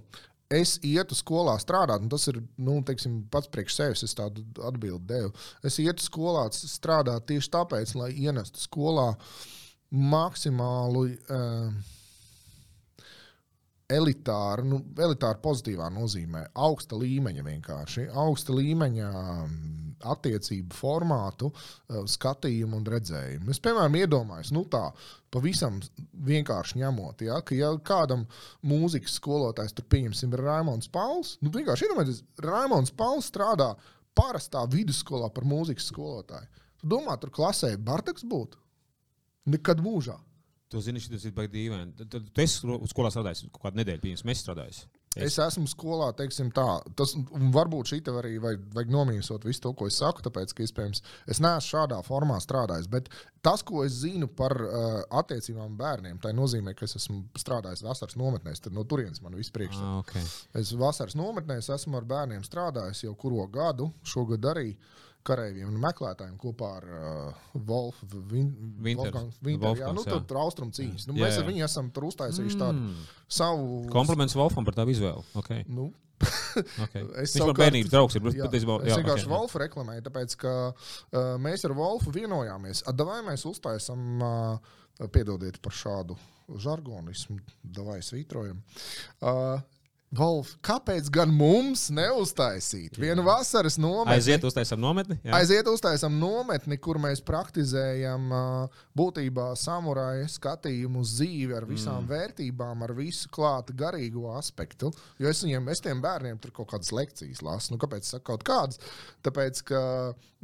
S2: es ietu skolā strādāt, un tas ir nu, teiksim, pats priekš sevis, es tādu atbildi devu. Es ietu skolā strādāt tieši tāpēc, lai ienestu skolā maksimālu. Uh, elitāra, nu, elitāra pozitīvā nozīmē, augsta līmeņa vienkārši, augsta līmeņa attiecību formātu, eh, skatījumu un redzējumu. Es, piemēram, iedomājos, nu tā, pavisam vienkārši ņemot, ja, ka ja kādam mūzikas skolotājs, tur pieņemsim, ir Raimons Pauls, nu vienkārši iedomājieties, Raimons Pauls strādā parastā vidusskolā par mūzikas skolotāju. Tu domā, tur klasē Bartaks būtu? Nekad mūžā.
S1: Tu zini, šis ir baigi dīvaini. Tu, tu, esi skolā strādājis kaut kādu nedēļu, pirms mēs strādājām.
S2: Es esmu skolā, teiksim, tā. Tas un varbūt šī te arī vajag, vajag nomīsot visu to, ko es saku, tāpēc, ka iespējams es neesmu šādā formā strādājis. Bet tas, ko es zinu par uh, attiecībām bērniem, tā nozīmē, ka es esmu strādājis vasaras nometnēs. Tad no turienes man viss priekšstats.
S1: Ah, okay.
S2: Es vasaras nometnēs esmu ar bērniem strādājis jau kuru gadu, šogad arī. Karavīriem un meklētājiem kopā ar uh, Wolfu Vin,
S1: Winter.
S2: Wolfgangs- Winter, jā, nu,
S1: jā.
S2: tur, tur austrum cīņas. Nu,
S1: Jā,
S2: mēs
S1: jā.
S2: ar viņu esam uztaisījuši tādu
S1: Mm.
S2: savu.
S1: Kompliments Wolfam par tavu izvēli. Okay.
S2: Nu,
S1: Okay.
S2: Es
S1: man
S2: savukārt-
S1: bērnības draugs ir.
S2: Jā,
S1: patiesībā-
S2: es
S1: jā,
S2: vienkārši
S1: okay.
S2: Wolfu reklamēju, tāpēc ka uh, mēs ar Wolfu vienojāmies. Vai mēs uztaisām, uh, piedodiet par šādu žargonismu, vai svītrojam. Uh, Wolf, kāpēc gan mums neuztaisīt vienu vasaras nometni?
S1: Aiziet, uztaisām nometni. Jā.
S2: Aiziet, uztaisām nometni, kur mēs praktizējam būtībā samurāja skatījumu uz dzīvi ar visām mm. vērtībām, ar visu klāta garīgo aspektu. Jo es viņiem, es tiem bērniem tur kaut kādas lekcijas lasu. Nu, kāpēc es saku kaut kādas? Tāpēc, ka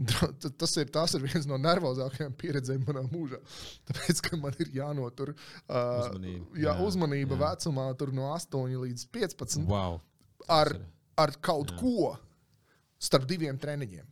S2: tas ir, tas ir viens no nervozākajām pieredzēm manā mūžā. Tāpēc, ka man ir jānotur uh,
S1: Uzmanība.
S2: jā,
S1: Jā,
S2: uzmanība
S1: jā.
S2: vecumā tur no 8 līdz 15
S1: Wow.
S2: ar, ar kaut jā. ko starp diviem treniņiem.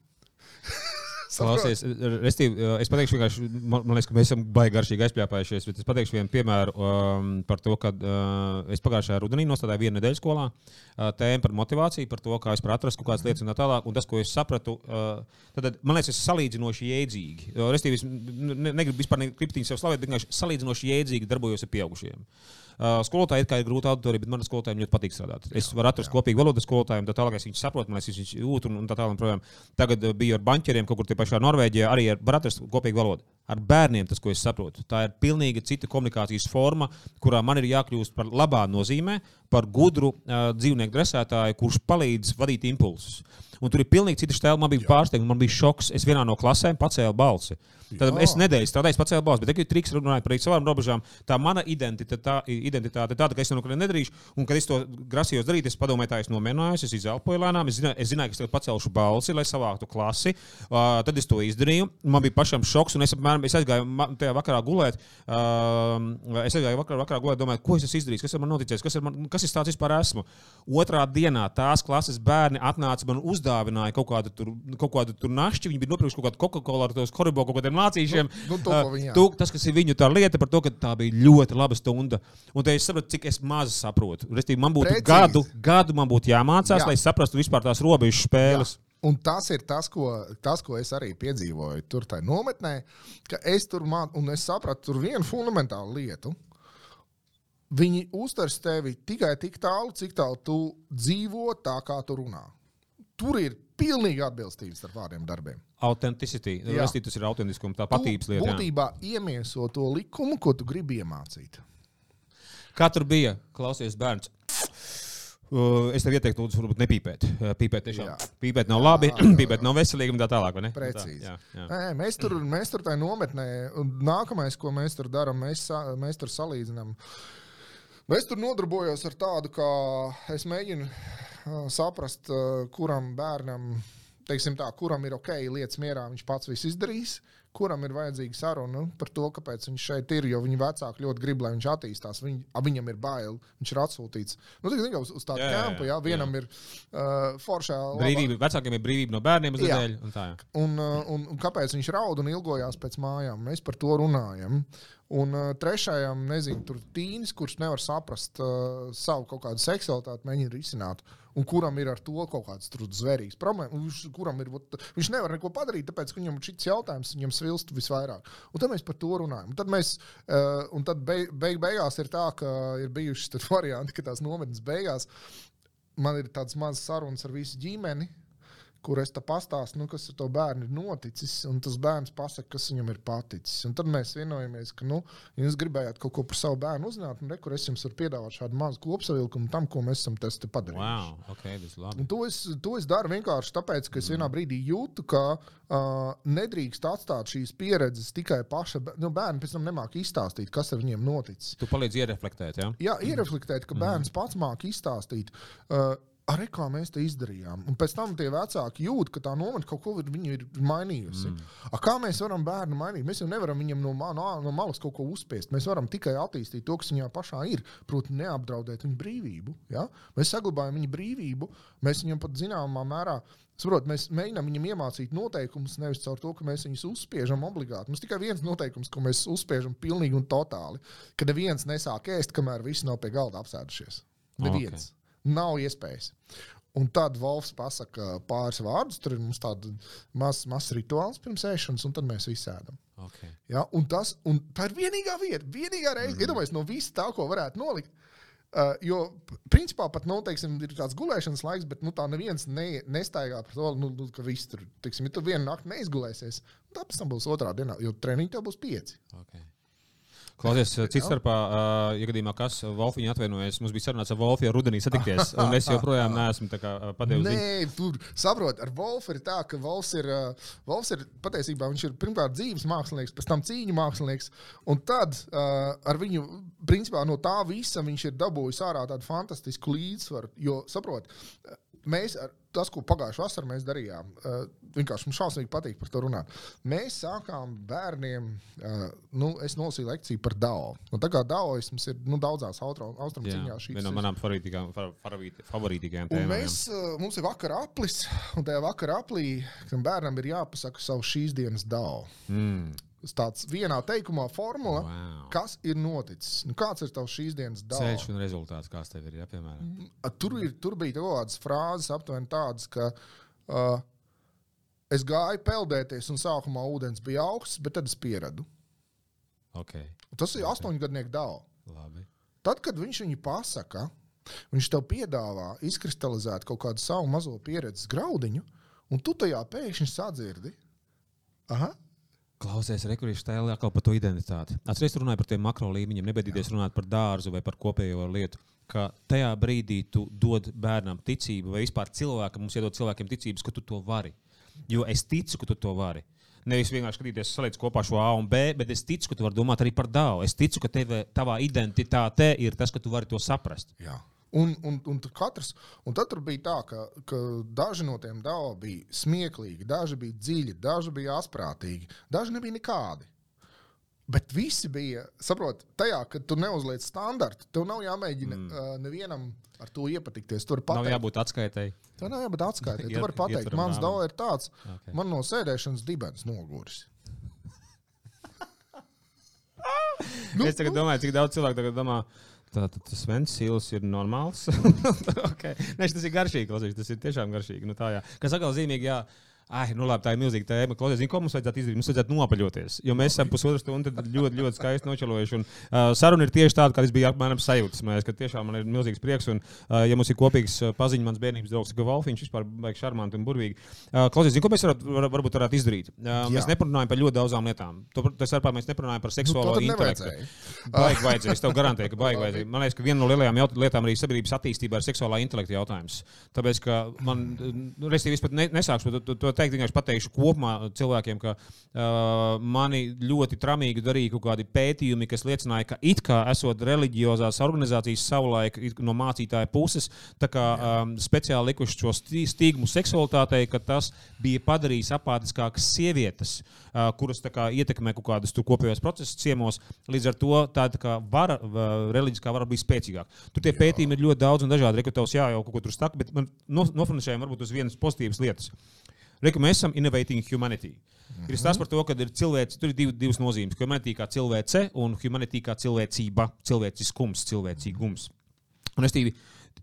S1: Klausies, restīvi, es pateikšu, vienkārši, man, man liekas, ka mēs esam baigi garšīgi aizpļāpājušies. bet Es pateikšu vienu piemēru um, par to, ka uh, es pagājušajā rudenī nostādīju vienu nedēļu skolā uh, tēmu par motivāciju, par to, kā es varu atrast kaut kādas lietas un tā tālāk. Un tas, ko es sapratu, uh, tad, man liekas, ir salīdzinoši jēdzīgi. Uh, Restīvi, es ne, negribu vispār kriptiņu sev slavēt, bet vienkārši salīdzinoši jēdzīgi darbojos ar pieaugušiem. Uh, skolotāji it kā ir grūti auditorija, bet man skolotājiem ļoti patīk strādāt. Es varu atrast kopīgu valodu skolotājiem, tā tālāk es viņus saprotu, man liekas, viņš jūt un, tā tālāk. Tagad uh, biju ar banķieriem kaut kur tie pašā Norvēģijā, arī ar, var atrast kopīgu valodu. Ar bērniem tas, ko es saprotu, tā ir pilnīgi cita komunikācijas forma, kurā man ir jākļūst par labā nozīmē, par gudru uh, dzīvnieku dresētāju, kurš palīdz vadīt impulsus. Un tur ir pilnīgi cita stila. Man bija pārsteigums, man bija šoks. Es vienā no klasēm pacēlu balsi. Tad
S2: Jā.
S1: es nedēļu strādāju, pacēlu balsi, bet tagad ir triks runājot par savām robežām. Tā mana identitāte, tā, identitāte tāda, ka es neko nedarīšu. Un, kad es to grasījos darīt, es padomāju, tā es nomierinājos, es izelpoju lēnām. Es zināju, es zināju ka es tagad pacelšu balsi, lai savāktu klasi. Uh, tad es to izdarīju. Man bija pašam šoks, un es, apmēram, es aizgāju tajā vakarā gulēt. Uh, es aizgāju vakarā, vakarā gulēt, domāju, ko es esmu izdarījis, kas ir man noticis, kas ir, man, kas ir tāds vispār esmu. Otrā dienā tās klases bērni atnāca man uzdāvināja kaut kādu tur, kaut kādu tur našķi. Viņi bija nopirkuši kaut kādu Coca-Cola ar tos koribo kaut kādiem mācīšiem.
S2: Nu, nu, to, jā.
S1: to, tas, kas ir viņu tā lieta, par to, ka tā bija ļoti laba stunda. Un te es saprotu, cik es maz saprotu. Restīvi, man būtu
S2: Precīzi.
S1: gadu, gadu man būtu jāmācās,
S2: Jā.
S1: lai saprastu vispār tās robežu spēles.
S2: Jā. Un tas ir tas ko, tas, ko es arī piedzīvoju tur tajā nometnē, ka es tur mācījos, un es sapratu tur vienu fundamentālu lietu. Viņi uztvers tevi tikai tik tālu, cik tālu tu dzīvo, tā kā tu runā. Tur ir pilnīgi atbilstība starp vārdiem un darbiem.
S1: Autenticity.
S2: Jā.
S1: Restīvi, tas ir autentiskums, tā patības lieta. jā.
S2: Būtībā iemieso to likumu, ko tu gribi iemācīt.
S1: Tur bija? Klausies, bērns. Uh, es tev ieteiktu, lūdzu, varbūt nepīpēt. Uh, Pīpēt tiešām.
S2: Jā.
S1: Pīpēt nav labi, pīpēt nav veselīgi un tā tālāk.
S2: Precīzi.
S1: Tā, jā, jā.
S2: Nē, mēs tur, mēs tur tajā nometnē, un nākamais, ko mēs tur darām, mēs, mēs tur salīdzinām. Es tur nodarbojos ar tādu, kā es mēģinu saprast, ā, kuram bērnam, teiksim tā, kuram ir ok, lietas mierā, viņš pats viss izdarīs, kuram ir vajadzīga saruna par to, kāpēc viņš šeit ir. Jo viņa vecāki ļoti grib, lai viņš attīstās. Viņ, viņam ir bail, viņš ir atsūtīts. Nu, tik, uz, uz tādu kampu,
S1: jā,
S2: vienam jā. ir uh, foršā.
S1: Brīvība, vecākiem ir brīvība no bērniem uz nedēļu. un tā, jā.
S2: Un, uh, un, un kāpēc viņš raud un ilgojās pēc mājām? Mēs par to runājam. Un uh, trešajam, nezinu, tur tīnis, kurš nevar saprast uh, savu kaut kādu seksualitāti, mēģina risināt. Un kuram ir ar to kaut kāds tur zvērīgs problēmas, kuram ir, vot, viņš nevar neko padarīt, tāpēc, ka viņam šis jautājums viņam svilst visvairāk. Un tad mēs par to runājam. Un tad, mēs, uh, un tad beig, beig, beigās ir tā, ka ir bijušas tad varianti, ka tās nometnes beigās man ir tāds mazs sarunas ar visu ģimeni, kur es te pastāstu, nu, kas ar to bērnu ir noticis, un tas bērns pasaka, kas viņam ir paticis. Un tad mēs vienojamies, ka, nu, ja jūs gribējāt kaut ko par savu bērnu uzzināt, tad rekur es jums varu piedāvāt šādu mazu kopsavilkumu tam, ko mēs esam te te padarījuši.
S1: Wow, ok, tas ir labi.
S2: Un to es, to es daru vienkārši tāpēc, ka es vienā brīdī jūtu, ka uh, nedrīkst atstāt šīs pieredzes tikai paša. Nu, bērni pēc tam nemāk izstāstīt, kas ar viņiem noticis.
S1: Tu palīdzi iereflektēt, jā?
S2: Jā, iereflektēt, ka bērns pats māca izstāstīt. Uh, Arī kā mēs to izdarījām. Un pēc tam tie vecāki jūt, ka tā nometne kaut ko ir, ir mainījusi. Mm. A, kā mēs varam bērnu mainīt? Mēs jau nevaram viņam no, no, no malas kaut ko uzspiest. Mēs varam tikai attīstīt to, kas viņā pašā ir. Proti, neapdraudēt viņa brīvību. Ja? Mēs saglabājam viņa brīvību. Mēs viņam pat zināmā mērā Saprot, mēs mēģinām viņam iemācīt noteikumus, nevis caur to, ka mēs viņus uzspiežam obligāti. Mums tikai viens noteikums, ko mēs uzspiežam pilnīgi un totāli, ka neviens nesāk ēst, kamēr visi nav pie galda apsēdušies. Neviens. Okay. Nav iespējas. Un tad Volfs pasakā pāris vārdus. Tur ir mums tāds mazs maz rituāls pirms ēšanas, un tad mēs visi ēdam.
S1: Okay.
S2: Ja, un tas, un tā ir vienīgā vieta, vienīgā reize, mm. iedomājieties, no visa tā, ko varētu nolikt Uh, jo, principā, pat nu, teiksim, ir tāds gulēšanas laiks, bet nu, tā neviens ne, nestaigā par to, nu, nu, ka viss tur, teiksim, ja tu vienu nakti neizgulēsies, tad pēc tam būs otrā dienā, jo treniņi tev būs pieci.
S1: Okay. Klausies, cits starpā, uh, ja gadījumā kas Wolfiņu atvainojas, mums bija sarunāts ar Wolfu jau rudenī satikties, un es joprojām neesmu padevis.
S2: Nē, tur saprot, ar Wolfu ir tā, ka Wolfs ir, uh, Wolfs ir patiesībā, viņš ir pirmkārt dzīves mākslinieks, pēc tam cīņu mākslinieks, un tad uh, ar viņu, principā no tā visa viņš ir dabūjis ārā tādu fantastisku līdzsvaru, jo, saprot, mēs tas, ko pagājušā vasarā mēs darījām, uh, vienkārši mums šausmīgi patīk par to runāt. Mēs sākām bērniem, uh, nu, es nolasīju lekciju par DAO. Un tā kā daoisms ir nu, daudzās austrumcīņās.
S1: Viena no manām favorītākajām tēmām.
S2: Mēs, uh, mums ir vakar aplis, un tajā vakar aplī bērnam ir jāpasaka savu šīs dienas DAO. Mm tāds vienā teikumā formula, wow. kas ir noticis. Nu, kāds ir tavs šīs dienas darbs?
S1: Ceļš un rezultāts, kāds tev ir, ja, piemēram?
S2: Mm, tur, ir, tur bija kaut kādas frāzes, aptuveni tādas, ka uh, es gāju peldēties, un sākumā ūdens bija augsts, bet tad es pieradu.
S1: Okay.
S2: Tas ir okay. astoņgadnieku
S1: dāvā.
S2: Tad, kad viņš viņu pasaka, viņš tev piedāvā izkristalizēt kaut kādu savu mazo pieredzes graudiņu, un tu tajā pēkšņi sadzirdi. Aha,
S1: Klausies, rekurīšu tēlā atkal par to identitāti. Atcerieties, runāju par tiem makro līmeņiem, nebeidieties runāt par dārzu vai par kopējo lietu. Ka tajā brīdī tu dod bērnam ticību, vai vispār cilvēkam, mums iedod cilvēkiem ticības, ka tu to vari. Jo es ticu, ka tu to vari. Nevis vienkārši skatīties, saliec kopā šo A un B, bet es ticu, ka tu vari domāt arī par dāvu. Es ticu, ka tev, tavā identitāte ir tas, ka tu vari to saprast.
S2: Jā. Un, un, un, katrs, un tad bija tā, ka, ka daži no tiem dāvā bija smieklīgi, daži bija dziļi, daži bija asprātīgi, daži nebija nekādi. Bet visi bija, saprot, tajā, ka tu neuzliec standartu. Tev nav jāmēģina mm. uh, nevienam ar to iepatikties. Tur
S1: pateikt, nav jābūt atskaitai.
S2: Tev nav jābūt atskaitai. Tu vari pateikt, mans dāvā ir tāds, okay. man no sēdēšanas dibens noguris.
S1: nu, es nu. domāju, cik daudz cilvēku tagad domā. Tātad tas Ventspils ir normāls. okay. Nē, tas ir garšīgi, klausīties. Tas ir tiešām garšīgi. Nu, tā, jā. Kas atkal zīmīgi, jā. Ah, nu labi, tā ir milzīga tēma. Klausies, ko mums vajadzētu izdarīt? Mums vajadzētu nopaļoties. Jo mēs esam pusotru stundu ļoti, ļoti skaisti nočelojuši. Un, uh, saruna ir tieši tāda, kāda bija apmēram sajūta. Ka tiešām man ir milzīgs prieks. Un, uh, ja mums ir kopīgs uh, paziņš, mans bērnības draugs, ka Valfiņš vispār baigs šarmanti un burvīgi. Uh, klausies, ko mēs varat, var, varbūt varētu izdarīt? Uh, mēs neparunājam par ļoti daudzām lietām. Tas ar mēs neparunājam par seksuālo nu, intelektu. Baigi vajadzēja. Es tev garantēju, ka baigi vajadzēja. Man liekas, ka viena no lielajām lietām arī sabiedrības attīstībā ir seksuālā intelekta jautājums. Tāpēc, ka man, nu, restīvi, es pat nesākšu to, to teikt, vienkārši pateikšu kopumā cilvēkiem, ka uh, mani ļoti tramīgi darīja kaut kādi pētījumi, kas liecināja, ka it kā esot reliģiozās organizācijas savulaik no mācītāja puses, kā, um, speciāli likuši šo stigmu seksualitātei, ka tas bija padarījis apātiskākas sievietes, uh, kuras kā, ietekmē kaut kādus kopējos procesus ciemos. Līdz ar to tāda kā vara, reliģiskā vara bija spēcīgāka. Tur tie pētījumi ir ļoti daudz un dažādi. Rekrutovs jā, jau kaut ko tur stāsta, bet man nofinansējam varbūt uz vienas pozitīvas lietas. Reku, mēs esam Innovating Humanity. -hmm. Ir stāsts par to, ka ir cilvēks, tur ir div, divas nozīmes. Humanity kā cilvēce un humanity kā cilvēcība, cilvēciskums, cilvēcīgums. Un es tīvi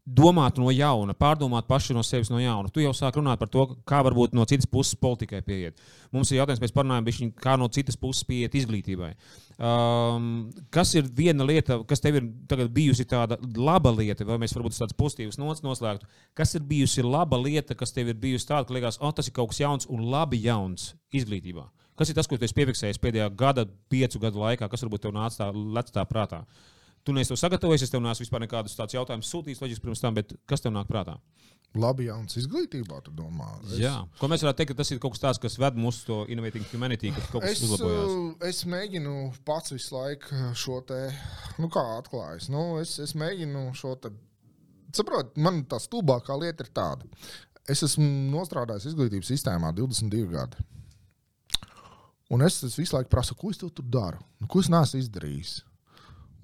S1: domāt no jauna, pārdomāt paši no sevis no jauna. Tu jau sāk runāt par to, kā varbūt no citas puses politikai pieiet. Mums ir jautājums, mēs parunājam, kā no citas puses pieiet izglītībai. Um, kas ir viena lieta, kas tev ir bijusi tāda laba lieta, vai mēs varbūt tādas pozitīvas nots noslēgtu? Kas ir bijusi laba lieta, kas tev ir bijusi tāda, ka liekas, oh, tas ir kaut kas jauns un labi jauns izglītībā? Kas ir tas, ko tu esi piefiksējis pēdējā gada, piecu gadu laikā, kas varbūt tev nāca tā, tā prātā? Tu neesi to sagatavojis, es tev neesmu vispār nekādus tādus jautājumus sūtījis, loģiski pirms tam, bet kas tev nāk prātā?
S2: Labi, jauns izglītībā, tu domā.
S1: Es... Jā, ko mēs varētu teikt, ka tas ir kaut kas tāds, kas ved mūsu to innovatīvu humanity, kas kaut kas es, uzlabojās.
S2: Uh, es mēģinu pats visu laiku šo te, nu kā atklājis, nu, es, es mēģinu šo te saprot, man tā stulbākā lieta ir tāda. Es esmu nostrādājis izglītības sistēmā 22 gadi. Un es, es visu laiku prasu, ko es tur daru, nu, ko es neesmu izdarījis.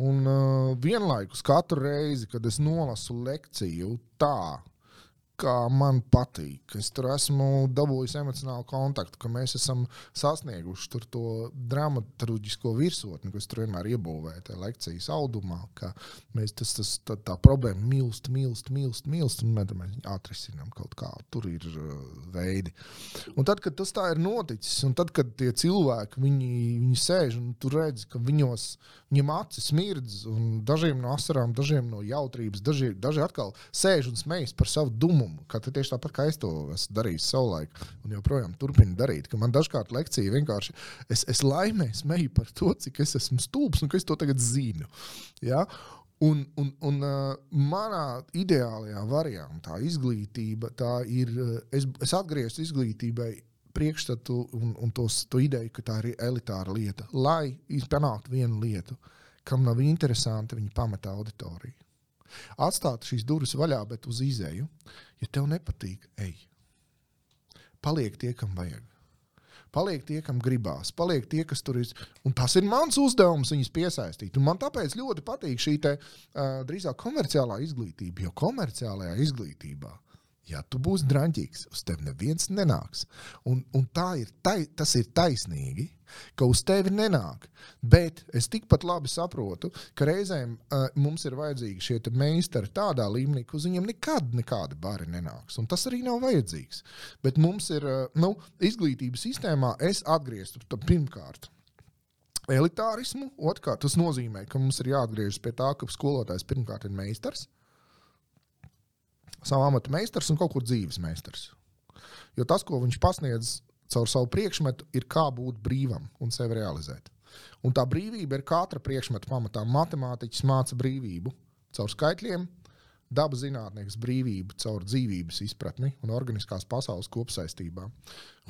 S2: Un uh, vienlaikus katru reizi, kad es nolasu lekciju tā, kā man patīk. Es tur esmu dabūjis emocionālu kontaktu, ka mēs esam sasnieguši to dramaturgisko virsotni, kas tur vienmēr iebūvēta tajā lekcijas audumā. Mēs tas, tas, tā, tā problēma milst, milst, milst, milst un mēs viņu atrisinām kaut kā. Tur ir uh, veidi. Un tad, kad tas tā ir noticis, un tad, kad tie cilvēki viņi, viņi sēž un tur redz, ka viņos viņiem acis smirdz, un dažiem no asarām, dažiem no jautrības, daži, daži atkal sēž un smejas par savu dumu lēmumu, kā tieši tāpat kā es to esmu darījis savulaik, un joprojām turpinu darīt. Man dažkārt lekcija vienkārši es, es laimē smeju par to, cik es esmu stulbs un ka es to tagad zinu. Ja? Un, un, un uh, manā ideālajā variantā izglītība ir. Uh, es, es atgriežos izglītībai priekšstatu un, un tos, to ideju, ka tā ir elitāra lieta. Lai panāktu vienu lietu, kam nav interesanti, viņi pameta auditoriju. Atstāt šīs durvis vaļā, bet uz izēju. Ja tev nepatīk, ej. Paliek tie, kam vajag. Paliek tie, kam gribās, paliek tie, kas tur ir. Un tas ir mans uzdevums viņus piesaistīt. Un man tāpēc ļoti patīk šī te, uh, drīzāk komerciālā izglītība, jo komerciālajā izglītībā Ja tu būsi drāmīgs, uz tevi neviens nenāks. Un, un ir, tai, tas ir taisnīgi, ka uz tevi nenāk. Bet es tikpat labi saprotu, ka reizēm uh, mums ir vajadzīgi šie meistari tādā līmenī, ka uz viņiem nekad nekādi bari nenāks. Un tas arī nav vajadzīgs. Bet mums ir uh, nu, izglītības sistēmā, es atgrieztu pirmkārt. Elitārismu, otrkārt, tas nozīmē, ka mums ir jāatgriežas pie tā, ka skolotājs pirmkārt ir meistars, savu amatu meistars un kaut kur dzīves meistars. Jo tas, ko viņš pasniedz caur savu priekšmetu, ir kā būt brīvam un sevi realizēt. Un tā brīvība ir katra priekšmeta pamatā. Matemātiķis māca brīvību caur skaitļiem, dabas zinātnieks brīvību caur dzīvības izpratni un organiskās pasaules kopsaistībām.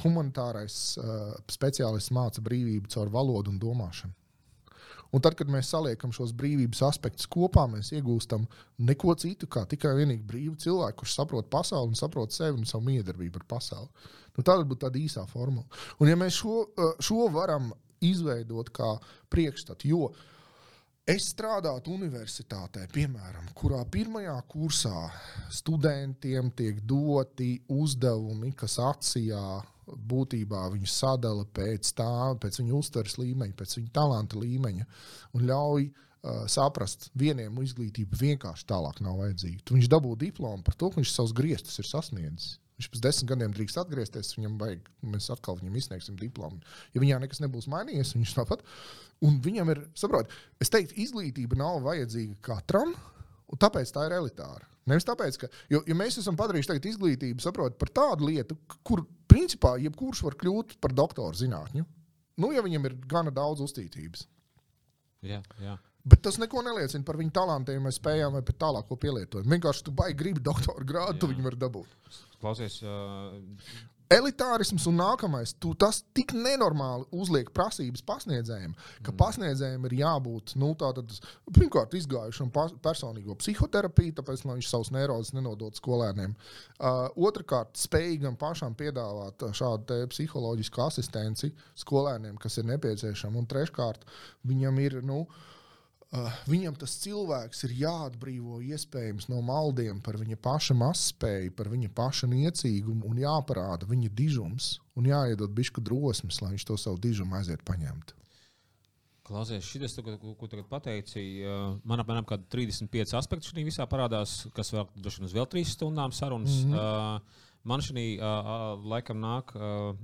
S2: Humanitārais uh, speciālists māca brīvību caur valodu un domāšanu. Un tad, kad mēs saliekam šos brīvības aspektus kopā, mēs iegūstam neko citu kā tikai vienīgi brīvu cilvēku, kurš saprot pasauli un saprot sevi un savu miedarbību ar pasauli. Nu, tā būtu tāda īsā formula. Un ja mēs šo, eh, šo varam izveidot kā priekšstatu, jo es strādātu universitātē, piemēram, kurā pirmajā kursā studentiem tiek doti uzdevumi, kas atsijā būtībā viņu sadala pēc tā, pēc viņu uztveres līmeņa, pēc viņu talanta līmeņa un ļauj uh, saprast, vieniem izglītība vienkārši tālāk nav vajadzīga. Tu viņš dabū diplomu par to, ka viņš savus griestus ir sasniedzis. Viņš pēc desmit gadiem drīkst atgriezties, viņam vajag, mēs atkal viņam izsniegsim diplomu. Ja viņā nekas nebūs mainījies, viņš tāpat. Un viņam ir, saprot, es teiktu, izglītība nav vajadzīga katram, un tāpēc tā ir elitāra. Nevis tāpēc, ka jo, jo mēs esam padarījuši izglītību saprot, par tādu lietu, kur principā jebkurš var kļūt par doktoru zinātņu. Nu, ja viņam ir gana daudz uzticības.
S1: Jā, jā.
S2: Bet tas neko neliecina par viņu talantiem, vai spējām, vai pat tālāko pielietojumu. Vienkārši tu baigi gribi doktora grādu, tu viņu vari dabūt.
S1: Klausies, uh,
S2: elitārisms un nākamais, tu tas tik nenormāli uzliek prasības pasniedzējiem, ka mm. pasniedzējiem ir jābūt, nu, tātad, pirmkārt, izgājušam personīgo psihoterapiju, tāpēc, lai viņš savus neirozes nenodot skolēniem. Uh, Otrakārt, spējīgam pašam piedāvāt šādu psiholoģisku asistenci skolēniem, kas ir nepieciešama. Un treškārt, viņam ir, nu, Uh, viņam tas cilvēks ir jāatbrīvo iespējams no maldiem par viņa paša mazspēju, par viņa paša niecīgumu un jāparāda viņa dižums un jāiedod bišku drosmes, lai viņš to savu dižumu aiziet paņemt.
S1: Klausies, šis, ko, ko, tagad pateici, uh, man apmēram 35 aspekti šajā visā parādās, kas vēl vēl 3 stundām sarunas. Mm -hmm. man šī laikam nāk,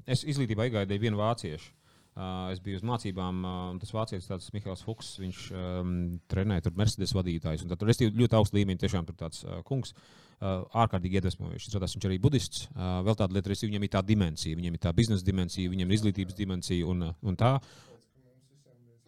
S1: es izglītībā iegādēju vienu vāciešu. Uh, es biju uz mācībām, uh, tas vācietis, tāds Mihāls Fuchs, viņš um, trenēja tur Mercedes vadītājus. Tur es ļoti augstu līmeni, tiešām tur tāds uh, kungs, uh, ārkārtīgi iedvesmojošs. Viņš arī budists. Uh, vēl tāda lieta, ka viņam ir tā dimensija, viņam ir tā biznesa dimensija, viņam ir izglītības dimensija un, un tā.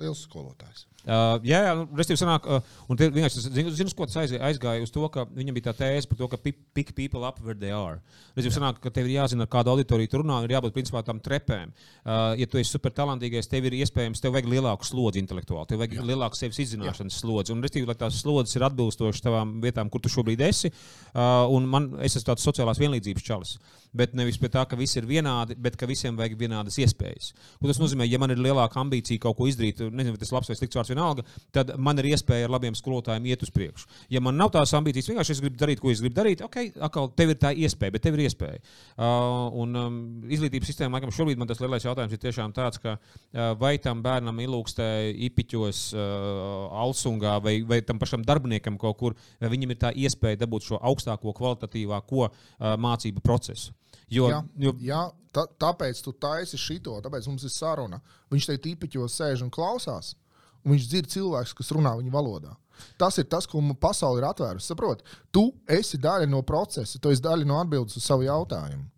S2: Liels skolotājs.
S1: Uh, jā, jā, nu, restīvi sanāk, uh, un tie vienkārši, zinu, ko tas aizgāja, aizgāja uz to, ka viņam bija tā tēze par to, ka pick, people up where they are. Restīvi sanāk, ka tev ir jāzina, ar kādu auditoriju tu runā, ir jābūt, principā, tam trepēm. Uh, ja tu esi super talantīgais, tev ir iespējams, tev vajag lielāku slodzi intelektuāli, tev vajag jā. lielāku sevis izzināšanas jā. slodzi, un restīvi, lai tās slodzes ir atbilstošas tavām vietām, kur tu šobrīd esi, uh, un man, es esmu tāds sociālās vienlīdzības čalis bet nevis pie tā, ka visi ir vienādi, bet ka visiem vajag vienādas iespējas. Un tas nozīmē, ja man ir lielāka ambīcija kaut ko izdarīt, nezinu, tas ir labs vai slikts vārds vienalga, tad man ir iespēja ar labiem skolotājiem iet uz priekšu. Ja man nav tās ambīcijas, vienkārši es gribu darīt, ko es gribu darīt, ok, atkal tev ir tā iespēja, bet tev ir iespēja. Uh, un um, izglītības sistēma, laikam, šobrīd man tas lielais jautājums ir tiešām tāds, ka uh, vai tam bērnam ilūkstē ipiķos, uh, alsungā vai, vai tam pašam darbiniekam kaut kur, vai viņam ir tā iespēja dabūt šo augstāko kvalitatīvāko uh, mācību procesu.
S2: Jo, jā, jo... jā tā, tāpēc tu taisi šito, tāpēc mums ir saruna. Viņš te tīpaņos sēž un klausās, un viņš dzird cilvēkus, kas runā viņa valodā. Tas ir tas, ko pasaule ir atvērusi. Saproti, tu esi daļa no procesa, tu esi daļa no atbildes uz savu jautājumu.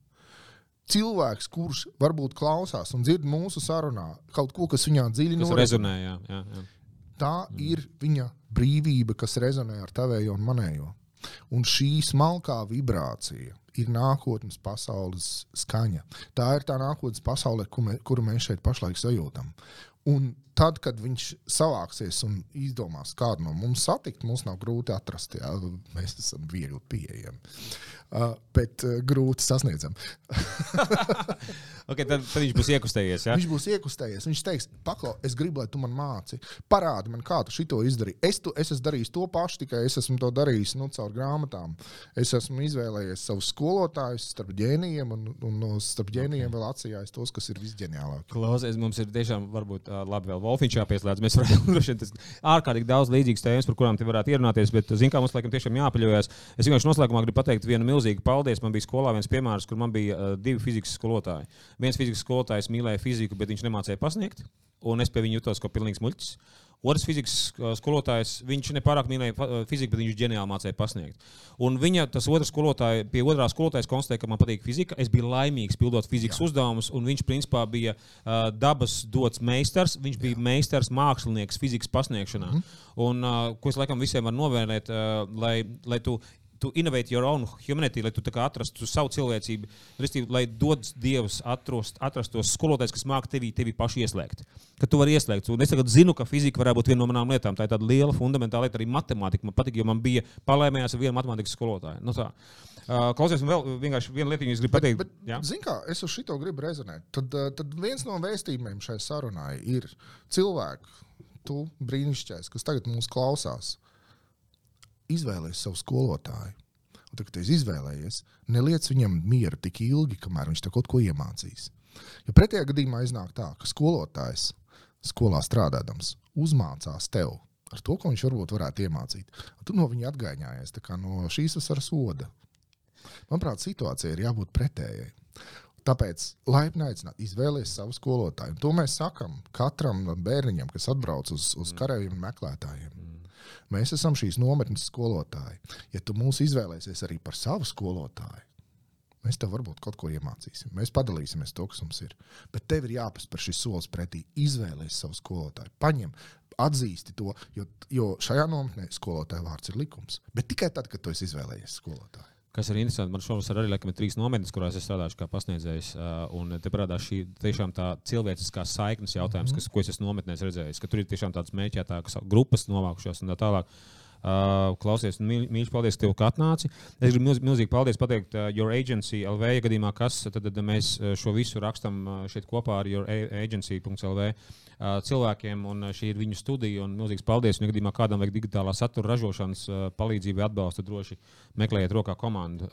S2: Cilvēks, kurš varbūt klausās un dzird mūsu sarunā kaut ko, kas viņā dziļi
S1: norezonē, jā, jā,
S2: tā mm. ir viņa brīvība, kas rezonē ar tavējo un manējo. Un šī smalkā vibrācija ir nākotnes pasaules skaņa. Tā ir tā nākotnes pasaule, kuru mēs šeit pašlaik sajūtam. Un tad, kad viņš savāksies un izdomās kādu no mums satikt, mums nav grūti atrast. Jā, mēs esam viegli pieejami. Uh, bet uh, grūti sasniedzami.
S1: okay, tad, tad viņš būs iekustējies. Ja?
S2: Viņš būs iekustējies. Viņš teiks, paklau, es gribu, lai tu man māci. Parādi man, kā tu to izdarīji. Es, tu, es esmu darījis to pašu, tikai es esmu to darījis nu, caur grāmatām. Es esmu izvēlējies savus skolotājus starp ģēnijiem, un, un no starp ģēnijiem okay. vēl atsījājis tos, kas ir visģeniālākie.
S1: Klausies, mums ir tiešām varbūt uh, labi vēl Wolfiņš jāpieslēdz. Mēs varam droši vien ārkārtīgi daudz līdzīgas tēmas, par kurām te varētu ierunāties, bet, zin kā, mums laikam tiešām jāpaļojas. Es vienkārši noslēgumā gribu pateikt vienu milzīgu paldies. Man bija skolā viens piemērs, kur man bija uh, divi fizikas skolotāji. Viens fizikas skolotājs mīlēja fiziku, bet viņš nemācīja pasniegt, un es pie viņa jutos kā pilnīgs muļķis. Otrs fizikas skolotājs, viņš nepārāk mīlēja fiziku, bet viņš ģeniāli mācīja pasniegt. Un viņa, tas otrs skolotājs, pie otrā skolotājas konstatēja, ka man patīk fizika. Es biju laimīgs pildot fizikas Jā. uzdevumus, un viņš principā bija uh, dabas dots meistars. Viņš bija Jā. meistars, mākslinieks fizikas pasniegšanā. Mm -hmm. Un, uh, ko es laikam visiem varu novērtēt, uh, lai, lai tu tu innovate your own humanity, lai tu atrastu savu cilvēcību, restīvi, lai dodas Dievs atrast, atrast tos skolotājus, kas māca tevi, tevi pašu ieslēgt. Ka tu vari ieslēgt. Un es tagad zinu, ka fizika varētu būt viena no manām lietām. Tā ir tāda liela fundamentāla lieta, arī matemātika. Man patīk, jo man bija palēmējās ar vienu matemātikas skolotāju. Nu, tā. Uh, klausies, vēl vienkārši viena lieta, kas grib pateikt.
S2: Zini, kā es uz šo gribu rezonēt. Tad, tad viens no vēstījumiem šai sarunai ir cilvēki, tu brīnišķīgais, kas tagad mūs klausās izvēlējies savu skolotāju. Un tad, kad es izvēlējies, neliec viņam mieru tik ilgi, kamēr viņš kaut ko iemācīs. Jo pretējā gadījumā iznāk tā, ka skolotājs skolā strādādams uzmācās tev ar to, ko viņš varbūt varētu iemācīt. Tu no viņa atgaiņājies no šīs vasaras soda. Manuprāt, situācija ir jābūt pretējai. Tāpēc laipni aicināt, izvēlēties savu skolotāju. Un to mēs sakām katram bērniņam, kas atbrauc uz, uz karavīru meklētājiem. Mēs esam šīs nometnes skolotāji. Ja tu mūs izvēlēsies arī par savu skolotāju, mēs tev varbūt kaut ko iemācīsim. Mēs padalīsimies to, kas mums ir. Bet tev ir jāpaspēr šis solis pretī. Izvēlēties savu skolotāju, paņem, atzīsti to, jo, jo šajā nometnē skolotāja vārds ir likums. Bet tikai tad, kad tu esi izvēlējies skolotāju.
S1: Kas ir interesanti, man šovasar arī laikam, ir trīs nometnes, kurās es strādāju kā pasniedzējs. Un te parādās šī tiešām tā cilvēciskā saiknes jautājums, mm -hmm. kas, ko es esmu nometnēs redzējis. Tur ir tiešām tādas mēķētākas grupas novākušās un tā tālāk. Uh, klausies, mīļš, paldies, tev, ka atnāci. Es gribu milz, milzīgi paldies pateikt uh, Your Agency LV gadījumā, kas tad, tad mēs šo visu rakstam šeit kopā ar Your Agency.lv cilvēkiem, un šī ir viņu studija. Milzīgs paldies. Un, ja gadījumā kādam vajag digitālā satura ražošanas palīdzību, atbalstu, droši meklējiet rokā komandu.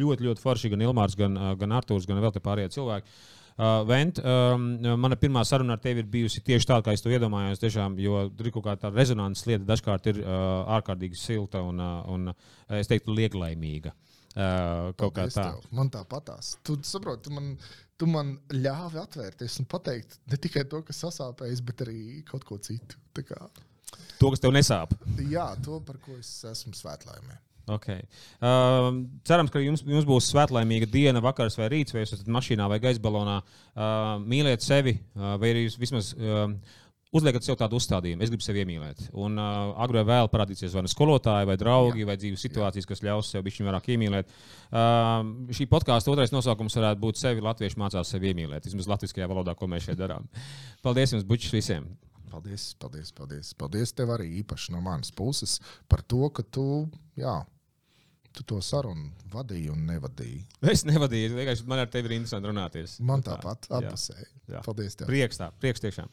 S1: Ļoti, ļoti forši gan Ilmārs, gan, gan Artūrs, gan vēl te pārējie cilvēki. Uh, Vent, um, mana pirmā saruna ar tevi ir bijusi tieši tāda, kā es to iedomājos. Tiešām, jo kā tāda rezonanses lieta, dažkārt ir uh, ārkārtīgi silta un, uh, un es teiktu, lieglaimīga. Uh, kaut
S2: Paldies kā tā. Tev. Man tā patās. Tu saproti, tu man tu man ļāvi atvērties un pateikt ne tikai to, kas sasāpējis, bet arī kaut ko citu.
S1: To, kas tev nesāp.
S2: Jā, to, par ko es esmu svētlaimē.
S1: Okay. Uh, cerams, ka jums, jums būs svētlaimīga diena, vakars vai rīts, vai esat mašīnā vai gaisa balonā. Uh, mīliet sevi, uh, vai arī vismaz uh, uzliekat sev tādu uzstādījumu, es gribu sevi iemīlēt. Un uh, agrāk vai vēlāk parādīsies vai nu skolotāji, vai draugi, Jā. vai dzīves situācijas, kas ļaus sev bišķiņu vairāk iemīlēt. Uh, šī podkāstu otrais nosaukums varētu būt sevi latviešu mācās sevi iemīlēt. Vismaz latviskajā valodā, ko mēs šeit darām. Paldies jums, bučs, visiem!
S2: Paldies, paldies, paldies. Paldies tev arī īpaši no manas puses par to, ka tu, jā, tu to sarunu vadīji un nevadīji.
S1: Es nevadīju, vienkārši man ar tevi ir interesanti runāties.
S2: Man tāpat, tā, abpusēji. Paldies tev.
S1: Prieks tā, prieks tiešām.